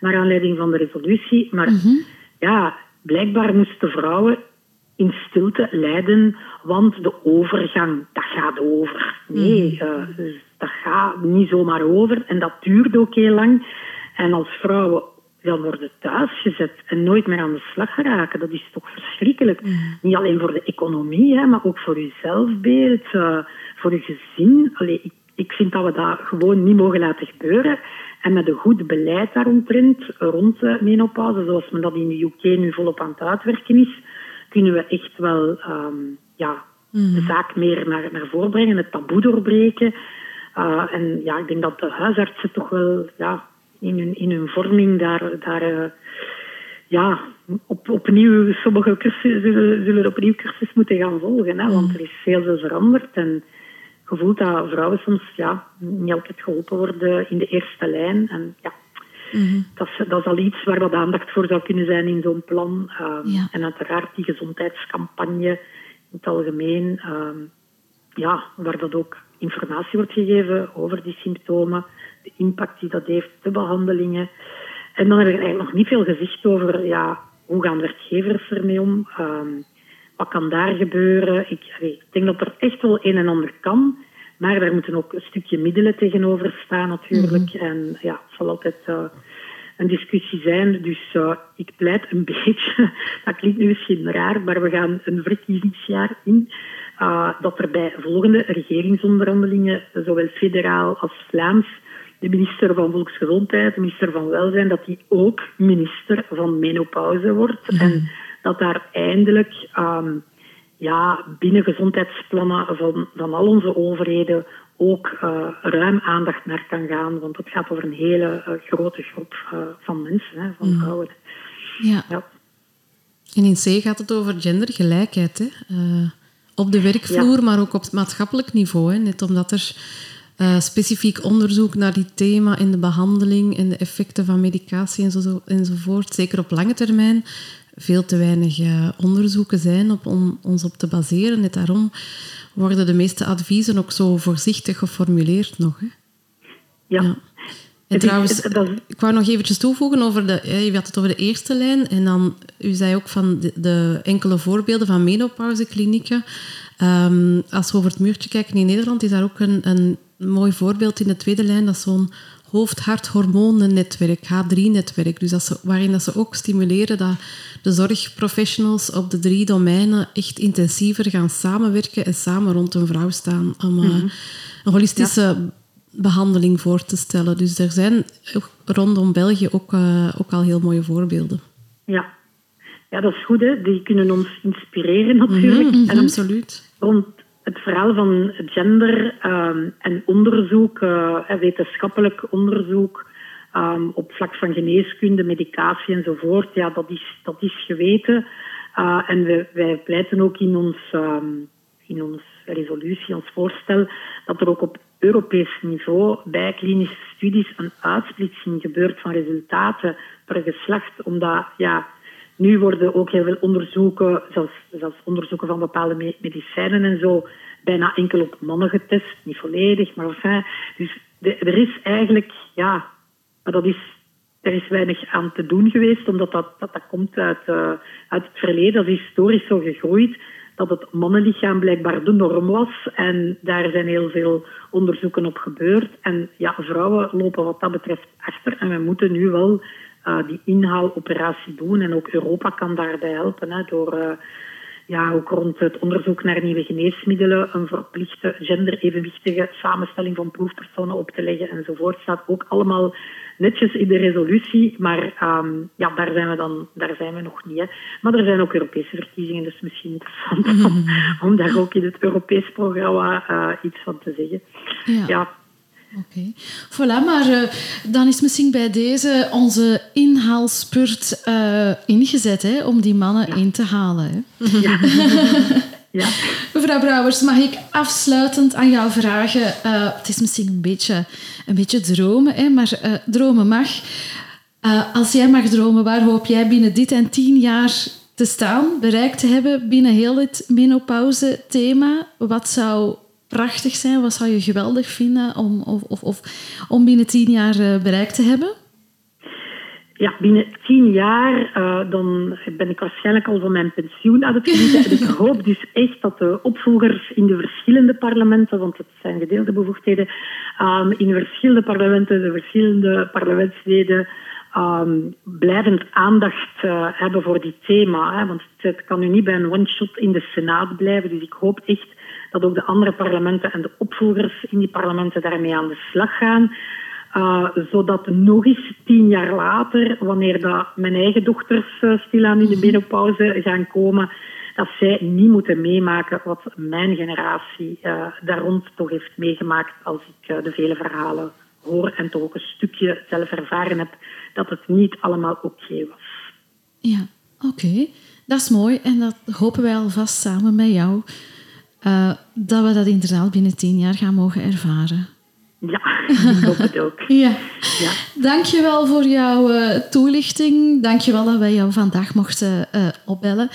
naar aanleiding van de resolutie. Maar mm -hmm. ja, blijkbaar moesten vrouwen in stilte lijden, want de overgang, dat gaat over. Nee, uh, dus dat gaat niet zomaar over en dat duurt ook heel lang. En als vrouwen dan worden thuisgezet en nooit meer aan de slag geraken. Dat is toch verschrikkelijk. Niet alleen voor de economie, hè, maar ook voor je zelfbeeld, uh, voor je gezin. Allee, ik, ik vind dat we dat gewoon niet mogen laten gebeuren. En met een goed beleid daaromtrent, rond de menopauze, zoals men dat in de UK nu volop aan het uitwerken is, kunnen we echt wel um, ja, de zaak meer naar, naar voren brengen, het taboe doorbreken. Uh, en ja, ik denk dat de huisartsen toch wel ja, in, hun, in hun vorming daar, daar uh, ja, op, opnieuw, sommige cursussen zullen, zullen opnieuw cursus moeten gaan volgen. Hè, want er is heel veel veranderd. En je voelt dat vrouwen soms ja, niet altijd geholpen worden in de eerste lijn. En ja, Mm-hmm. Dat, is, dat is al iets waar wat aandacht voor zou kunnen zijn in zo'n plan. Um, ja. En uiteraard die gezondheidscampagne in het algemeen, um, ja, waar dat ook informatie wordt gegeven over die symptomen, de impact die dat heeft, de behandelingen. En dan heb ik eigenlijk nog niet veel gezegd over ja, hoe gaan werkgevers ermee om. Um, wat kan daar gebeuren? Ik, ik, denk dat er echt wel een en ander kan. Maar daar moeten ook een stukje middelen tegenover staan natuurlijk. Mm-hmm. En ja, het zal altijd uh, een discussie zijn. Dus uh, ik pleit een beetje, dat klinkt nu misschien raar, maar we gaan een verkiezingsjaar in. Uh, dat er bij volgende regeringsonderhandelingen, zowel federaal als Vlaams, de minister van Volksgezondheid, de minister van Welzijn, dat die ook minister van menopauze wordt. Mm-hmm. En dat daar eindelijk um, ja, binnen gezondheidsplannen van, van al onze overheden ook uh, ruim aandacht naar kan gaan. Want het gaat over een hele uh, grote groep uh, van mensen, hè, van vrouwen. Ja. ja. En in C gaat het over gendergelijkheid. Hè? op de werkvloer, ja. maar ook op het maatschappelijk niveau. Hè? Net omdat er specifiek onderzoek naar die thema in de behandeling en de effecten van medicatie enzo, enzovoort, zeker op lange termijn, veel te weinig uh, onderzoeken zijn op, om ons op te baseren. Net daarom worden de meeste adviezen ook zo voorzichtig geformuleerd nog. Hè? Ja. ja. En trouwens, ik wou nog eventjes toevoegen over de... Je had het over de eerste lijn en dan... U zei ook van de, de enkele voorbeelden van menopauzeklinieken. Um, als we over het muurtje kijken in Nederland, is daar ook een, een mooi voorbeeld in de tweede lijn. Dat is zo'n hoofd-hart-hormonennetwerk, H3-netwerk. Dus dat ze, waarin dat ze ook stimuleren dat de zorgprofessionals op de drie domeinen echt intensiever gaan samenwerken en samen rond een vrouw staan om mm -hmm. een holistische ja. behandeling voor te stellen. Dus er zijn rondom België ook, uh, ook al heel mooie voorbeelden. Ja. ja, dat is goed. Hè? Die kunnen ons inspireren natuurlijk. Mm -hmm, en absoluut. Rond het verhaal van gender um, en onderzoek, uh, wetenschappelijk onderzoek um, op vlak van geneeskunde, medicatie enzovoort, ja, dat is, dat is geweten. Uh, en wij, wij pleiten ook in ons, um, in ons resolutie, ons voorstel, dat er ook op Europees niveau bij klinische studies een uitsplitsing gebeurt van resultaten per geslacht, omdat ja, nu worden ook heel veel onderzoeken, zelfs, zelfs onderzoeken van bepaalde medicijnen en zo, bijna enkel op mannen getest. Niet volledig, maar enfin. Dus er is eigenlijk, ja, maar dat is, er is weinig aan te doen geweest, omdat dat, dat, dat komt uit, uh, uit het verleden. Dat is historisch zo gegroeid dat het mannenlichaam blijkbaar de norm was. En daar zijn heel veel onderzoeken op gebeurd. En ja, vrouwen lopen wat dat betreft achter. En we moeten nu wel uh, die inhaaloperatie doen. En ook Europa kan daarbij helpen hè, door uh, ja, ook rond het onderzoek naar nieuwe geneesmiddelen een verplichte genderevenwichtige samenstelling van proefpersonen op te leggen enzovoort. Staat ook allemaal netjes in de resolutie, maar um, ja, daar zijn we dan daar zijn we nog niet. Hè. Maar er zijn ook Europese verkiezingen, dus misschien interessant om, om daar ook in het Europees programma uh, iets van te zeggen. ja. ja. Oké. Okay. Voilà, maar uh, dan is misschien bij deze onze inhaalspurt uh, ingezet hè, om die mannen ja. in te halen. Hè? Ja. ja. Mevrouw Brouwers, mag ik afsluitend aan jou vragen? Uh, het is misschien een beetje, een beetje dromen, hè, maar dromen mag. als jij mag dromen, waar hoop jij binnen dit en tien jaar te staan, bereikt te hebben binnen heel het menopauze-thema? Wat zou prachtig zijn? Wat zou je geweldig vinden om, of, of, of om binnen tien jaar uh, bereikt te hebben? Ja, binnen tien jaar uh, dan ben ik waarschijnlijk al van mijn pensioen aan het genieten. en ik hoop dus echt dat de opvolgers in de verschillende parlementen, want het zijn gedeelde bevoegdheden, um, in de verschillende parlementen, de verschillende parlementsleden ehm, blijvend aandacht uh, hebben voor die thema. Hè, want het, kan nu niet bij een one-shot in de Senaat blijven. Dus ik hoop echt dat ook de andere parlementen en de opvolgers in die parlementen daarmee aan de slag gaan. Uh, zodat nog eens tien jaar later, wanneer dat mijn eigen dochters uh, stilaan in de mhm. menopauze gaan komen, dat zij niet moeten meemaken wat mijn generatie uh, daar rond toch heeft meegemaakt als ik de vele verhalen hoor en toch ook een stukje zelf ervaren heb dat het niet allemaal oké was. Ja, oké. Dat is mooi en dat hopen wij alvast samen met jou dat we dat inderdaad binnen tien jaar gaan mogen ervaren. Ja, ik hoop het ook. ja. ja. Dankjewel voor jouw uh, toelichting. Dankjewel dat wij jou vandaag mochten uh, opbellen.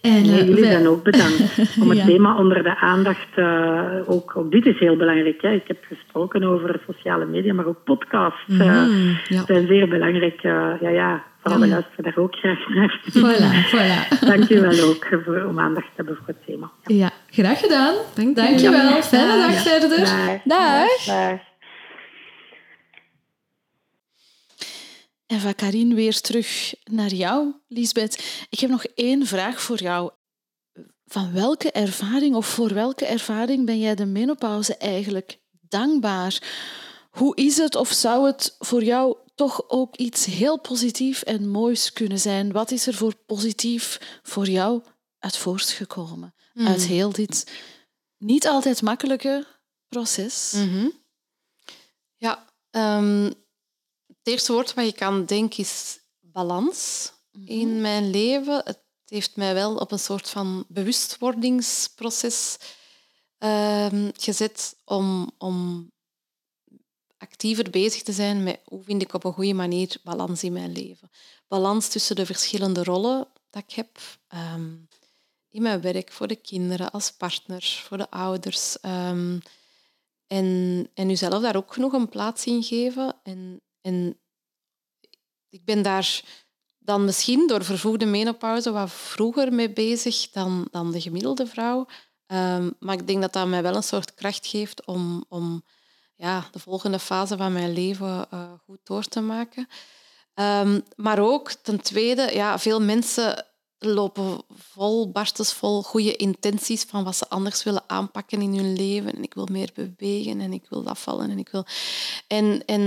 En, nee, jullie zijn ook bedankt om het thema onder de aandacht... Uh, ook, ook dit is heel belangrijk. Hè. Ik heb gesproken over sociale media, maar ook podcasts mm, ja. zijn zeer belangrijk. ja, ja, vooral de luisteren daar ook graag naar. Voilà, voilà. Dankjewel ook voor, om aandacht te hebben voor het thema. Ja, ja graag gedaan. Dank Dankjewel. Fijne dag verder. Dag. dag. dag. En van Karin weer terug naar jou, Lisbeth. Ik heb nog één vraag voor jou. Van welke ervaring of voor welke ervaring ben jij de menopauze eigenlijk dankbaar? Hoe is het of zou het voor jou toch ook iets heel positiefs en moois kunnen zijn? Wat is er voor positief voor jou uit voortgekomen? Mm. Uit heel dit niet altijd makkelijke proces? Mm -hmm. Ja, um het eerste woord wat je kan denken is balans in mhm. mijn leven. Het heeft mij wel op een soort van bewustwordingsproces uh, gezet om, om actiever bezig te zijn met hoe vind ik op een goede manier balans in mijn leven. Balans tussen de verschillende rollen dat ik heb. Ehm, in mijn werk, voor de kinderen, als partner, voor de ouders. Um, en, en uzelf daar ook nog een plaats in geven. En en ik ben daar dan misschien door vervoegde menopauze wat vroeger mee bezig dan, dan de gemiddelde vrouw. Um, maar ik denk dat dat mij wel een soort kracht geeft om, om ja, de volgende fase van mijn leven uh, goed door te maken. Um, maar ook ten tweede, ja, veel mensen lopen vol, barstensvol goede intenties van wat ze anders willen aanpakken in hun leven. En ik wil meer bewegen en ik wil afvallen en ik wil... En, en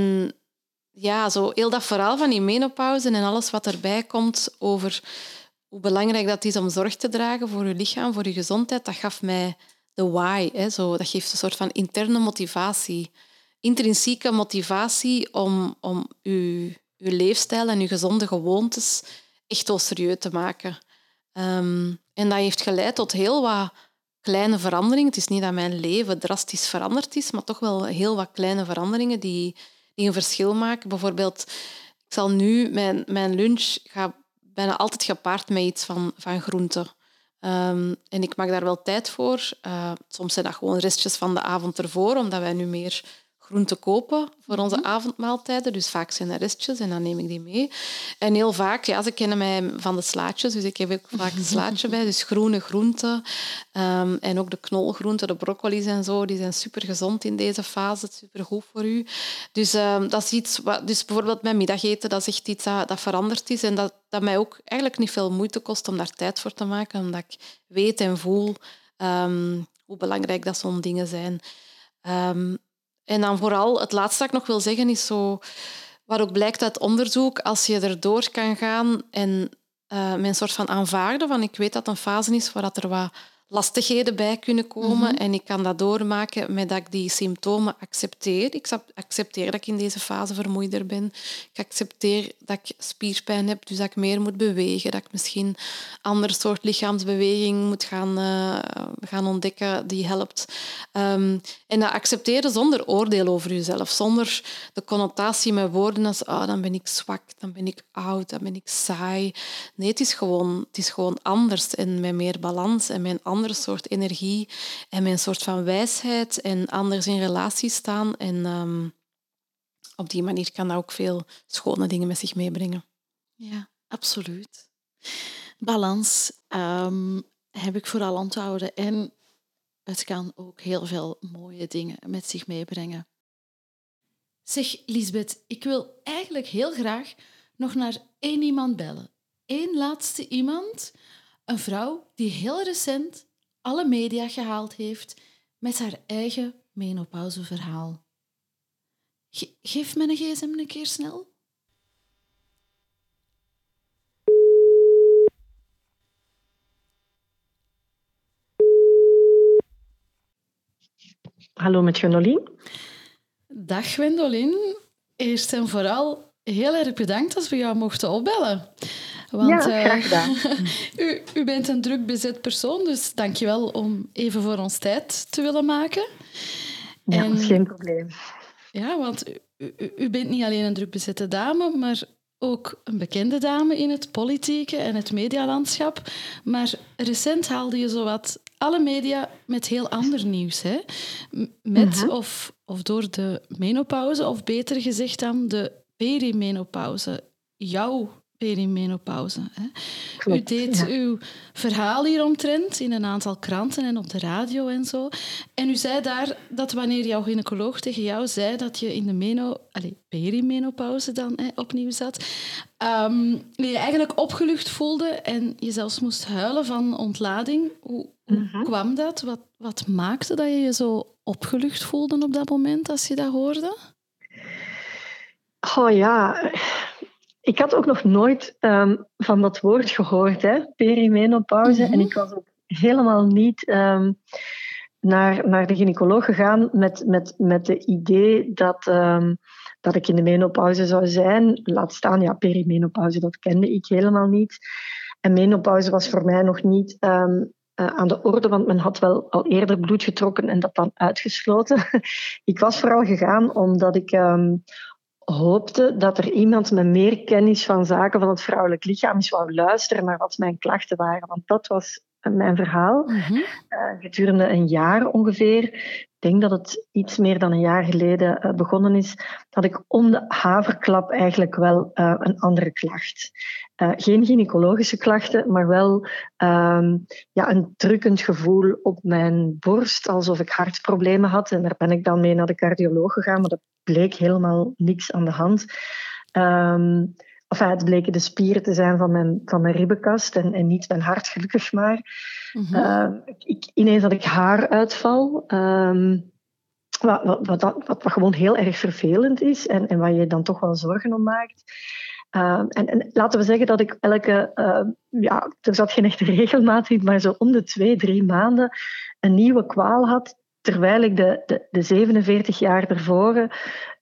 ja, zo heel dat verhaal van die menopauze en alles wat erbij komt over hoe belangrijk dat is om zorg te dragen voor je lichaam, voor je gezondheid, dat gaf mij de why. Hè, zo. Dat geeft een soort van interne motivatie. Intrinsieke motivatie om, om je, je leefstijl en je gezonde gewoontes echt wel serieus te maken. Um, en dat heeft geleid tot heel wat kleine veranderingen. Het is niet dat mijn leven drastisch veranderd is, maar toch wel heel wat kleine veranderingen die, een verschil maken. Bijvoorbeeld, ik zal nu, mijn, mijn lunch gaat bijna altijd gepaard met iets van, van groenten. Um, en ik maak daar wel tijd voor. Uh, soms zijn dat gewoon restjes van de avond ervoor, omdat wij nu meer groenten kopen voor onze mhm. avondmaaltijden. Dus vaak zijn er restjes en dan neem ik die mee. En heel vaak, ja, ze kennen mij van de slaatjes, dus ik heb ook vaak een slaatje bij. Dus groene groenten um, en ook de knolgroenten, de broccoli's en zo, die zijn super gezond in deze fase, super goed voor u. Dus um, dat is iets, wat, dus bijvoorbeeld mijn middageten, dat is echt iets dat, dat veranderd is en dat, dat mij ook eigenlijk niet veel moeite kost om daar tijd voor te maken, omdat ik weet en voel um, hoe belangrijk dat zo'n dingen zijn. Um, en dan vooral, het laatste dat ik nog wil zeggen, is zo... Wat ook blijkt uit onderzoek, als je erdoor kan gaan en uh, met een soort van aanvaarden van ik weet dat een fase is waar er wat lastigheden bij kunnen komen. Mhm. En ik kan dat doormaken met dat ik die symptomen accepteer. Ik accepteer dat ik in deze fase vermoeider ben. Ik accepteer dat ik spierpijn heb, dus dat ik meer moet bewegen. Dat ik misschien een ander soort lichaamsbeweging moet gaan, uh, gaan ontdekken die helpt. Um, en dat accepteren zonder oordeel over jezelf. Zonder de connotatie met woorden als oh, dan ben ik zwak, dan ben ik oud, dan ben ik saai. Nee, het is gewoon, het is gewoon anders en met meer balans en met een andere soort energie en met een soort van wijsheid en anders in relatie staan. En ehm, op die manier kan dat ook veel schone dingen met zich meebrengen. Ja, absoluut. Balans um, heb ik vooral onthouden. En het kan ook heel veel mooie dingen met zich meebrengen. Zeg, Lisbeth, ik wil eigenlijk heel graag nog naar één iemand bellen. Eén laatste iemand. Een vrouw die heel recent alle media gehaald heeft met haar eigen menopauzeverhaal. Ge geef me een gsm een keer snel. Hallo met Gwendolien. Dag Gwendolien. Eerst en vooral heel erg bedankt dat we jou mochten opbellen. Want, ja, graag eh, gedaan. u, u bent een druk bezet persoon, dus dankjewel om even voor ons tijd te willen maken. Ja, en, geen probleem. Ja, want u, u, u, bent niet alleen een druk bezette dame, maar ook een bekende dame in het politieke en het medialandschap. Maar recent haalde je zowat alle media met heel ander nieuws. Hè? Met mhm. of, of door de menopauze, of beter gezegd dan de perimenopauze. Jouw perimenopauze. Hè? u deed uw verhaal hieromtrent in een aantal kranten en op de radio en zo. En u zei daar dat wanneer jouw gynaecoloog tegen jou zei dat je in de meno, allez, perimenopauze dan hè, opnieuw zat, um, je eigenlijk opgelucht voelde en je zelfs moest huilen van ontlading. Hoe, kwam dat? Wat, wat maakte dat je je zo opgelucht voelde op dat moment als je dat hoorde? Oh ja, ik had ook nog nooit ehm, van dat woord gehoord, hè, perimenopauze. En mhm. ik was ook helemaal niet um, naar, naar de gynaecoloog gegaan met, met, met de idee dat, um, dat ik in de menopauze zou zijn. Laat staan, ja, perimenopauze, dat kende ik helemaal niet. En menopauze was voor mij nog niet uh, aan de orde, want men had wel al eerder bloed getrokken en dat dan uitgesloten. ik was vooral gegaan omdat ik hoopte dat er iemand met meer kennis van zaken van het vrouwelijk lichaam eens wou luisteren naar wat mijn klachten waren. Want dat was mijn verhaal. Mm gedurende een jaar ongeveer, ik denk dat het iets meer dan een jaar geleden uh, begonnen is, had ik om de haverklap eigenlijk wel uh, een andere klacht. Geen gynaecologische klachten, maar wel ehm, ja, een drukkend gevoel op mijn borst, alsof ik hartproblemen had. En daar ben ik dan mee naar de cardioloog gegaan, maar dat bleek helemaal niks aan de hand. Um, enfin, het bleken de spieren te zijn van mijn, van mijn ribbenkast en, en niet mijn hart, gelukkig maar. Mm ik, ineens had ik haaruitval. Um, wat, wat, wat, wat, wat, gewoon heel erg vervelend is en, en waar je dan toch wel zorgen om maakt. Uh, en, en, laten we zeggen dat ik elke, uh, ja, er zat geen echte regelmaat in, maar zo om de twee, drie maanden een nieuwe kwaal had terwijl ik de, de, de 47 jaar ervoor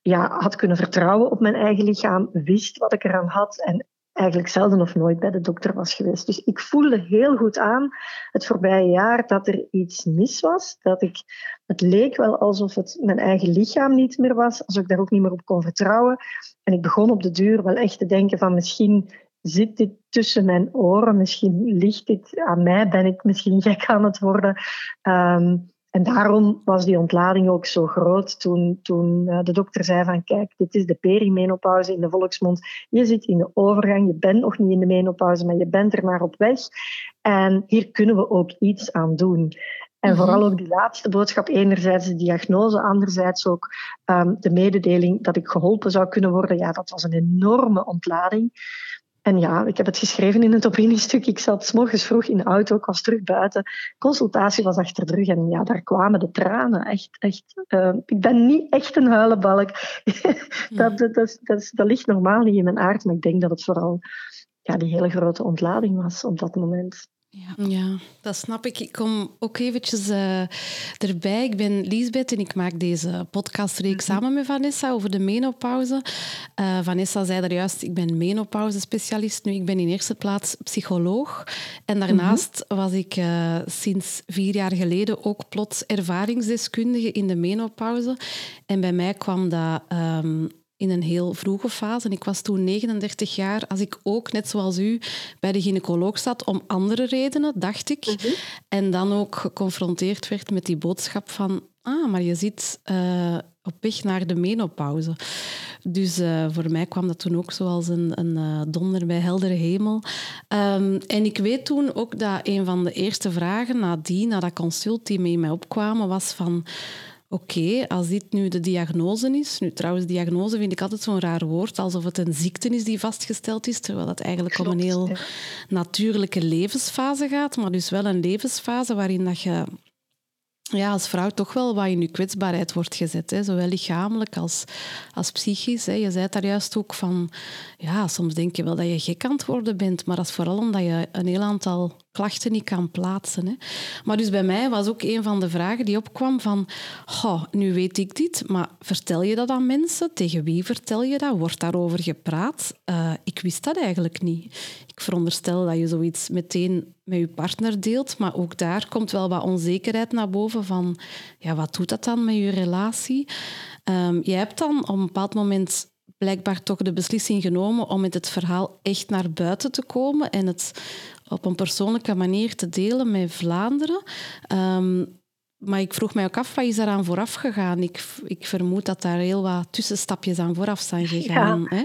ja, had kunnen vertrouwen op mijn eigen lichaam, wist wat ik eraan had en eigenlijk zelden of nooit bij de dokter was geweest. Dus ik voelde heel goed aan het voorbije jaar dat er iets mis was. Dat ik, het leek wel alsof het mijn eigen lichaam niet meer was, alsof ik daar ook niet meer op kon vertrouwen. En ik begon op de duur wel echt te denken van misschien zit dit tussen mijn oren, misschien ligt dit aan mij, ben ik misschien gek aan het worden. Um, en daarom was die ontlading ook zo groot toen, toen eh, de dokter zei van kijk, dit is de perimenopauze in de volksmond. Je zit in de overgang, je bent nog niet in de menopauze, maar je bent er maar op weg. En hier kunnen we ook iets aan doen. En mhm. vooral ook die laatste boodschap, enerzijds de diagnose, anderzijds ook um, de mededeling dat ik geholpen zou kunnen worden. Ja, dat was een enorme ontlading. En ja, ik heb het geschreven in het opiniestuk. Ik zat s morgens vroeg in de auto, ik was terug buiten. Consultatie was achter de rug en ja, daar kwamen de tranen. Echt, echt. Uh, ik ben niet echt een huilenbalk. dat, dat, dat, dat, dat ligt normaal niet in mijn aard, maar ik denk dat het vooral ja, die hele grote ontlading was op dat moment. Ja. ja, dat snap ik. Ik kom ook eventjes uh, erbij. Ik ben Liesbeth en ik maak deze podcastreeks mhm. samen met Vanessa over de menopauze. Uh, Vanessa zei er juist, ik ben menopauze-specialist. Nu, ik ben in eerste plaats psycholoog. En daarnaast mhm. was ik uh, sinds vier jaar geleden ook plots ervaringsdeskundige in de menopauze. En bij mij kwam dat um, in een heel vroege fase. ik was toen 39 jaar, als ik ook, net zoals u, bij de gynaecoloog zat om andere redenen, dacht ik. Mhm. En dan ook geconfronteerd werd met die boodschap van ah, maar je zit uh, op weg naar de menopauze. Dus uh, voor mij kwam dat toen ook zoals een, een uh, donder bij heldere hemel. Um, en ik weet toen ook dat een van de eerste vragen nadien, na dat consult die in mij opkwamen, was van oké, als dit nu de diagnose is... Nu, trouwens, diagnose vind ik altijd zo'n raar woord, alsof het een ziekte is die vastgesteld is, terwijl het eigenlijk om een heel natuurlijke levensfase gaat, maar dus wel een levensfase waarin dat je ja, als vrouw toch wel wat in je kwetsbaarheid wordt gezet. Hè. Zowel lichamelijk als, als psychisch. Hè. Je zei daar juist ook van... Ja, soms denk je wel dat je gek aan het worden bent, maar dat is vooral omdat je een heel aantal klachten niet kan plaatsen. Hè. Maar dus bij mij was ook een van de vragen die opkwam van... Nu weet ik dit, maar vertel je dat aan mensen? Tegen wie vertel je dat? Wordt daarover gepraat? Uh, ik wist dat eigenlijk niet. Ik veronderstel dat je zoiets meteen met je partner deelt, maar ook daar komt wel wat onzekerheid naar boven van... Ja, wat doet dat dan met je relatie? Um, jij hebt dan op een bepaald moment blijkbaar toch de beslissing genomen om met het verhaal echt naar buiten te komen en het op een persoonlijke manier te delen met Vlaanderen. Um, maar ik vroeg mij ook af, wat is daaraan vooraf gegaan? Ik, ik vermoed dat daar heel wat tussenstapjes aan vooraf zijn gegaan. Ja. Hè?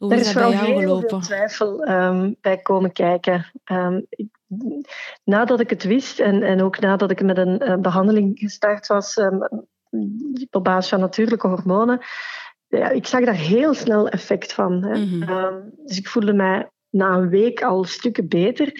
Hoe is, is dat bij jou gelopen? Er is twijfel um, bij komen kijken. Um, ik, nadat ik het wist en, en ook nadat ik met een uh, behandeling gestart was op basis van natuurlijke hormonen, ja, ik zag daar heel snel effect van. Hè. Mm -hmm. dus ik voelde mij na een week al stukken beter.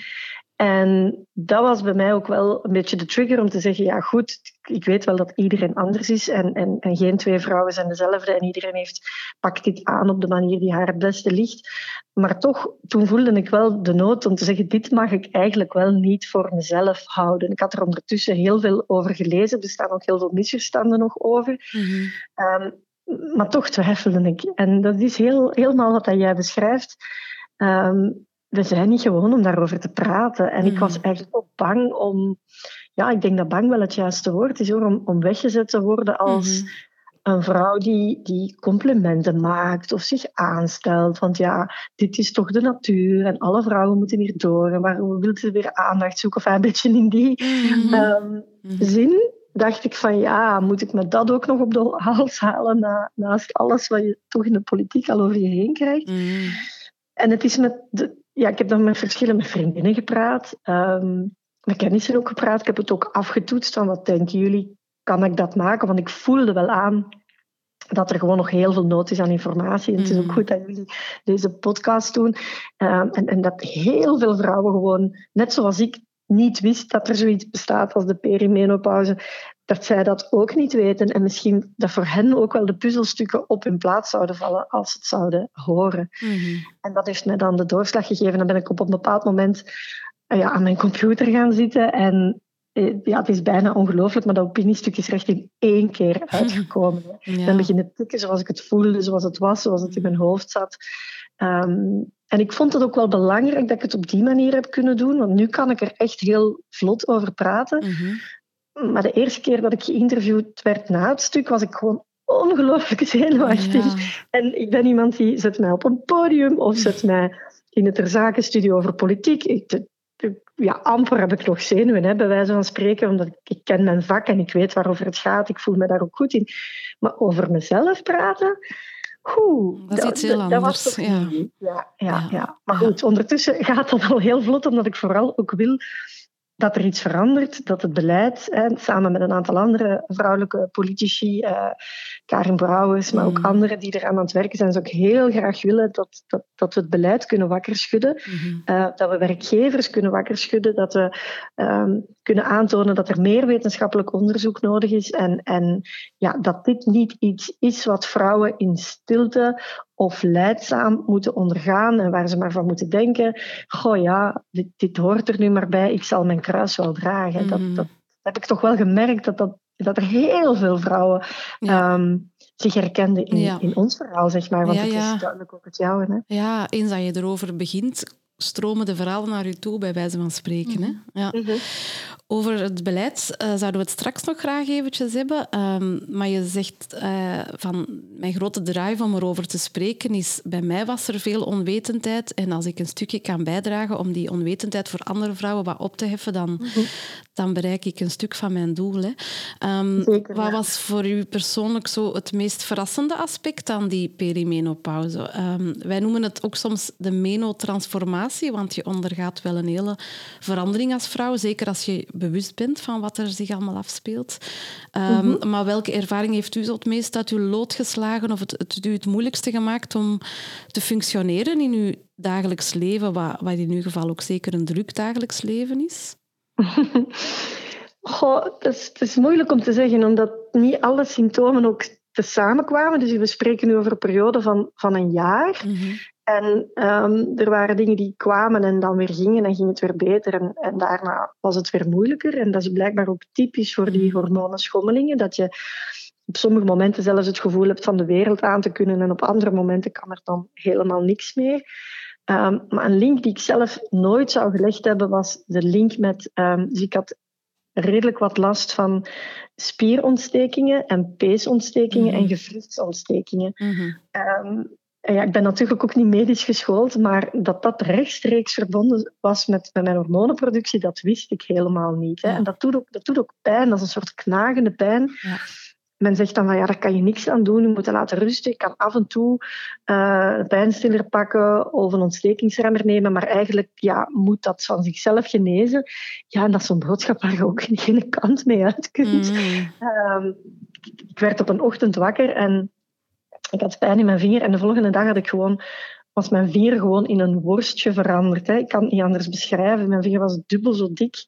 En dat was bij mij ook wel een beetje de trigger om te zeggen, ja goed, ik weet wel dat iedereen anders is en, en, en geen twee vrouwen zijn dezelfde en iedereen heeft, pakt dit aan op de manier die haar het beste ligt. Maar toch, toen voelde ik wel de nood om te zeggen, dit mag ik eigenlijk wel niet voor mezelf houden. Ik had er ondertussen heel veel over gelezen, er staan ook heel veel misverstanden nog over. Mhm. Ehm, maar toch twijfelde ik. En dat is heel, helemaal wat jij beschrijft. Ehm, we zijn niet gewoon om daarover te praten. En ik was mm. eigenlijk ook bang om... Ja, ik denk dat bang wel het juiste woord is, hoor, om, om weggezet te worden als... Mm-hmm. Een vrouw die, die complimenten maakt of zich aanstelt. Want ja, dit is toch de natuur en alle vrouwen moeten hier door. En waarom wil ze weer aandacht zoeken? Of een beetje in die mm-hmm. Ehm, mm-hmm. zin dacht ik van ja, moet ik me dat ook nog op de hals halen na, naast alles wat je toch in de politiek al over je heen krijgt. En het is met de, ja, ik heb dan met verschillende vriendinnen gepraat, um, met kennissen ook gepraat. Ik heb het ook afgetoetst van wat denken jullie, kan ik dat maken? Want ik voelde wel aan dat er gewoon nog heel veel nood is aan informatie. En het is ook mm. goed dat jullie deze podcast doen. Um, en, en dat heel veel vrouwen gewoon, net zoals ik, niet wist dat er zoiets bestaat als de perimenopauze, dat zij dat ook niet weten en misschien dat voor hen ook wel de puzzelstukken op hun plaats zouden vallen als ze het zouden horen. Mhm. En dat heeft mij dan de doorslag gegeven. Dan ben ik op een bepaald moment ja, aan mijn computer gaan zitten en eh, ja, het is bijna ongelooflijk, maar dat opiniestuk is recht in één keer uitgekomen. Ja. Dan beginnen tikken zoals ik het voelde, zoals het was, zoals het in mijn hoofd zat. Ehm, en ik vond het ook wel belangrijk dat ik het op die manier heb kunnen doen, want nu kan ik er echt heel vlot over praten. Mhm. Maar de eerste keer dat ik geïnterviewd werd na het stuk, was ik gewoon ongelooflijk zenuwachtig. En ik ben iemand die zet mij op een podium of zet mij in het zakenstudio over politiek. Ik, ja, amper heb ik nog zenuwen, hè, bij wijze van spreken, omdat ik, ik, ken mijn vak en ik weet waarover het gaat. Ik voel me daar ook goed in. Maar over mezelf praten, Oeh, dat is iets heel anders. Ja. Ja, ja, ja. Maar goed, ondertussen gaat dat al heel vlot, omdat ik vooral ook wil dat er iets verandert, dat het beleid, hè, samen met een aantal andere vrouwelijke politici, uh, Karin Brouwers, maar ook mm. anderen die er aan het werken zijn, zou ook heel graag willen dat, dat, dat we het beleid kunnen wakker schudden, mm-hmm. uh, dat we werkgevers kunnen wakker schudden, dat we um, kunnen aantonen dat er meer wetenschappelijk onderzoek nodig is en, en ja, dat dit niet iets is wat vrouwen in stilte of leidzaam moeten ondergaan en waar ze maar van moeten denken, goh ja, dit, dit hoort er nu maar bij, ik zal mijn kruis wel dragen. Dat, mhm. dat, heb ik toch wel gemerkt, dat, dat, dat er heel veel vrouwen ehm, zich herkenden in, in ons verhaal, zeg maar. Want ja, het is duidelijk ook het jouwe. Hè? Ja, eens dat je erover begint, stromen de verhalen naar u toe, bij wijze van spreken. Hè? Mhm. Ja. Mhm. Over het beleid uh, zouden we het straks nog graag eventjes hebben. Um, maar je zegt uh, van mijn grote drive om erover te spreken is... Bij mij was er veel onwetendheid. En als ik een stukje kan bijdragen om die onwetendheid voor andere vrouwen wat op te heffen, dan, mhm. dan bereik ik een stuk van mijn doel. Hè. Um, Zeker, wat was voor u persoonlijk zo het meest verrassende aspect aan die perimenopauze? Um, wij noemen het ook soms de menotransformatie want je ondergaat wel een hele verandering als vrouw, zeker als je bewust bent van wat er zich allemaal afspeelt. Ehm, mhm. Maar welke ervaring heeft u zo het meest uit uw lood geslagen of het, het u het moeilijkste gemaakt om te functioneren in uw dagelijks leven, wat, wat in uw geval ook zeker een druk dagelijks leven is? Goh, het is, het is moeilijk om te zeggen, omdat niet alle symptomen ook te samenkwamen. Dus we spreken nu over een periode van, van een jaar. Mhm. En ehm, er waren dingen die kwamen en dan weer gingen en ging het weer beter. En, en, daarna was het weer moeilijker. En dat is blijkbaar ook typisch voor die hormonenschommelingen. Dat je op sommige momenten zelfs het gevoel hebt van de wereld aan te kunnen. En op andere momenten kan er dan helemaal niks meer. Ehm, maar een link die ik zelf nooit zou gelegd hebben, was de link met. Um, dus ik had redelijk wat last van spierontstekingen en peesontstekingen en mhm. gewrichtsontstekingen. Mm ja, ik ben natuurlijk ook niet medisch geschoold, maar dat dat rechtstreeks verbonden was met, met mijn hormonenproductie, dat wist ik helemaal niet. Hè. En dat doet, ook, dat doet ook pijn, dat is een soort knagende pijn. Ja men zegt dan van ja, daar kan je niks aan doen, je moet het laten rusten. Ik kan af en toe uh, een pijnstiller pakken of een ontstekingsremmer nemen, maar eigenlijk ja, moet dat van zichzelf genezen. Ja, en dat is zo'n boodschap waar je ook geen kant mee uit kunt. Mm. Ehm, ik werd op een ochtend wakker en ik had pijn in mijn vinger en de volgende dag had ik gewoon was mijn vinger gewoon in een worstje veranderd. Hè. Ik kan het niet anders beschrijven. Mijn vinger was dubbel zo dik.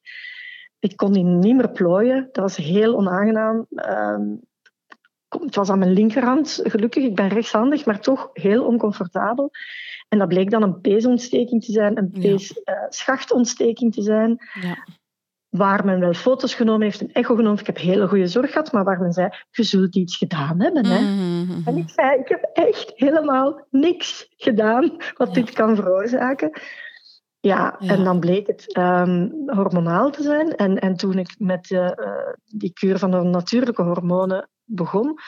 Ik kon die niet meer plooien. Dat was heel onaangenaam. Ehm, het was aan mijn linkerhand, gelukkig. Ik ben rechtshandig, maar toch heel oncomfortabel. En dat bleek dan een peesontsteking te zijn, een peesschachtontsteking te zijn. Ja. Waar men wel foto's genomen heeft, een echo genomen. Ik heb hele goede zorg gehad, maar waar men zei, je zult iets gedaan hebben. Hè? Mm-hmm. En ik zei, ik heb echt helemaal niks gedaan wat dit kan veroorzaken. Ja, en dan bleek het um, hormonaal te zijn. En, en toen ik met uh, die kuur van de natuurlijke hormonen begon,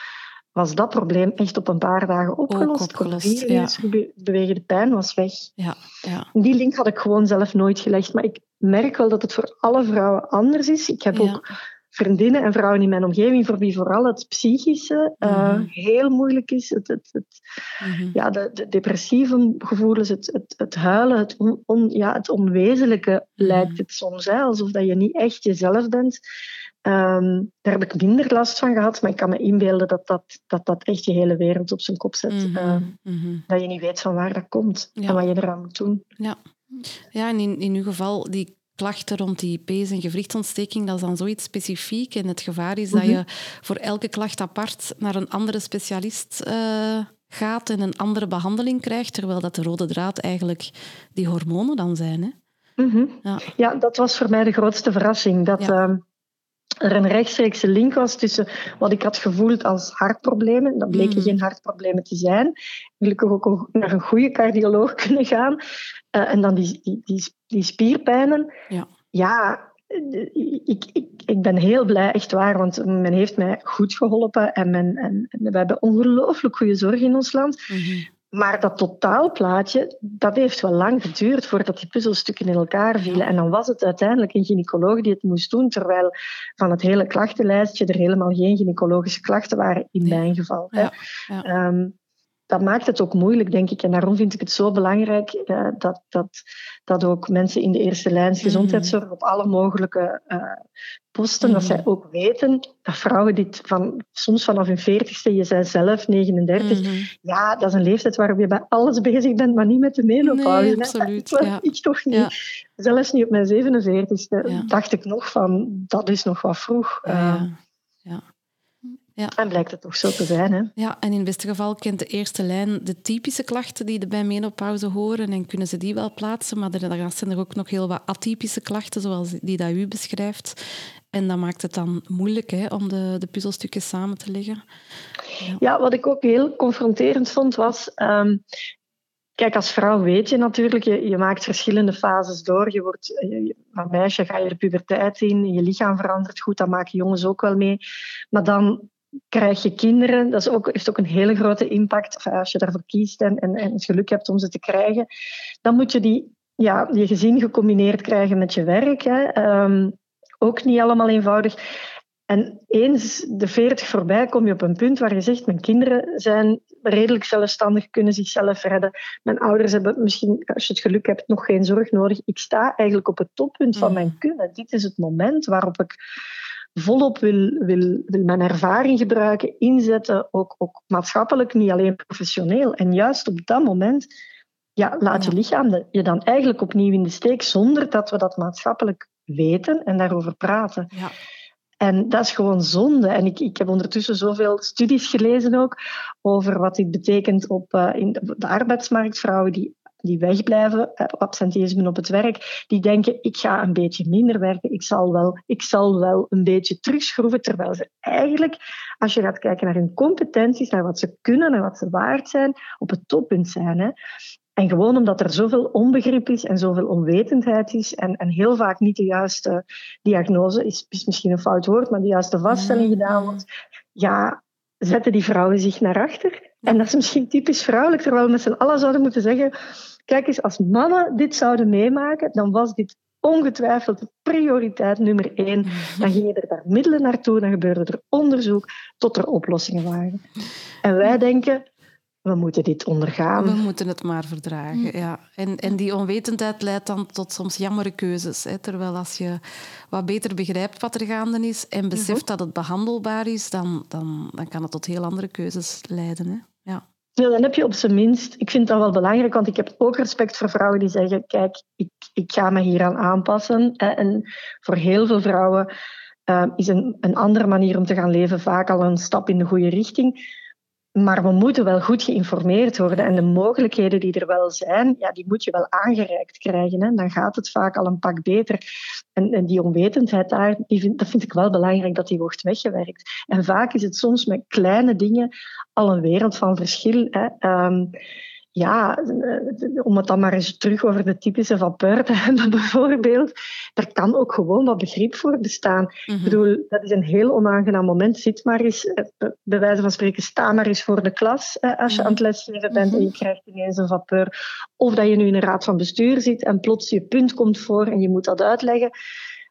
was dat probleem echt op een paar dagen opgelost. Opgelost ja. bewegen, de pijn was weg. Ja, ja. Die link had ik gewoon zelf nooit gelegd. Maar ik merk wel dat het voor alle vrouwen anders is. Ik heb ook vriendinnen en vrouwen in mijn omgeving voor wie vooral het psychische uh, mm. heel moeilijk is. Het, het, het mm-hmm. ja, de, de, depressieve gevoelens, het, het, het huilen, het, on, ja, het onwezenlijke mm. lijkt het soms. Hè, alsof dat je niet echt jezelf bent. Um, daar heb ik minder last van gehad, maar ik kan me inbeelden dat dat, dat, dat echt je hele wereld op zijn kop zet. Uh, Dat je niet weet van waar dat komt en wat je eraan moet doen. Ja, ja en in, in uw geval, die klachten rond die pees- en gewrichtsontsteking, dat is dan zoiets specifiek. En het gevaar is dat mhm. je voor elke klacht apart naar een andere specialist uh, gaat en een andere behandeling krijgt, terwijl dat de rode draad eigenlijk die hormonen dan zijn. Hè? Mhm. ja. ja. dat was voor mij de grootste verrassing. Dat, ehm, er een rechtstreekse link was tussen wat ik had gevoeld als hartproblemen. Dat bleken mm. geen hartproblemen te zijn. Gelukkig ook naar een goede cardioloog kunnen gaan. Uh, en dan die, die, die, die spierpijnen. Ja, ja ik, ik, ik ben heel blij, echt waar, want men heeft mij goed geholpen en, men, en, en we hebben ongelooflijk goede zorg in ons land. Mm -hmm. Maar dat totaalplaatje, dat heeft wel lang geduurd voordat die puzzelstukken in elkaar vielen. En dan was het uiteindelijk een gynaecoloog die het moest doen, terwijl van het hele klachtenlijstje er helemaal geen gynaecologische klachten waren, in mijn geval. Ja, ja. Ehm, dat maakt het ook moeilijk, denk ik. En daarom vind ik het zo belangrijk uh, dat, dat, dat ook mensen in de eerste lijn mhm. gezondheidszorg op alle mogelijke uh, posten, dat mhm. zij ook weten dat vrouwen dit van, soms vanaf hun veertigste, je zei zelf 39, mhm. ja, dat is een leeftijd waarop je bij alles bezig bent, maar niet met de menopauze. Nee, absoluut. Ja. Ik toch niet. Ja. Zelfs niet op mijn 47ste ja. dacht ik nog van, dat is nog wat vroeg. Uh, ja. Ja. En blijkt het toch zo te zijn. Hè? Ja, en in het beste geval kent de eerste lijn de typische klachten die bij menopauze horen en kunnen ze die wel plaatsen, maar er zijn er ook nog heel wat atypische klachten, zoals die dat u beschrijft. En dat maakt het dan moeilijk hè, om de, de puzzelstukjes samen te leggen. Ja. ja. wat ik ook heel confronterend vond, was... Um, Kijk, als vrouw weet je natuurlijk, je, je maakt verschillende fases door. Je wordt, je, als meisje ga je de puberteit in, je lichaam verandert goed, dat maken jongens ook wel mee. Maar dan krijg je kinderen. Dat is ook, heeft ook een hele grote impact. als je daarvoor kiest en, en, en, het geluk hebt om ze te krijgen, dan moet je die, ja, je gezin gecombineerd krijgen met je werk. Hè. Ehm, ook niet allemaal eenvoudig. En eens de 40 voorbij kom je op een punt waar je zegt: Mijn kinderen zijn redelijk zelfstandig, kunnen zichzelf redden. Mijn ouders hebben misschien, als je het geluk hebt, nog geen zorg nodig. Ik sta eigenlijk op het toppunt van mijn kunnen. Dit is het moment waarop ik volop wil, wil, wil mijn ervaring gebruiken, inzetten, ook, ook maatschappelijk, niet alleen professioneel. En juist op dat moment ja, laat je lichaam je dan eigenlijk opnieuw in de steek, zonder dat we dat maatschappelijk weten en daarover praten. Ja. En dat is gewoon zonde. En ik, ik heb ondertussen zoveel studies gelezen ook over wat dit betekent op uh, in de, de arbeidsmarkt. Vrouwen die die wegblijven, eh, absenteïsme op het werk, die denken ik ga een beetje minder werken, ik zal wel, ik zal wel een beetje terugschroeven, terwijl ze eigenlijk, als je gaat kijken naar hun competenties, naar wat ze kunnen en wat ze waard zijn, op het toppunt zijn. Hè. En gewoon omdat er zoveel onbegrip is en zoveel onwetendheid is en, en heel vaak niet de juiste diagnose, is, is misschien een fout woord, maar de juiste vaststelling gedaan wordt, ja, zetten die vrouwen zich naar achter. En dat is misschien typisch vrouwelijk, terwijl we met z'n allen zouden moeten zeggen, kijk eens, als mannen dit zouden meemaken, dan was dit ongetwijfeld prioriteit nummer één. Dan gingen er daar middelen naartoe, dan gebeurde er onderzoek tot er oplossingen waren. En wij denken, we moeten dit ondergaan. We moeten het maar verdragen, mm. ja. En, en die onwetendheid leidt dan tot soms jammere keuzes. Hè. Terwijl als je wat beter begrijpt wat er gaande is en beseft mhm. dat het behandelbaar is, dan, dan, dan kan het tot heel andere keuzes leiden. Hè. Dan heb je op zijn minst, ik vind dat wel belangrijk, want ik heb ook respect voor vrouwen die zeggen, kijk, ik, ik ga me hieraan aanpassen. En voor heel veel vrouwen uh, is een, een andere manier om te gaan leven vaak al een stap in de goede richting. Maar we moeten wel goed geïnformeerd worden. En de mogelijkheden die er wel zijn, ja, die moet je wel aangereikt krijgen. Hè. Dan gaat het vaak al een pak beter. En, en die onwetendheid daar, die vind, dat vind ik wel belangrijk dat die wordt weggewerkt. En vaak is het soms met kleine dingen al een wereld van verschil. Hè. Um, ja, eh, om het dan maar eens terug over de typische vapeur te hebben, bijvoorbeeld. Er kan ook gewoon wat begrip voor bestaan. Ik mhm. bedoel, dat is een heel onaangenaam moment. Zit maar eens, eh, bij wijze van spreken, sta maar eens voor de klas als je mhm. aan het lesgeven bent en je mhm. krijgt ineens een vapeur. Of dat je nu in een raad van bestuur zit en plots je punt komt voor en je moet dat uitleggen.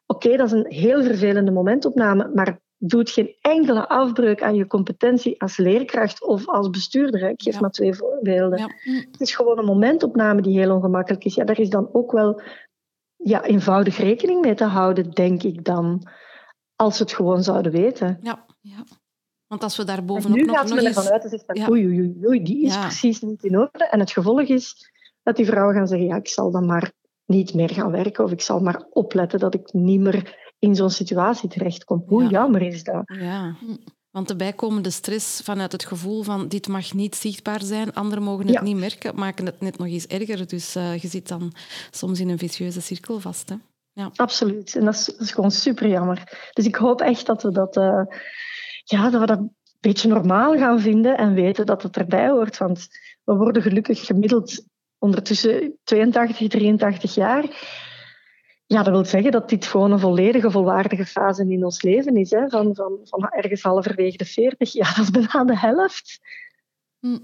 Oké, dat is een heel vervelende momentopname, maar doet geen enkele afbreuk aan je competentie als leerkracht of als bestuurder. Ik geef maar twee voorbeelden. Ja. Het is gewoon een momentopname die heel ongemakkelijk is. Ja, daar is dan ook wel ja, eenvoudig rekening mee te houden, denk ik dan. Als we het gewoon zouden weten. Ja, ja. Want als we daar bovenop nu gaat men ervan uit, dat is ja. oei, oei, oei, die is precies niet in orde. En het gevolg is dat die vrouwen gaan zeggen, ja, ik zal dan maar niet meer gaan werken of ik zal maar opletten dat ik niet meer in zo'n situatie terechtkomt. Hoe jammer is dat? Ja. Want de bijkomende stress vanuit het gevoel van dit mag niet zichtbaar zijn, anderen mogen het niet merken, maken het net nog eens erger. Dus uh, je zit dan soms in een vicieuze cirkel vast. Hè? Ja. Absoluut. En dat is, dat is, gewoon super jammer. Dus ik hoop echt dat we dat, uh, ja, dat we dat een beetje normaal gaan vinden en weten dat het erbij hoort. Want we worden gelukkig gemiddeld ondertussen 82, 83 jaar. Ja, dat wil zeggen dat dit gewoon een volledige, volwaardige fase in ons leven is. Hè? Van, van, van ergens halverwege de 40. Ja, dat is bijna de helft. Hm.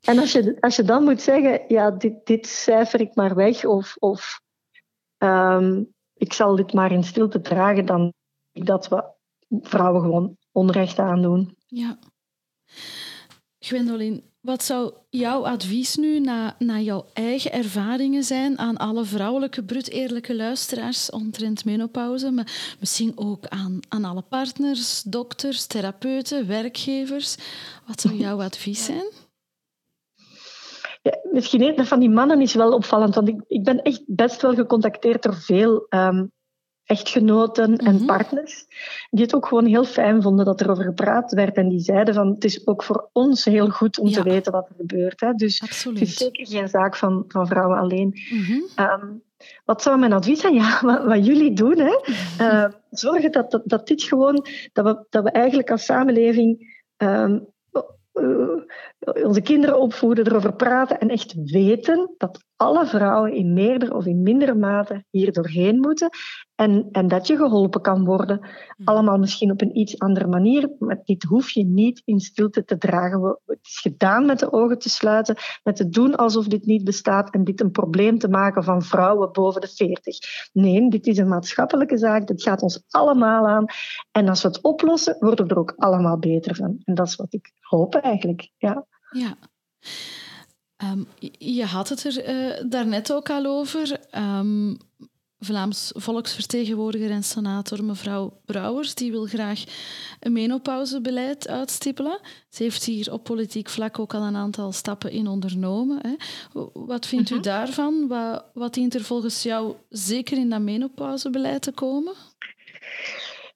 En als je, als je dan moet zeggen, ja, dit, dit cijfer ik maar weg of, of um, ik zal dit maar in stilte dragen, dan denk ik dat we vrouwen gewoon onrecht aandoen. Ja. Gwendoline, wat zou jouw advies nu na, na jouw eigen ervaringen zijn aan alle vrouwelijke, brut eerlijke luisteraars omtrent menopauze, maar misschien ook aan, aan alle partners, dokters, therapeuten, werkgevers? Wat zou jouw advies zijn? Ja, misschien een van die mannen is wel opvallend, want ik, ik ben echt best wel gecontacteerd door veel um, echtgenoten en mhm. partners, die het ook gewoon heel fijn vonden dat er over gepraat werd. En die zeiden van, het is ook voor ons heel goed om te weten wat er gebeurt. Hè. Dus Absoluut. het is zeker geen zaak van, van vrouwen alleen. Mm wat zou mijn advies zijn? Ja, wat, wat jullie doen, hè? Uh, zorgen dat, dat, dat, dit gewoon, dat we, dat we eigenlijk als samenleving um, onze kinderen opvoeden, erover praten en echt weten dat alle vrouwen in meerdere of in mindere mate hier doorheen moeten. En, en dat je geholpen kan worden. Mhm. Allemaal misschien op een iets andere manier. Maar dit hoef je niet in stilte te dragen. Het is gedaan met de ogen te sluiten. Met te doen alsof dit niet bestaat. En dit een probleem te maken van vrouwen boven de 40. Nee, dit is een maatschappelijke zaak. Dit gaat ons allemaal aan. En als we het oplossen, worden we er ook allemaal beter van. En dat is wat ik hoop eigenlijk. Ja. Ja. Ehm, je had het er uh, daarnet ook al over. Um, Vlaams volksvertegenwoordiger en senator mevrouw Brouwers, die wil graag een menopausebeleid uitstippelen. Ze heeft hier op politiek vlak ook al een aantal stappen in ondernomen. Hè. Wat vindt u mhm. daarvan? Wat, wat dient er volgens jou zeker in dat menopausebeleid te komen?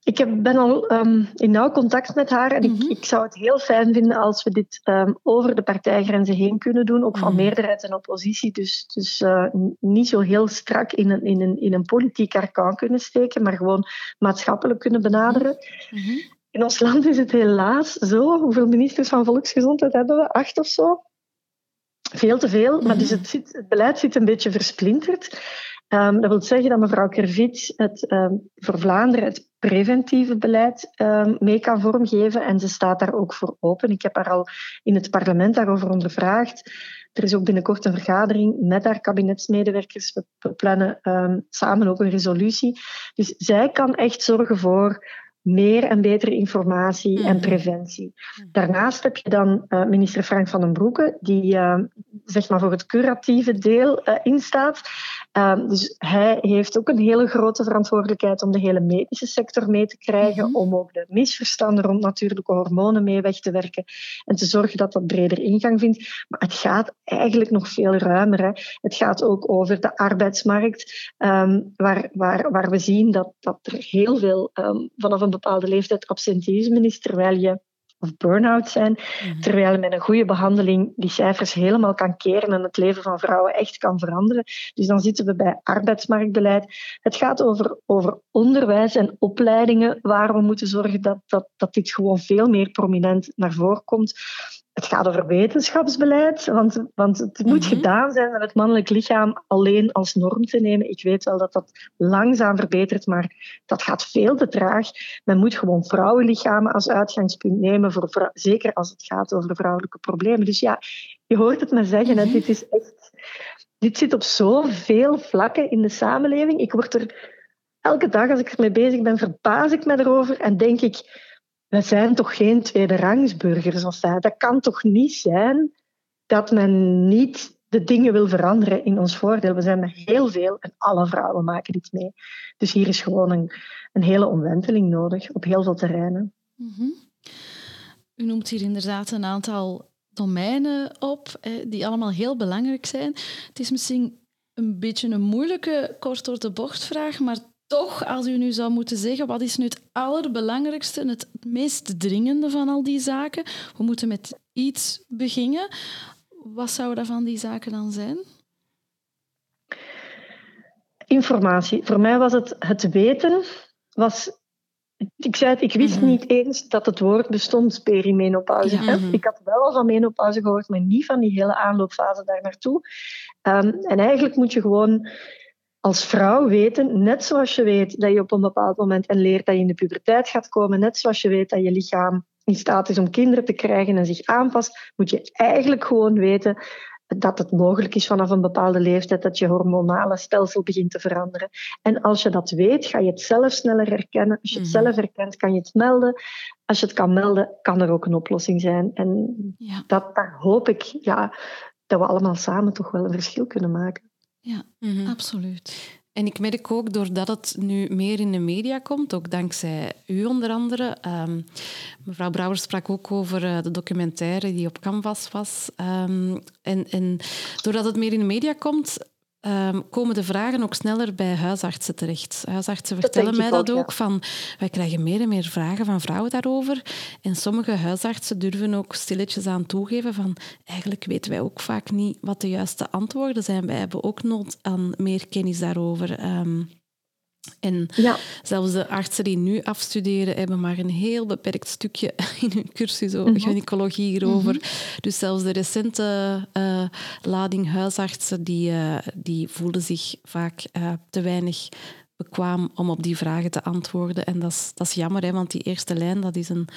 Ik heb, ben al um, in nauw contact met haar en ik, mhm. ik, zou het heel fijn vinden als we dit um, over de partijgrenzen heen kunnen doen, ook van mhm. meerderheid en oppositie. Dus, dus uh, niet zo heel strak in een, in, een, in een politiek arkaan kunnen steken, maar gewoon maatschappelijk kunnen benaderen. Mhm. In ons land is het helaas zo. Hoeveel ministers van Volksgezondheid hebben we? Acht of zo? Veel te veel, maar dus het, zit, het beleid zit een beetje versplinterd. Um, dat wil zeggen dat mevrouw Kervit het um, voor Vlaanderen het preventieve beleid um, mee kan vormgeven en ze staat daar ook voor open. Ik heb haar al in het parlement daarover ondervraagd. Er is ook binnenkort een vergadering met haar kabinetsmedewerkers. We plannen samen ook een resolutie. Dus zij kan echt zorgen voor meer en betere informatie en mhm. preventie. Daarnaast heb je dan uh, minister Frank van den Broeke, die uh, zeg maar voor het curatieve deel uh, instaat. Ehm, dus hij heeft ook een hele grote verantwoordelijkheid om de hele medische sector mee te krijgen, mhm. om ook de misverstanden rond natuurlijke hormonen mee weg te werken en te zorgen dat dat breder ingang vindt. Maar het gaat eigenlijk nog veel ruimer. Hè. Het gaat ook over de arbeidsmarkt, um, waar, waar, waar we zien dat, dat er heel veel um, vanaf een een bepaalde leeftijd absenteïsme is, terwijl je of burn-out zijn, mhm. terwijl met een goede behandeling die cijfers helemaal kan keren en het leven van vrouwen echt kan veranderen. Dus dan zitten we bij arbeidsmarktbeleid. Het gaat over, over onderwijs en opleidingen waar we moeten zorgen dat, dat, dat dit gewoon veel meer prominent naar voren komt. Het gaat over wetenschapsbeleid, want, want het moet mhm. gedaan zijn met het mannelijk lichaam alleen als norm te nemen. Ik weet wel dat dat langzaam verbetert, maar dat gaat veel te traag. Men moet gewoon vrouwenlichamen als uitgangspunt nemen, voor zeker als het gaat over vrouwelijke problemen. Dus ja, je hoort het me zeggen, mm dit is echt... Dit zit op zoveel vlakken in de samenleving. Ik word er elke dag, als ik ermee bezig ben, verbaas ik me erover en denk ik we zijn toch geen tweederangsburgers of dat. Kan toch niet zijn dat men niet de dingen wil veranderen in ons voordeel. We zijn met heel veel en alle vrouwen maken dit mee. Dus hier is gewoon een, een hele omwenteling nodig op heel veel terreinen. Mhm. U noemt hier inderdaad een aantal domeinen op die allemaal heel belangrijk zijn. Het is misschien een beetje een moeilijke, kort door de bocht vraag, maar toch, als u nu zou moeten zeggen, wat is nu het allerbelangrijkste, het meest dringende van al die zaken? We moeten met iets beginnen. Wat zou dat van die zaken dan zijn? Informatie. Voor mij was het het weten. Was, ik zei het, ik wist mhm. niet eens dat het woord bestond, perimenopauze. Mhm. Ik had wel al van menopauze gehoord, maar niet van die hele aanloopfase daar naartoe. Um, en eigenlijk moet je gewoon als vrouw weten, net zoals je weet dat je op een bepaald moment en leert dat je in de puberteit gaat komen, net zoals je weet dat je lichaam in staat is om kinderen te krijgen en zich aanpast, moet je eigenlijk gewoon weten dat het mogelijk is vanaf een bepaalde leeftijd dat je hormonale stelsel begint te veranderen. En als je dat weet, ga je het zelf sneller herkennen. Als je het mhm. zelf herkent, kan je het melden. Als je het kan melden, kan er ook een oplossing zijn. En ja. dat, daar hoop ik ja, dat we allemaal samen toch wel een verschil kunnen maken. Ja, mhm. absoluut. En ik merk ook, doordat het nu meer in de media komt, ook dankzij u onder andere. Um, mevrouw Brouwer sprak ook over uh, de documentaire die op Canvas was. Um, en, en doordat het meer in de media komt, um, komen de vragen ook sneller bij huisartsen terecht. Huisartsen vertellen mij dat ook. Van, wij krijgen meer en meer vragen van vrouwen daarover. En sommige huisartsen durven ook stilletjes aan toegeven van eigenlijk weten wij ook vaak niet wat de juiste antwoorden zijn. Wij hebben ook nood aan meer kennis daarover. Um, en ja. zelfs de artsen die nu afstuderen, hebben maar een heel beperkt stukje in hun cursus over mm gynaecologie hierover. Mhm. Dus zelfs de recente uh, lading huisartsen, die, uh, die voelden zich vaak uh, te weinig bekwaam om op die vragen te antwoorden. En dat is, dat is jammer, hè, want die eerste lijn dat is een,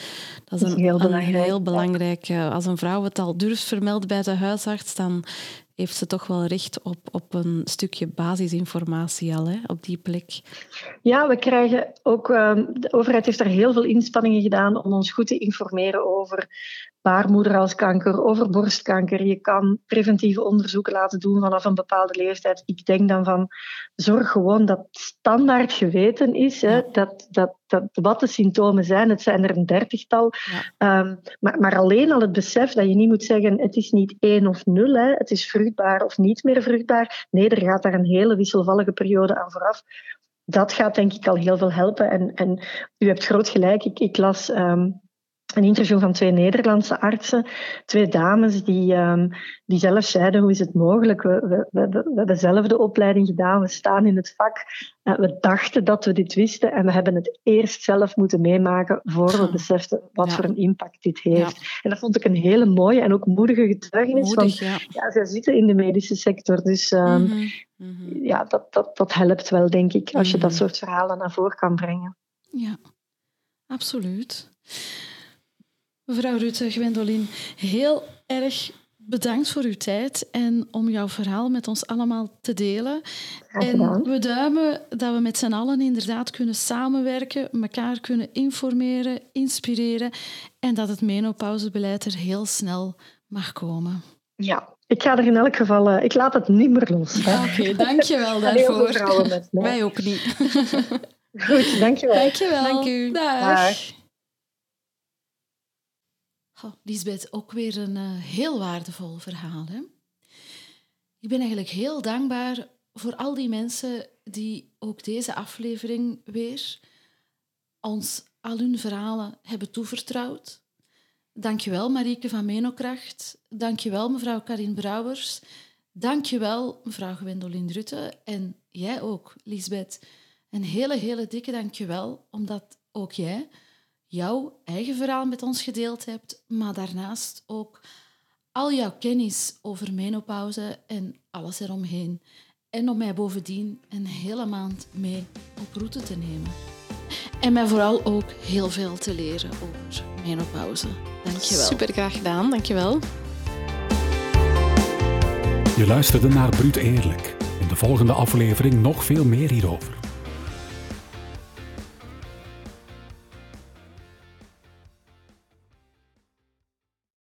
dat is een, heel belangrijk. Heel belangrijk als een vrouw het al durft vermelden bij de huisarts, dan heeft ze toch wel recht op, op een stukje basisinformatie al, hè, op die plek. Ja, we krijgen ook... Ehm, de overheid heeft er heel veel inspanningen gedaan om ons goed te informeren over baarmoederhalskanker, over borstkanker. Je kan preventieve onderzoeken laten doen vanaf een bepaalde leeftijd. Ik denk dan van, zorg gewoon dat standaard geweten is, hè, dat, dat, dat, wat de symptomen zijn. Het zijn er een dertigtal. Ehm, maar, maar alleen al het besef dat je niet moet zeggen, het is niet één of nul, hè, het is vruchtbaar of niet meer vruchtbaar. Nee, er gaat daar een hele wisselvallige periode aan vooraf dat gaat denk ik al heel veel helpen. En, en u hebt groot gelijk. Ik, ik las ehm, een interview van twee Nederlandse artsen, twee dames die, um, die zelf zeiden hoe is het mogelijk. We, we, we, we, hebben zelf de opleiding gedaan, we staan in het vak. Uh, we dachten dat we dit wisten en we hebben het eerst zelf moeten meemaken voor we beseften wat ja. voor een impact dit heeft. Ja. En dat vond ik een hele mooie en ook moedige getuigenis. Moedig, van, ja. ja, zij zitten in de medische sector, dus um, mm -hmm. Mm -hmm. ja, dat, dat, dat helpt wel, denk ik, als je mm -hmm. dat soort verhalen naar voren kan brengen. Ja, absoluut. Mevrouw Rutte, Gwendolyn, heel erg bedankt voor uw tijd en om jouw verhaal met ons allemaal te delen. En we duimen dat we met z'n allen inderdaad kunnen samenwerken, elkaar kunnen informeren, inspireren en dat het menopausebeleid er heel snel mag komen. Ja, ik ga er in elk geval... Uh, ik laat het niet meer los. Oké, okay, dankjewel daarvoor. Wij ook niet. Goed, dankjewel. Dankjewel. Dank u. Dag. Dag. Oh, ook weer een uh, heel waardevol verhaal. Hè? Ik ben eigenlijk heel dankbaar voor al die mensen die ook deze aflevering weer ons al hun verhalen hebben toevertrouwd. Dankjewel Marieke van Menokracht. Dankjewel mevrouw Karin Brouwers. Dankjewel mevrouw Gwendolyn Rutte. En jij ook, Lisbeth. Een hele, hele dikke dankjewel, omdat ook jij jouw eigen verhaal met ons gedeeld hebt, maar daarnaast ook al jouw kennis over menopauze en alles eromheen. En om mij bovendien een hele maand mee op route te nemen. En mij vooral ook heel veel te leren over menopauze. Dankjewel. Super graag gedaan, dankjewel. Je luisterde naar Bruut Eerlijk. In de volgende aflevering nog veel meer hierover.